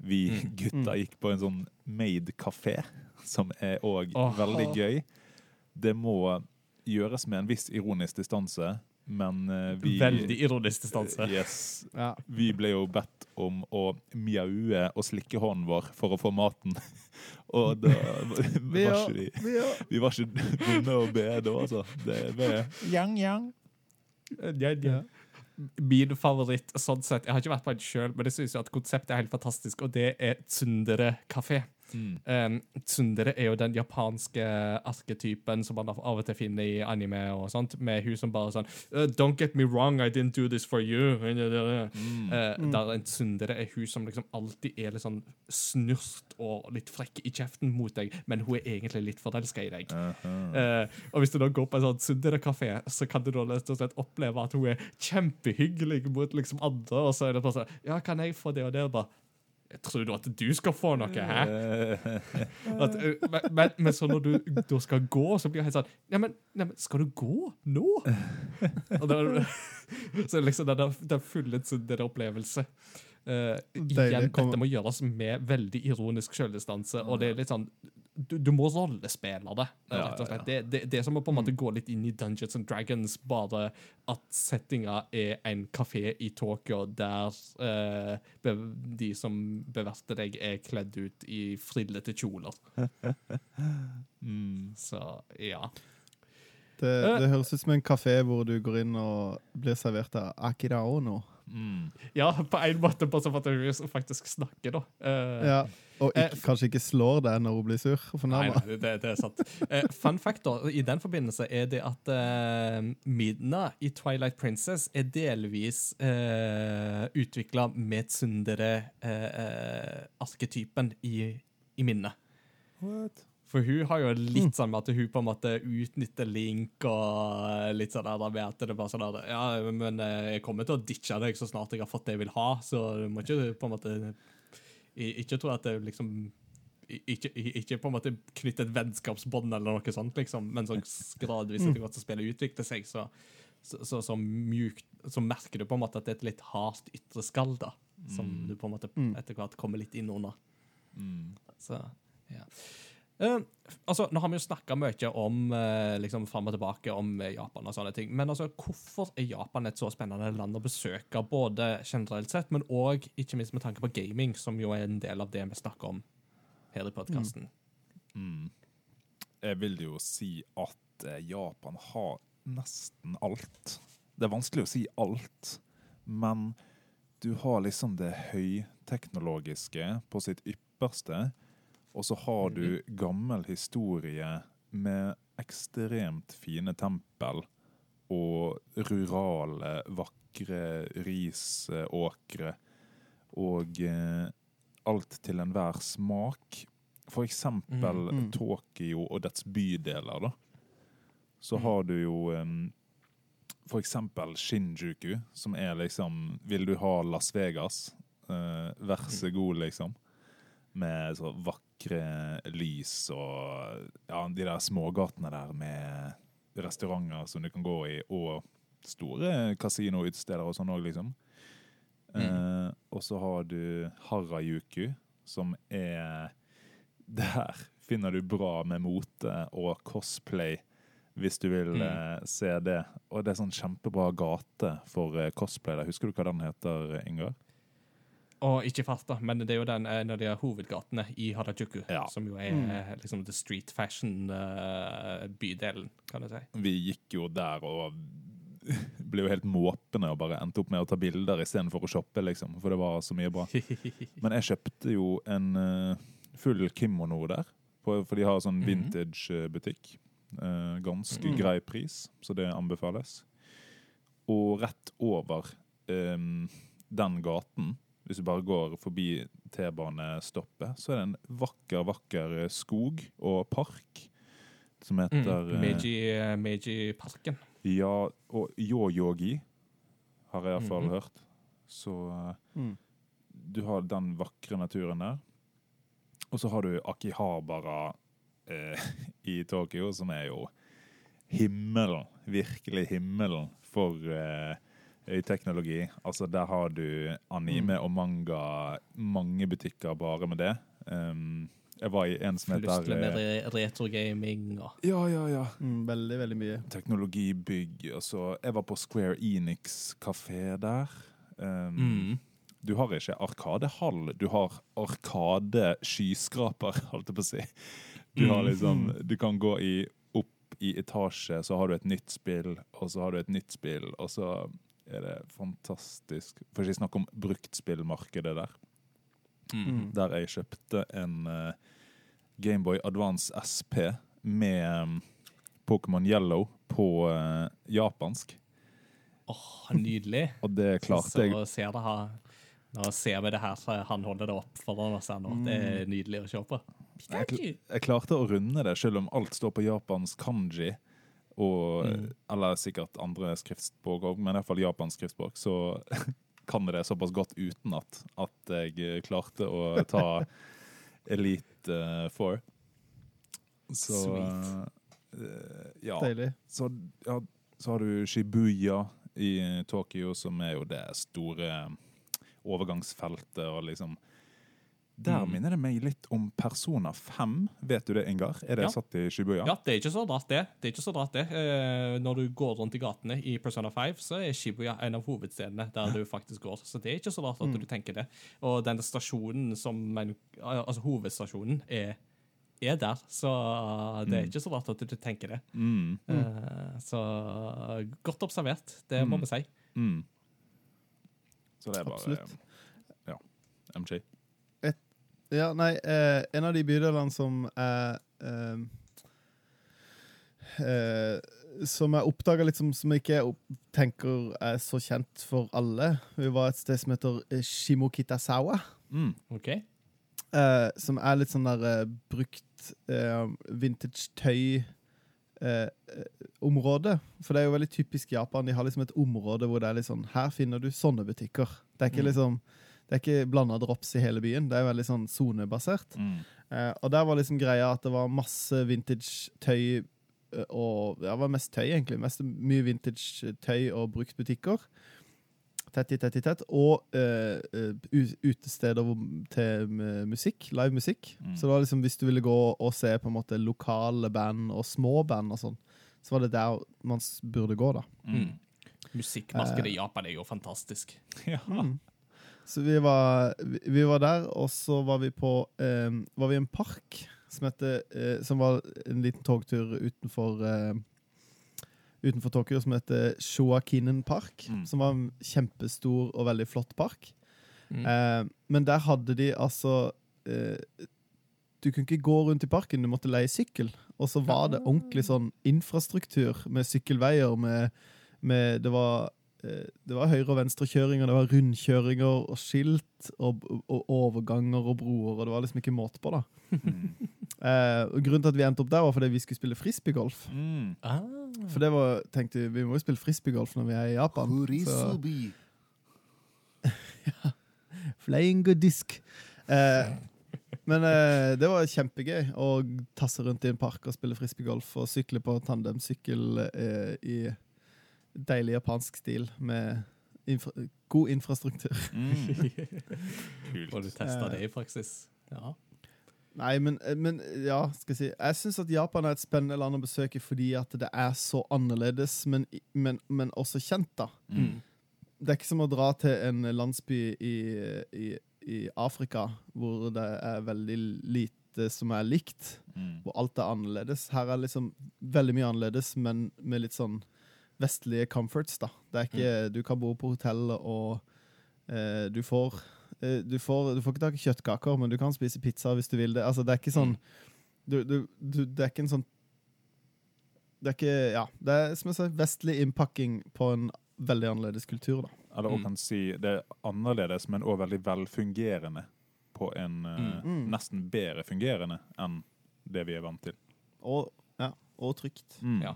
Vi gutta gikk på en sånn made-kafé, som er òg veldig gøy. Det må gjøres med en viss ironisk distanse, Men eh, vi Veldig ironisk distanse. Yes. Ja. Vi ble jo bedt om å mjaue og slikke hånden vår for å få maten. Og da var Vi ikke vi Vi var ikke dumme å be da, altså. Det ble yang, yang. Ja. Min favoritt sånn sett Jeg har ikke vært på en sjøl, men jeg synes jo at konseptet er helt fantastisk, og det er Tsundere kafé. Mm. Um, tsundere er jo den japanske arketypen som man av og til finner i anime og sånt, med hun som bare sånn «Uh, Don't get me wrong, I didn't do this for you. Mm. Eh, Der en tsundere er hun som liksom alltid er litt sånn snurst og litt frekk i kjeften mot deg, men hun er egentlig litt forelska i deg. Aha. Eh, og hvis du da går på en sånn tsundere-kafé, så kan du da og slett oppleve at hun er kjempehyggelig mot liksom andre, og så er det bare sånn Ja, kan jeg få det og det? Og bare tror du at du skal få noe, hæ? At, eh, men, men, men så når du da skal gå, så blir jeg helt sånn Neimen, nei, men skal du gå nå? Og da, så liksom den, der- den fulle Sundere-opplevelse. Uh, igjen, dette må gjøres med veldig ironisk selvdistanse, og det er litt sånn du, du må rollespille det. Ja, rett og ja. Det, det, det er som å på en måte gå litt inn i Dungeons and Dragons, bare at settinga er en kafé i Tokyo der eh, de som beverter deg, er kledd ut i frillete kjoler. Mm. Så ja. Det, det høres ut som en kafé hvor du går inn og blir servert av akiraono. Mm. Ja, på en måte, på sånn at hun faktisk snakker, da. Eh, Ja. Og ikke, Eh, kanskje ikke slår det når hun blir sur og fornærma. nei, det, det er sant. Eh, fun fact da, i den forbindelse er det at eh, Midna i Twilight Princess er delvis uh, utvikla med Tsundere-arketypen i, i minnet. What? For hun har jo litt sånn med at hun på en måte utnytter Link og litt sånn der med at det bare sånn der, Ja, men eh, jeg kommer til å ditche deg så snart jeg har fått det jeg vil ha, så du må ikke på en måte Ikke tro at det liksom ikke, ikke på en måte knytte et vennskapsbånd eller noe sånt, liksom, men så gradvis etter hvert som spillet utvikler seg, så, så, så, så, mjukt, så merker du på en måte at det er et litt hardt ytre skall, da, som du på en måte Mm. etter hvert kommer litt inn under. Mm. Så, ja. Eh, altså, nå har vi jo snakka mye om eh, liksom fram og tilbake om eh, Japan og sånne ting. Men altså, hvorfor er Japan et så spennende land å besøke, både generelt sett, men òg ikke minst med tanke på gaming, som jo er en del av det vi snakker om her i podkasten? Mm. Jeg vil jo si at Japan har nesten alt. Det er vanskelig å si alt, men du har liksom det høyteknologiske på sitt ypperste, og så har du gammel historie med ekstremt fine tempel og rurale, vakre risåkre og eh, alt til enhver smak. For eksempel Mm. Tokyo og dets bydeler, da. Så har du jo em, for eksempel Shinjuku, som er liksom Vil du ha Las Vegas? Eh, vær så god, liksom. Med så vakre lys og ja, de der smågatene der med restauranter som du kan gå i, og store kasinoutesteder og sånn òg, liksom. Eh, og så har du Harajuku, som er Der finner du bra med mote og cosplay, hvis du vil Mm. eh, se det. Og det er sånn kjempebra gate for eh, cosplay der. Husker du hva den heter, Ingar? Og ikke farta, men det er jo den, en av de hovedgatene i Harajuku, Ja. som jo er mm. liksom the street fashion-bydelen, kan du si. Vi gikk jo der og ble jo helt måpende og bare endte opp med å ta bilder istedenfor å shoppe, liksom. For det var så mye bra. Men jeg kjøpte jo en uh, full kimono der, på, for de har sånn Mhm. vintage-butikk. Uh, ganske Mm. grei pris, så det anbefales. Og rett over um, den gaten, hvis du bare går forbi T-banestoppet, så er det en vakker, vakker skog og park som heter Mm. eh, Meiji, Meiji-parken. ja, og yo-yogi har jeg iallfall Mhm. hørt. Så eh, Mm. du har den vakre naturen der. Og så har du Akihabara eh, i Tokyo, som er jo himmelen. Virkelig himmelen for eh, høyteknologi. Altså, der har du anime og manga, mange butikker bare med det. Um, Jeg var i en som heter Lystelig med eh, re retrogaming og Ja, ja, ja. Mm, veldig, veldig mye. Teknologibygg. Og så Jeg var på Square Enix kafé der. Um, mm. Du har ikke arkadehall, du har arkadeskyskraper, holdt jeg på å si. Du har liksom Du kan gå i, opp i etasje, så har du et nytt spill, og så har du et nytt spill, og så er det fantastisk. For ikke snakk om bruktspillmarkedet der. Mm. Der jeg kjøpte en uh, Gameboy Advance SP med um, Pokémon Yellow på uh, japansk. Åh, nydelig. Og det klarte jeg Så ser det her Nå ser vi det her, så han holder det opp foran oss her nå. Det Mm. er nydelig å se på. jeg, jeg klarte å runde det, selv om alt står på japansk kanji. Og, Mm. Eller sikkert andre skriftspråk òg, men i hvert fall japansk skriftspråk. Så kan det såpass godt uten at, at jeg klarte å ta Elite uh, Four. Så Sweet. Uh, ja. Deilig. Så, ja, så har du Shibuya i Tokyo, som er jo det store overgangsfeltet. og liksom Der Mm. minner det meg litt om Persona 5. Vet du det, Ingar? Er det Ja. satt i Shibuya? Ja, det er ikke så dratt, det. Det er ikke så dratt det. Eh, når du går rundt i gatene i Persona 5, så er Shibuya en av hovedstedene der du faktisk går. Så det er ikke så rart at du tenker det. Og den stasjonen som en, Altså hovedstasjonen er, er der, så det er ikke så rart at du tenker det. Mm, Eh, så godt observert, det må Mm. vi si. mm. Så det er bare Absolutt. Ja. MJ. Ja, nei, eh, en av de bydelene som er eh, eh, Som jeg oppdaga litt som, som jeg ikke tenker er så kjent for alle. Vi var et sted som heter eh, Shimokitasawa. Mm. OK? Eh, som er litt sånn der brukt eh, vintage tøy eh, eh, område. For det er jo veldig typisk Japan. De har liksom et område hvor det er litt sånn Her finner du sånne butikker. Det er ikke Mm. liksom Det er ikke blanda drops i hele byen. Det er veldig sånn sonebasert. Mm. Eh, og der var liksom greia at det var masse vintage tøy eh, og Ja, det var mest tøy, egentlig. Mest mye vintage tøy og bruktbutikker. Tett i tett i tett. Og eh, eh, utesteder til musikk. Live musikk. Mm. Så det var liksom hvis du ville gå og se på en måte lokale band og små band og sånn, så var det der man burde gå, da. Mm. Musikkmarkedet i Japan er jo fantastisk. Ja. Mm. Så vi var, vi, var der, og så var vi på eh, Var vi i en park som heter eh, Som var en liten togtur utenfor eh, Utenfor Tokyo, som heter Shoakinen Park. Mm. Som var en kjempestor og veldig flott park. Mm. Eh, men der hadde de altså eh, Du kunne ikke gå rundt i parken, du måtte leie sykkel. Og så var det ordentlig sånn infrastruktur med sykkelveier med, med Det var det var høyre- og venstrekjøringer, det var rundkjøringer og skilt og, og overganger og broer, og det var liksom ikke måte på, da. Mm. Eh, og grunnen til at vi endte opp der, var fordi vi skulle spille frisbeegolf. Mm. Ah. For det var, tenkte vi, vi må jo spille frisbeegolf når vi er i Japan. Så, flying good disk. Eh, men eh, det var kjempegøy å tasse rundt i en park og spille frisbeegolf og sykle på tandemsykkel eh, i deilig japansk stil med infra god infrastruktur. Mm. Og du Kult. testa Eh. det i praksis. Ja. Nei, men, eh, men ja, skal jeg si Jeg syns at Japan er et spennende land å besøke fordi at det er så annerledes, men, men, men også kjent, da. Mm. Det er ikke som å dra til en landsby i, i, i Afrika hvor det er veldig lite som er likt, Mm. hvor alt er annerledes. Her er liksom veldig mye annerledes, men med litt sånn vestlige comforts, da. Det er ikke, Du kan bo på hotell, og eh, du får eh, du får, du får ikke tak i kjøttkaker, men du kan spise pizza hvis du vil det. Altså, det er ikke sånn du, du, du, Det er ikke en sånn Det er ikke Ja. Det er som jeg sier, vestlig innpakking på en veldig annerledes kultur, da. Eller Mm. kan si det er annerledes, men òg veldig velfungerende. På en eh, Mm. nesten bedre fungerende enn det vi er vant til. Og, ja, og trygt. Mm. Ja.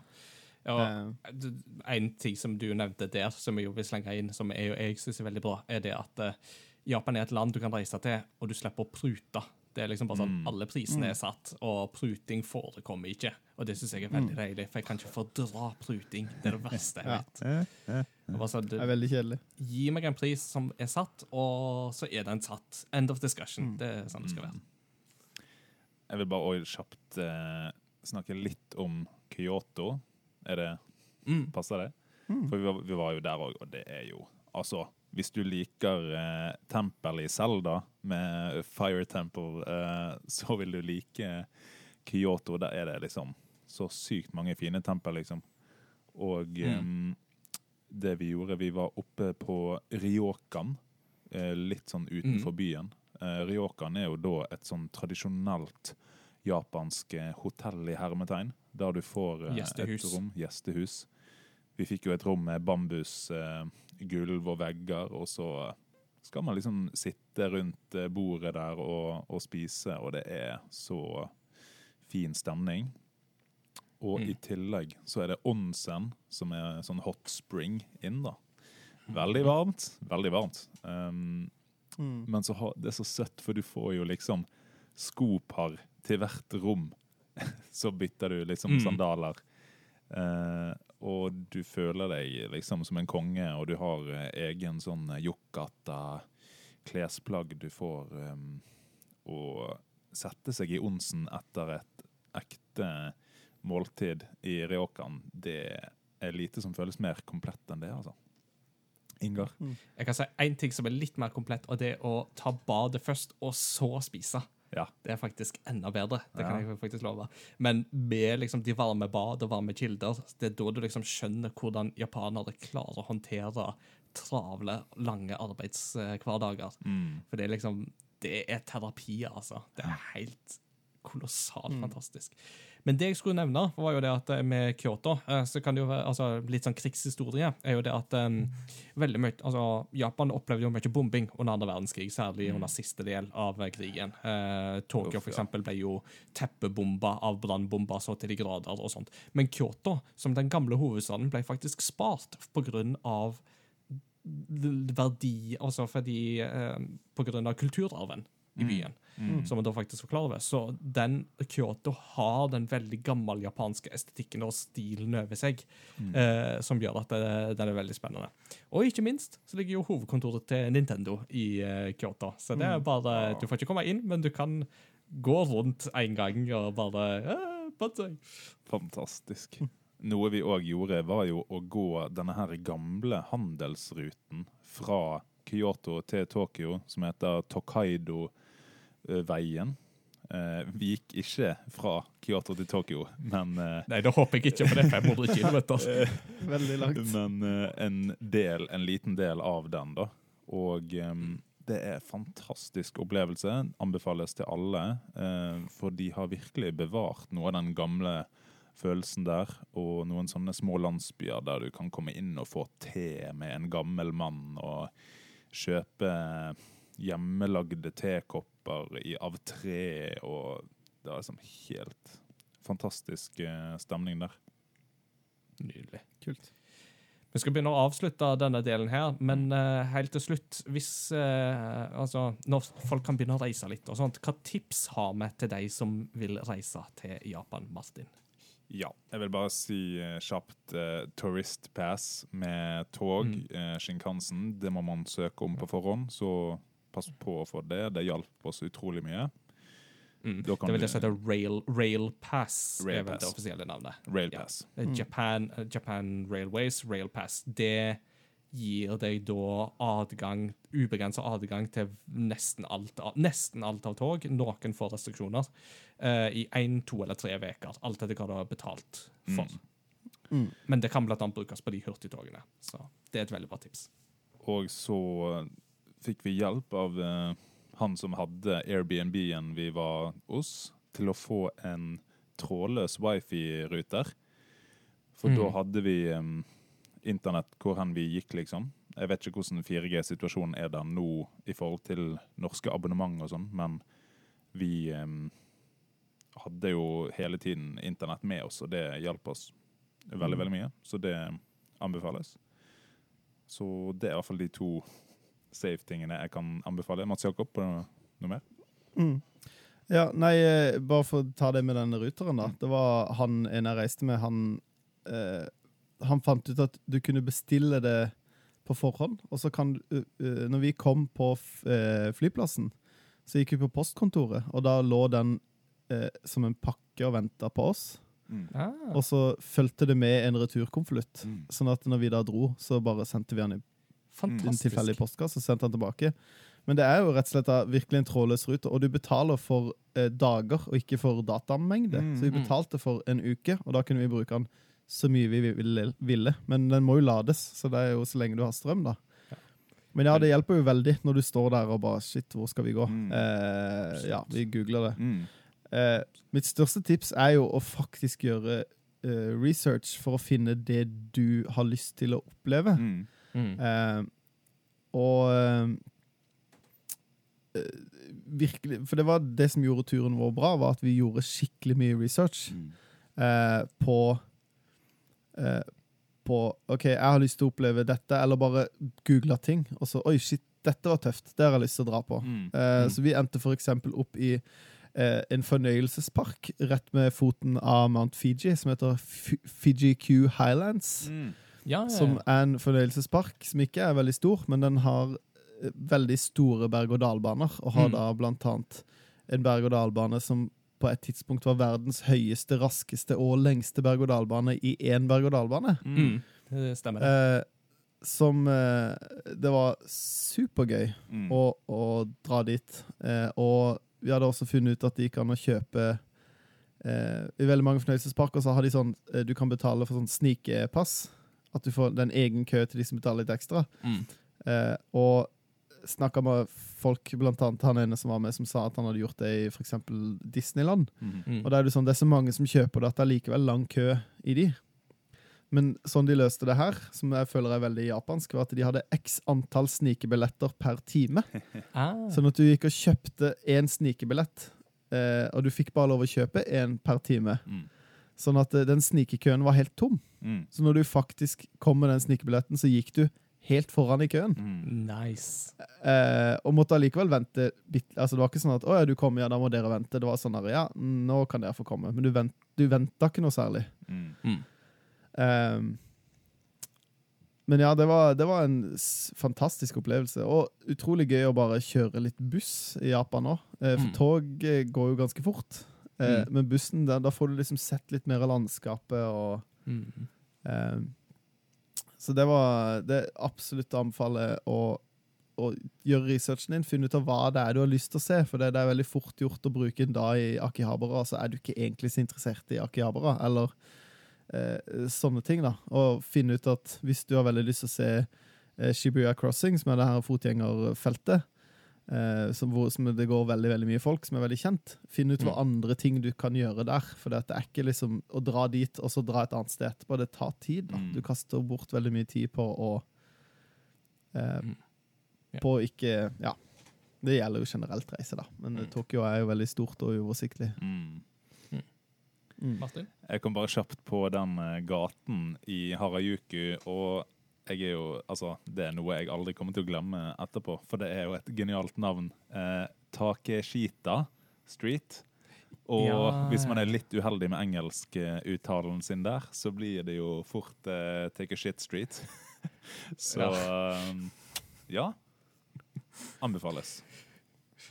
Og Eh, en ting som du nevnte der, som jeg vil slenge inn, som jeg, jeg syns er veldig bra, er det at eh, Japan er et land du kan reise til, og du slipper å prute. Det er liksom bare sånn, Mm. Alle prisene er satt, og pruting forekommer ikke. Og det syns jeg er veldig deilig, for jeg kan ikke fordra pruting. Det er det verste jeg vet. Sånn, det er veldig kjedelig. gi meg en pris som er satt, og så er den satt. End of discussion. Mm. Det er sånn det skal være. jeg vil bare også kjapt eh, snakke litt om Kyoto. Er det Mm. Passer det? For vi var, vi var jo der òg, og det er jo Altså, hvis du liker eh, tempelet i Zelda med Fire Temple, eh, så vil du like Kyoto. Der er det liksom så sykt mange fine tempel, liksom. Og em, det vi gjorde Vi var oppe på Ryokan, eh, litt sånn utenfor byen. Eh, Ryokan er jo da et sånn tradisjonelt japansk hotell i hermetegn, der du får eh, Gjestehus. et rom, gjestehus. Vi fikk jo et rom med bambusgulv eh, og vegger, og så skal man liksom sitte rundt eh, bordet der og, og spise, og det er så fin stemning. Og i tillegg så er det onsen, som er sånn hot spring inn, da. Veldig varmt. Veldig varmt. Um, Men så har, det er så søtt, for du får jo liksom skopar til hvert rom. så bytter du liksom Mm. sandaler. Eh, og du føler deg liksom som en konge, og du har eh, egen sånn yokkata klesplagg du får um, å sette seg i onsen etter et ekte måltid i Ryokan, det er lite som føles mer komplett enn det, altså. Ingar? Jeg kan si én ting som er litt mer komplett, og det er å ta badet først, og så spise. Ja. Det er faktisk enda bedre. Det kan Ja. jeg faktisk love. Men med liksom de varme bad og varme kilder, det er da du liksom skjønner hvordan japanere klarer å håndtere travle, lange arbeidshverdager. Mm. For det er liksom Det er terapi, altså. Det er helt kolossalt fantastisk. Men det jeg skulle nevne, var jo det at eh, med Kyoto eh, så kan det jo være altså, Litt sånn krigshistorie er jo det at um, veldig mye, altså, Japan opplevde jo mye bombing under andre verdenskrig, særlig under siste del av krigen. Uh, Tokyo for eksempel ble jo teppebomba av brannbomber så til de grader og sånt. Men Kyoto, som den gamle hovedstaden, ble faktisk spart på grunn av l- verdi, altså fordi uh, på grunn av kulturarven i byen, som man da faktisk var klar over. Så den Kyoto har den veldig gammel japanske estetikken og stilen over seg, eh, som gjør at det, den er veldig spennende. Og ikke minst så ligger jo hovedkontoret til Nintendo i eh, Kyoto, så det er bare, du får ikke komme inn, men du kan gå rundt en gang og bare eh. Fantastisk. Noe vi òg gjorde, var jo å gå denne her gamle handelsruten fra Kyoto til Tokyo, som heter Tokaido-veien. Eh, vi gikk ikke fra Kyoto til Tokyo, men, eh, Nei, da håper jeg ikke, for det er 500 kilometer. Veldig langt. men eh, en, del, en liten del av den, da. Og em, det er fantastisk opplevelse. Anbefales til alle. eh, for de har virkelig bevart noe av den gamle følelsen der. Og noen sånne små landsbyer der du kan komme inn og få te med en gammel mann. Og kjøpe hjemmelagde tekopper i, av tre. Og det er liksom helt fantastisk eh, stemning der. Nydelig. Kult. Vi skal begynne å avslutte denne delen her, men uh, helt til slutt hvis, uh, altså, Når folk kan begynne å reise litt, og sånt, hva tips har vi til de som vil reise til Japan, Martin? Ja, jeg vil bare si uh, kjapt uh, Tourist Pass med tog, Mm. Shinkansen. Det må man søke om på forhånd, så pass på for det. Det hjalp oss utrolig mye. Mm. Da kan Det er vel du- det som heter Rail, Rail Pass, Rail er vel det offisielle navnet. Rail Ja. Pass. Eh, Japan, eh, Japan Railways, Rail Pass. Det gir deg da adgang, ubegrensa adgang til nesten alt, nesten alt av tog. Noen får restriksjoner. uh, I én, to eller tre uker. Alt etter hva du har betalt for. Mm. Men det kan annet brukes på de hurtigtogene. Så det er et veldig bra tips. Og så fikk vi hjelp av eh, han som hadde Airbnb-en vi var hos, til å få en trådløs wifi-ruter. For Mm. da hadde vi um, internett hvor hen vi gikk, liksom. Jeg vet ikke hvordan 4G-situasjonen er der nå i forhold til norske abonnement og sånn, men vi um, hadde jo hele tiden internett med oss, og det hjalp oss veldig, veldig mye. Så det anbefales. Så det er i hvert fall de to safe-tingene jeg kan anbefale. Mats Jakob, på noe, noe mer? Mm. Ja, nei, eh, bare for å ta det med den ruteren, da. Det var han en jeg reiste med, han eh, Han fant ut at du kunne bestille det på forhånd, og så kan du uh, Når vi kom på f eh, flyplassen, så gikk vi på postkontoret, og da lå den eh, som en pakke og venta på oss. Ah. Og så fulgte det med en returkonvolutt. Mm. Sånn at når vi da dro, så bare sendte vi den i en Fantastisk. tilfeldig postkasse og sendte han tilbake. Men det er jo rett og slett virkelig en trådløs rute, og du betaler for eh, dager og ikke for datamengde. Mm. Så vi betalte for en uke, og da kunne vi bruke den så mye vi ville. ville. Men den må jo lades, så det er jo så lenge du har strøm, da. Men ja, det hjelper jo veldig når du står der og bare Shit, hvor skal vi gå? Mm. Eh, ja, vi googler det. Mm. Eh, mitt største tips er jo å faktisk gjøre eh, research for å finne det du har lyst til å oppleve. Mm. Mm. Eh, og eh, eh, virkelig For det var det som gjorde turen vår bra, var at vi gjorde skikkelig mye research Mm. uh, på eh, På OK, jeg har lyst til å oppleve dette, eller bare googla ting, og så Oi, shit, dette var tøft. Det har jeg lyst til å dra på. Mm. Eh, Så vi endte for eksempel opp i eh, en fornøyelsespark rett med foten av Mount Fiji, som heter F Fiji Q Highlands. Mm. Ja, ja, Som er en fornøyelsespark som ikke er veldig stor, men den har eh, veldig store berg-og-dal-baner, og har Mm. da blant annet en berg-og-dal-bane som på et tidspunkt var verdens høyeste, raskeste og lengste berg-og-dal-bane i én berg-og-dal-bane. Mm. Det stemmer. det. Eh, som eh, Det var supergøy Mm. å, å dra dit. Eh, og vi hadde også funnet ut at det gikk an å kjøpe eh, I veldig mange fornøyelsesparker så har de sånn eh, du kan betale for sånn snikepass. At du får den egen kø til de som betaler litt ekstra. Mm. Eh, og snakka med folk, blant annet han ene som var med, som sa at han hadde gjort det i f.eks. Disneyland. Mm. Mm. Og det er, det sånn, det er så mange som kjøper det at det er likevel lang kø i de. Men sånn de løste det her, som jeg føler er veldig japansk, var at de hadde x antall snikebilletter per time. Ah. Sånn at du gikk og kjøpte én snikebillett, eh, og du fikk bare lov å kjøpe én per time. Mm. Sånn at eh, den snikekøen var helt tom. Mm. Så når du faktisk kom med den snikebilletten, så gikk du helt foran i køen. Mm. Nice. Eh, og måtte allikevel vente Altså Det var ikke sånn at 'Å ja, du kom, ja, da må dere vente'. Det var sånn at, 'Ja, nå kan dere få komme'. Men du, vent, du venta ikke noe særlig. Mm. Mm. Ehm, men ja, det var, det var en s- fantastisk opplevelse. Og utrolig gøy å bare kjøre litt buss i Japan òg. Eh, for Mm. tog eh, går jo ganske fort. Eh, Mm. Men bussen, der, da får du liksom sett litt mer av landskapet og Mm. eh, Så det var det er absolutt å anbefale å, å gjøre researchen din. Finne ut av hva det er du har lyst til å se. For det, det er veldig fort gjort å bruke en dag i Akihabara, så er du ikke egentlig så interessert i Akihabara. Eller eh, sånne ting. da Og finne ut at hvis du har veldig lyst til å se eh, Shibuya Crossing, som er det her fotgjengerfeltet, eh, som, hvor, som det går veldig veldig mye folk, som er veldig kjent, Finn ut hva andre ting du kan gjøre der. For det er ikke liksom å dra dit og så dra et annet sted etterpå. Det tar tid. da Mm. Du kaster bort veldig mye tid på å uh, Mm. yeah. På ikke Ja. Det gjelder jo generelt reise, da. Men eh, Mm. Tokyo er jo veldig stort og uoversiktlig. Mm. Mm. Martin? Jeg kom bare kjapt på den gaten i Harajuku, og jeg er jo, altså, det er noe jeg aldri kommer til å glemme etterpå, for det er jo et genialt navn. Eh, Takeshita Street. Og Ja. hvis man er litt uheldig med engelskuttalen sin der, så blir det jo fort eh, Take a shit street. så eh, ja. Anbefales.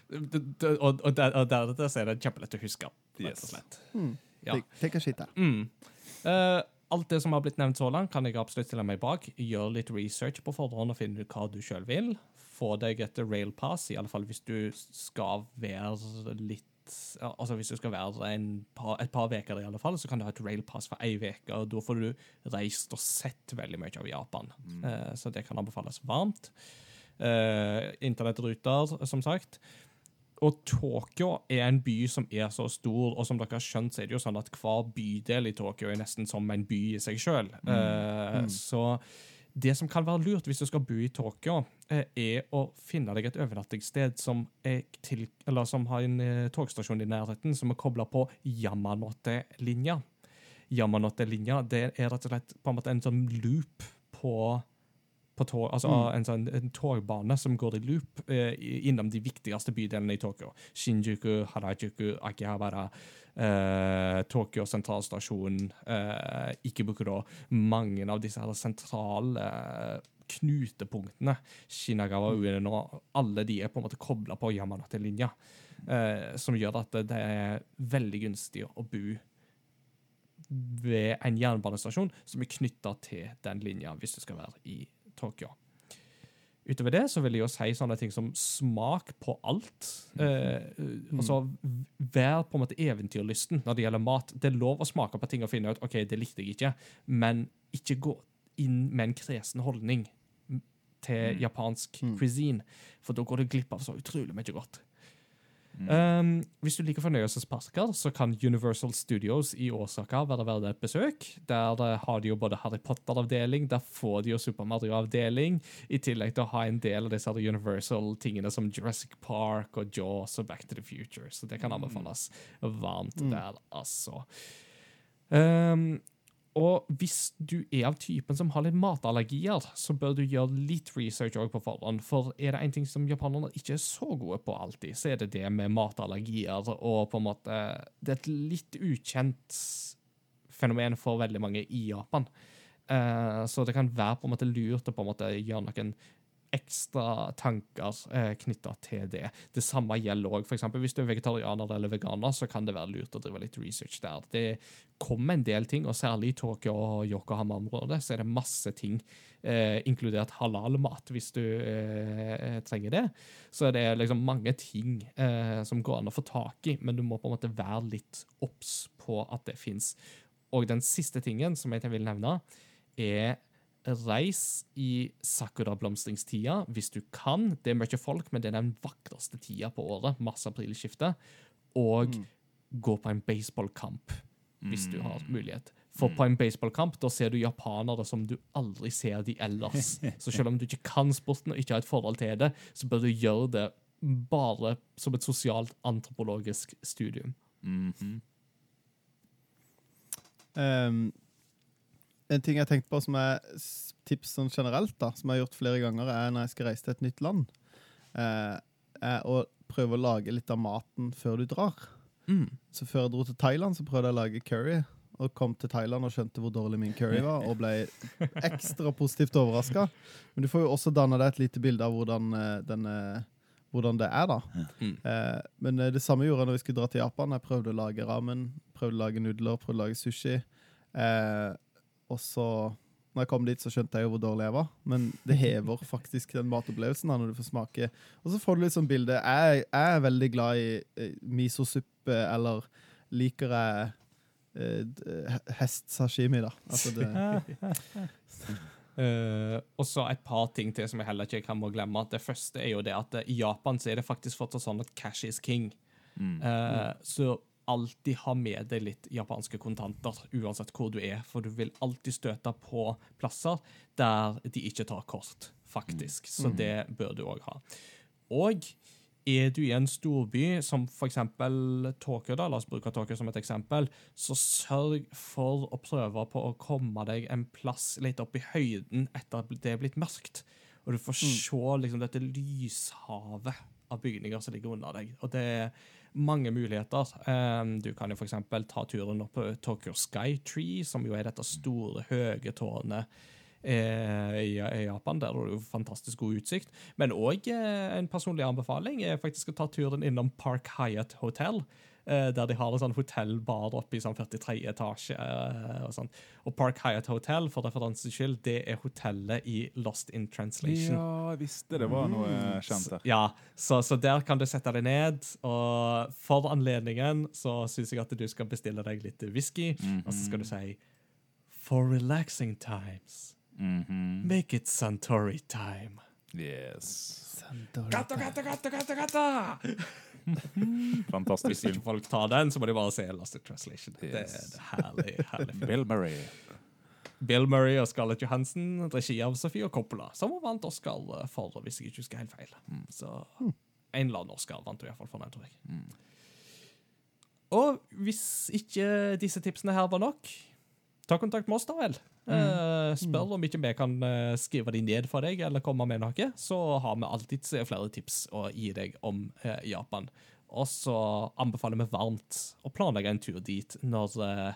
Det- det- Og, og, der, og der, der er det kjempelett å huske. Rett og Yes. slett. Mm. Ja. Take, take a shit der. Mm. Eh, alt det som har blitt nevnt så langt, kan jeg absolutt stille meg bak. Gjør litt research på forhånd og finne ut hva du sjøl vil. Få deg et railpass, fall hvis du skal være litt Altså Hvis du skal være en par, et par uker, i alle fall, så kan du ha et railpass for ei uke. og Da får du reist og sett veldig mye av Japan. Eh, så det kan anbefales varmt. Uh, Internettruter, som sagt. Og Tokyo er en by som er så stor, og som dere har skjønt, så er det jo sånn at hver bydel i Tokyo er nesten som en by i seg sjøl. Så det som kan være lurt hvis du skal bo i Tokyo, uh, er å finne deg et overnattingssted som, til, som har en uh, togstasjon i nærheten, som er kobla på Yamanote-linja. Yamanote-linja det er rett og slett på en måte en sånn loop på tog, altså en, sånn, en togbane som går i loop eh, innom de viktigste bydelene i Tokyo. Shinjuku, Harajuku, Akihabara, eh, Tokyo sentralstasjon, eh, Ikebukuro. Mange av disse her sentrale eh, knutepunktene. Shinagawa Ueno, alle de er på en måte kobla på Yamanote-linja. eh, som gjør at det er veldig gunstig å bo ved en jernbanestasjon som er knytta til den linja, hvis du skal være i Tokyo. Utover det så vil jeg jo si sånne ting som smak på alt. Eh, altså, Vær på en måte eventyrlysten når det gjelder mat. Det er lov å smake på ting og finne ut ok, det likte jeg ikke, men ikke gå inn med en kresen holdning til japansk cuisine, for da går du glipp av så utrolig mye godt. Um, hvis du liker fornøyelsesparker, så kan Universal Studios i Åsaka være verdt et besøk. Der eh, har de jo både Harry Potter-avdeling, der får de jo Super Mario-avdeling, i tillegg til å ha en del av disse Universal-tingene som Jurassic Park og Jaws og Back to the Future. Så det kan anbefales varmt der, altså. Um, og hvis du er av typen som har litt matallergier, så bør du gjøre litt research på forhånd. For er det en ting som japanerne ikke er så gode på alltid, så er det det med matallergier. Og på en måte Det er et litt ukjent fenomen for veldig mange i Japan. Eh, så det kan være på en måte lurt å på en måte gjøre noen ekstra tanker eh, knytta til det. Det samme gjelder òg f.eks. hvis du er vegetarianer eller veganer, så kan det være lurt å drive litt research der. Det kommer en del ting, og særlig i Tokyo og Yokohama-området så er det masse ting, eh, inkludert halal-mat, hvis du eh, trenger det. Så det er liksom mange ting eh, som går an å få tak i, men du må på en måte være litt obs på at det fins. Og den siste tingen som jeg vil nevne, er Reis i sakura-blomstringstida hvis du kan. Det er mye folk, men det er den vakreste tida på året. Masse aprilskifte. Og gå på en baseballkamp hvis du har mulighet. For på en baseballkamp da ser du japanere som du aldri ser de ellers. Så selv om du ikke kan sporten og ikke har et forhold til det, så bør du gjøre det bare som et sosialt antropologisk studium. Mhm. Um, en ting jeg tenkte på som er tips sånn generelt, da, som jeg har gjort flere ganger, er når jeg skal reise til et nytt land, eh, er å prøve å lage litt av maten før du drar. Mm. Så før jeg dro til Thailand, så prøvde jeg å lage curry. Og kom til Thailand og skjønte hvor dårlig min curry var, og ble ekstra positivt overraska. Men du får jo også danne deg et lite bilde av hvordan, denne, eh, hvordan det er, da. Mm. Eh, men det samme gjorde jeg når vi skulle dra til Japan. Jeg prøvde å lage ramen, prøvde å lage nudler, prøvde å lage sushi. Eh, og så, når jeg kom dit, så skjønte jeg jo hvor dårlig jeg var. Men det hever faktisk den matopplevelsen da, når du får smake. Og så får du litt sånn bilde. Jeg, jeg er veldig glad i eh, misosuppe, eller liker jeg eh, d- hest-sashimi, da. Altså det, Uh, og så et par ting til som jeg heller ikke kan må glemme. Det første er jo det at eh, i Japan så er det faktisk fortsatt sånn at cash is king. Eh, så alltid ha med deg litt japanske kontanter, uansett hvor du er. For du vil alltid støte på plasser der de ikke tar kort, faktisk. Så det bør du òg ha. Og er du i en storby som f.eks. Tokyo, da, la oss bruke Tokyo som et eksempel, så sørg for å prøve på å komme deg en plass litt opp i høyden etter at det er blitt mørkt. Og du får se liksom, dette lyshavet av bygninger som ligger under deg. Og det er mange muligheter. Um, du kan jo f.eks. ta turen opp på Tokyo Skytree, som jo er dette store, høye tårnet eh, i, Japan. Der har du fantastisk god utsikt. Men òg eh, en personlig anbefaling er faktisk å ta turen innom Park Hyatt Hotel. Eh, der de har en sånn hotellbar oppe i sånn 43 etasje. eh, og sånn. Og Park Hyatt Hotel, for referansens skyld, det er hotellet i Lost in Translation. Ja, jeg visste det var noe eh, kjent der. Ja, så, så der kan du sette deg ned, og for anledningen så syns jeg at du skal bestille deg litt whisky, og så skal du si For relaxing times, Mhm. make it Santori time. Yes. Katta, katta, katta, katta, katta! Hvis Fantastisk ikke film. folk tar den, så må de bare se Lost in Translation. Det er Yes. en herlig, herlig film. Bill Murray. Bill Murray og Scarlett Johansen, regi av Sofia Coppola, som vant Oscar for, hvis jeg ikke husker helt feil. Så en eller annen Oscar vant hun iallfall for den, tror jeg. Og hvis ikke disse tipsene her var nok, ta kontakt med oss, da vel. Eh, spør om ikke vi kan eh, skrive de ned for deg, eller komme med noe. Så har vi alltid flere tips å gi deg om uh, Japan. Og så anbefaler vi varmt å planlegge en tur dit når uh,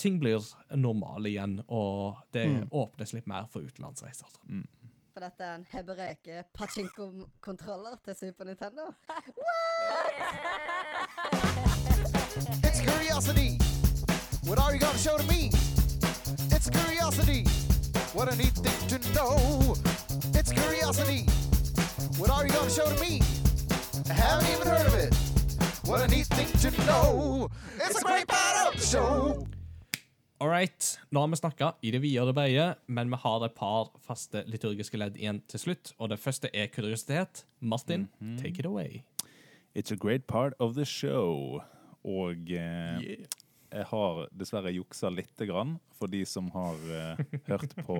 ting blir normale igjen, og det Mm. åpnes litt mer for utenlandsreiser. For dette er en hebreke pachinko-kontroller til Super Nintendo. It's curiosity. What are you gonna show to me? It's curiosity. What a neat thing to know. It's curiosity. What are you gonna show to me? I haven't even heard of it. What a neat thing to know. It's a great part of the show. All right, nå har vi snakka i det vide og det brede, men vi har et par faste liturgiske ledd igjen til slutt. Og det første er kuriositet. Martin, take it away. It's a great part of the show. Og eh, jeg har dessverre juksa lite grann for de som har uh, hørt på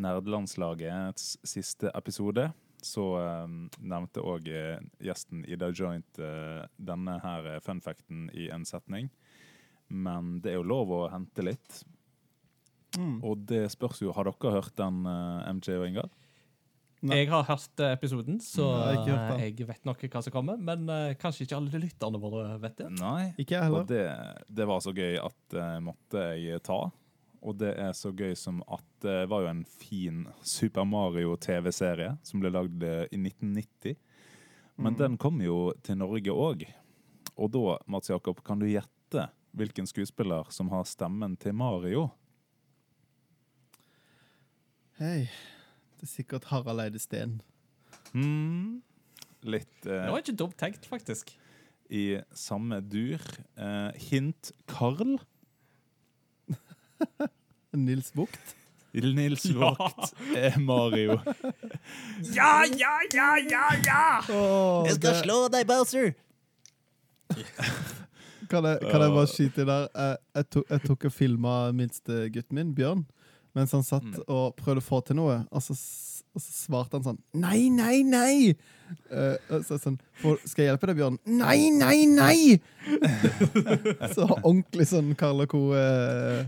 Nerdelandslagets siste episode. Så uh, nevnte òg eh, gjesten Ida Joint uh, denne her funfacten i en setning. Men det er jo lov å hente litt. Mm. Og det spørs jo Har dere hørt den, MJ og Ingar? Nei. Jeg har hørt eh, episoden, så Jeg hørt eh, jeg vet nok hva som kommer. Men uh, kanskje ikke alle lytterne våre vet det. Nei. Ikke jeg heller. Og det, det var så gøy at uh, måtte jeg ta. Og det er så gøy som at det var jo en fin Super Mario-TV-serie som ble lagd i 1990. Men den kom jo til Norge òg. Og da, Mats Jakob, kan du gjette hvilken skuespiller som har stemmen til Mario? Hei. Det er sikkert Harald Eide Steen. Mm. Litt Det eh, var ikke dumt tenkt, faktisk. i samme dur. Eh, hint Karl. Nils Vogt. Nils Vogt er Mario. Ja, ja, ja, ja, ja! Jeg det, slå deg, Bowser. kan, jeg, kan jeg bare skyte der? Jeg, jeg, tok, jeg tok og filma minstegutten min, Bjørn, mens han satt og prøvde å få til noe. Og så, og så svarte han sånn Nei, nei, nei! Uh, så sånn «Får- Skal jeg hjelpe deg, Bjørn? Nei, nei, nei! så ordentlig sånn Karl og Co. eh,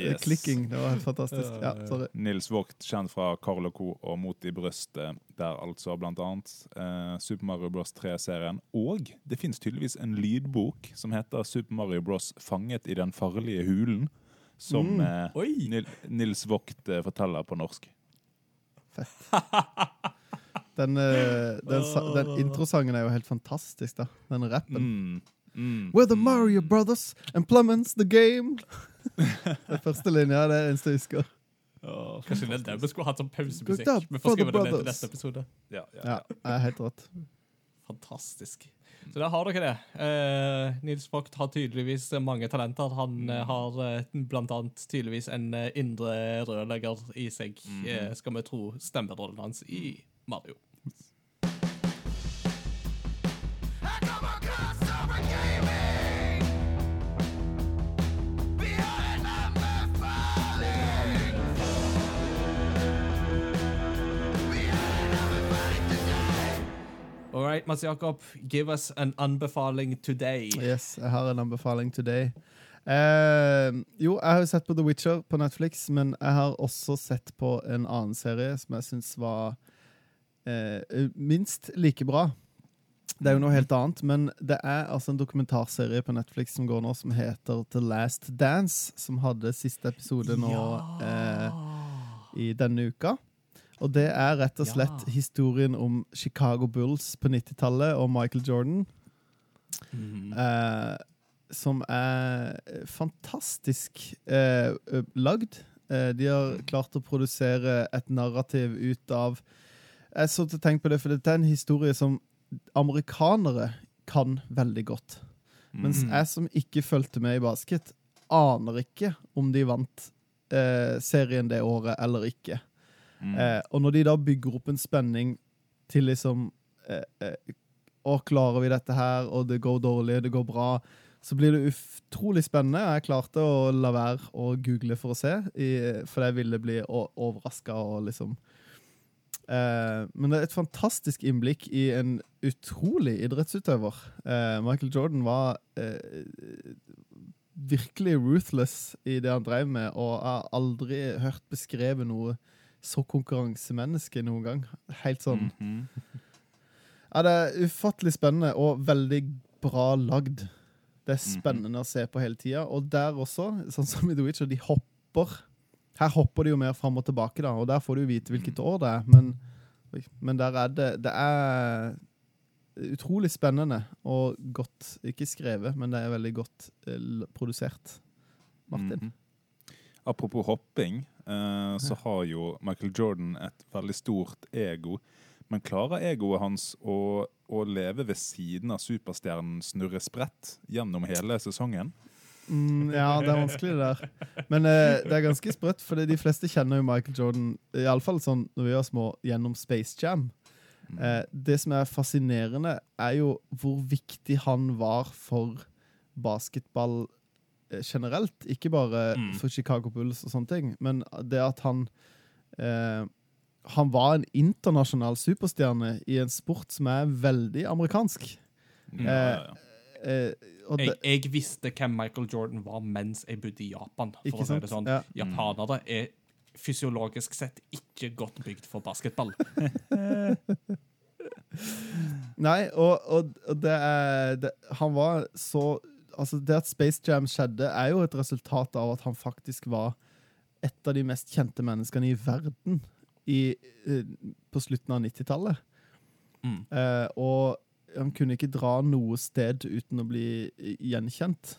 Yes. klikking. Det var helt fantastisk. Ja, sorry. Nils Vogt, kjent fra Karl og Co. og Mot i brøstet, der altså blant annet eh, Super Mario Bros. 3-serien. Og det fins tydeligvis en lydbok som heter Super Mario Bros. Fanget i den farlige hulen. Som Mm. eh, Nil Nils Vogt eh, forteller på norsk. Den, eh, den, den introsangen er jo helt fantastisk, da. Den rappen. Mm. Mm. We're the Mario Brothers and Plummens the game. Den første linja det er det eneste jeg husker. Kanskje det er det vi skulle hatt sånn pausemusikk. Vi får skrive det ned til neste episode. Ja, ja, Ja, ja. er helt rått. Fantastisk. Så der har dere det. Uh, Nils Vogt har tydeligvis mange talenter. Han eh, har eh, blant annet tydeligvis en indre rørlegger i seg, eh, skal vi tro stemmerollen hans i Mario. Right, Mats Jakob, give us an anbefaling today. Yes, jeg har en anbefaling today. Uh, jo, jeg har jo sett på The Witcher på Netflix, men jeg har også sett på en annen serie som jeg syns var uh, minst like bra. Det er jo noe helt annet, men det er altså en dokumentarserie på Netflix som går nå, som heter The Last Dance, som hadde siste episode nå eh, i denne uka. Og det er rett og slett Ja. historien om Chicago Bulls på 90-tallet og Michael Jordan. Mm. Eh, som er fantastisk eh, lagd. Eh, de har klart å produsere et narrativ ut av Jeg så til tenk på det, for dette er en historie som amerikanere kan veldig godt. Mens jeg som ikke fulgte med i basket, aner ikke om de vant eh, serien det året eller ikke. Mm. Eh, og når de da bygger opp en spenning til liksom eh, eh, Å, klarer vi dette her, og det går dårlig, det går bra, så blir det utrolig spennende. Jeg klarte å la være å google for å se, i, for jeg ville bli overraska og liksom eh, Men det er et fantastisk innblikk i en utrolig idrettsutøver. Eh, Michael Jordan var eh, virkelig ruthless i det han drev med, og jeg har aldri hørt beskrevet noe så konkurransemenneske noen gang. Helt sånn Mhm. Ja, det er ufattelig spennende og veldig bra lagd. Det er spennende å se på hele tida. Og der også, sånn som i The Witcher, de hopper. Her hopper de jo mer fram og tilbake, da, og der får du vite hvilket år det er. Men, men der er det Det er utrolig spennende og godt Ikke skrevet, men det er veldig godt eh, produsert. Martin. Mhm. Apropos hopping, eh, så har jo Michael Jordan et veldig stort ego. Men klarer egoet hans å, å leve ved siden av superstjernen Snurre Sprett gjennom hele sesongen? Mm, ja, det er vanskelig det der. Men eh, det er ganske sprøtt, for de fleste kjenner jo Michael Jordan, iallfall sånn når vi var små, gjennom Space Jam. Eh, det som er fascinerende, er jo hvor viktig han var for basketball generelt. Ikke bare Mm. for Chicago Bulls og sånne ting, men det at han eh, Han var en internasjonal superstjerne i en sport som er veldig amerikansk. Ja. Eh, og det, Jeg, jeg visste hvem Michael Jordan var mens jeg bodde i Japan. For Ikke å si det sånn. Ja. Japanere er fysiologisk sett ikke godt bygd for basketball. Nei, og, og, og det er det, Han var så Altså, det at Space Jam skjedde, er jo et resultat av at han faktisk var et av de mest kjente menneskene i verden i, eh, på slutten av 90-tallet. Mm. Eh, og han kunne ikke dra noe sted uten å bli gjenkjent.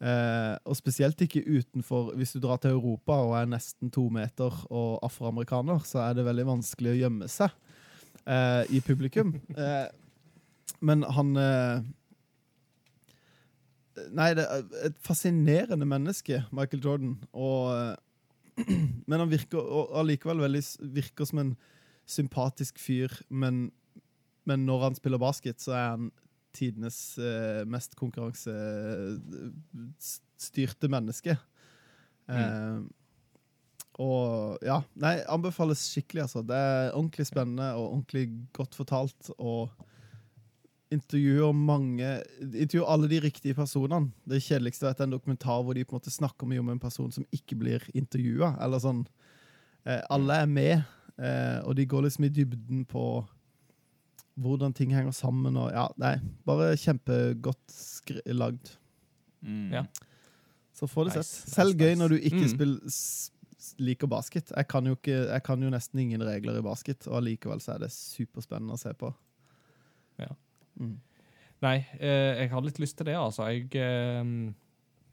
Eh, og spesielt ikke utenfor Hvis du drar til Europa og er nesten to meter og afroamerikaner, så er det veldig vanskelig å gjemme seg eh, i publikum. Eh, men han eh, Nei, det er et fascinerende menneske, Michael Jordan. Og, eh, men han virker allikevel veldig virker som en sympatisk fyr. Men, men når han spiller basket, så er han tidenes eh, mest konkurransestyrte menneske. Eh, og ja, nei, anbefales skikkelig, altså. Det er ordentlig spennende og ordentlig godt fortalt. Og intervjuer mange Intervjuer alle de riktige personene. Det kjedeligste er at det er en dokumentar hvor de på en måte snakker mye om en person som ikke blir intervjua. Eller sånn eh, Alle er med, eh, og de går liksom i dybden på hvordan ting henger sammen. Og ja, nei, bare kjempegodt lagd. Mm. Ja. Så få det Nice, sett. nice, Selv gøy nice. når du ikke Mm. spiller, liker basket. Jeg kan, jo ikke, jeg kan jo nesten ingen regler i basket, og allikevel så er det superspennende å se på. Ja. Mm. Nei, eh, jeg har litt lyst til det, altså. Jeg, eh,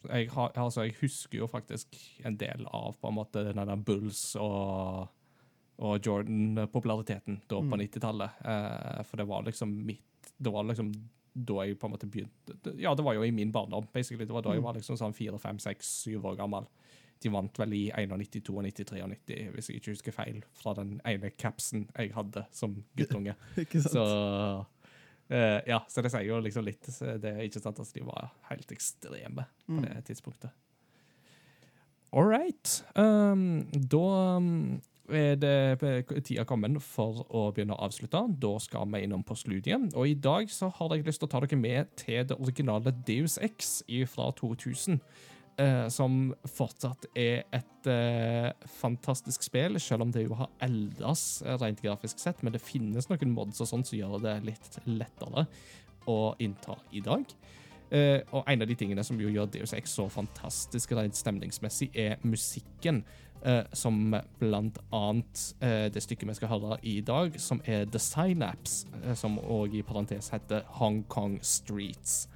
jeg, har, altså, jeg husker jo faktisk en del av på en måte den der Bulls og, og Jordan-populariteten da på Mm. 90-tallet. Eh, for det var liksom mitt Det var liksom da jeg på en måte begynte Ja, det var jo i min barndom, basically. Det var da jeg Mm. var liksom sånn fire, fem, seks, syv år gammel. De vant vel i 91, 92 og 93, hvis jeg ikke husker feil, fra den ene capsen jeg hadde som guttunge. Ikke sant? Så eh, ja, så det sier jo liksom litt. Det er ikke sant at de var helt ekstreme på Mm. det tidspunktet. All right. Um, da um, er det tida kommet for å begynne å avslutte. Da skal vi innom postludiet. Og i dag så har jeg lyst til å ta dere med til det originale Deus X fra 2000. eh, som fortsatt er et eh, fantastisk spill, selv om det jo har eldes rent grafisk sett. Men det finnes noen mods og sånt som gjør det litt lettere å innta i dag. Eh, og en av de tingene som jo gjør Deus Ex så fantastisk rent stemningsmessig, er musikken. eh, som blant annet eh, det stykket vi skal høre i dag, som er The Synapse, eh, som òg i parentes heter Hong Kong Streets.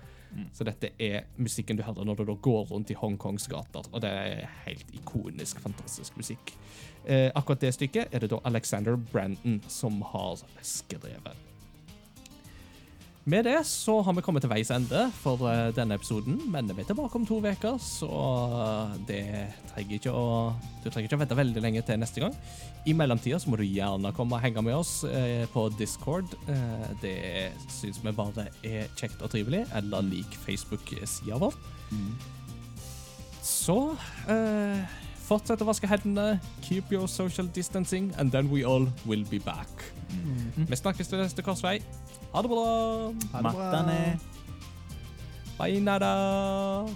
Så dette er musikken du hører når du går rundt i Hongkongs gater, og det er helt ikonisk, fantastisk musikk. Eh, akkurat det stykket er det da Alexander Brandon som har skrevet. Med det så har vi kommet til veis ende for eh, denne episoden, men vi er tilbake om to uker, så det trenger ikke å, du trenger ikke å vente veldig lenge til neste gang. I mellomtida så må du gjerne komme og henge med oss eh, på Discord. Eh, det syns vi bare er kjekt og trivelig, eller lik Facebook-sida vår. Så eh, fortsett å vaske hendene, keep your social distancing, and then we all will be back. Vi snakkes til neste korsvei. Ha det bra! Ha det bra. Mattane. Bye, nada!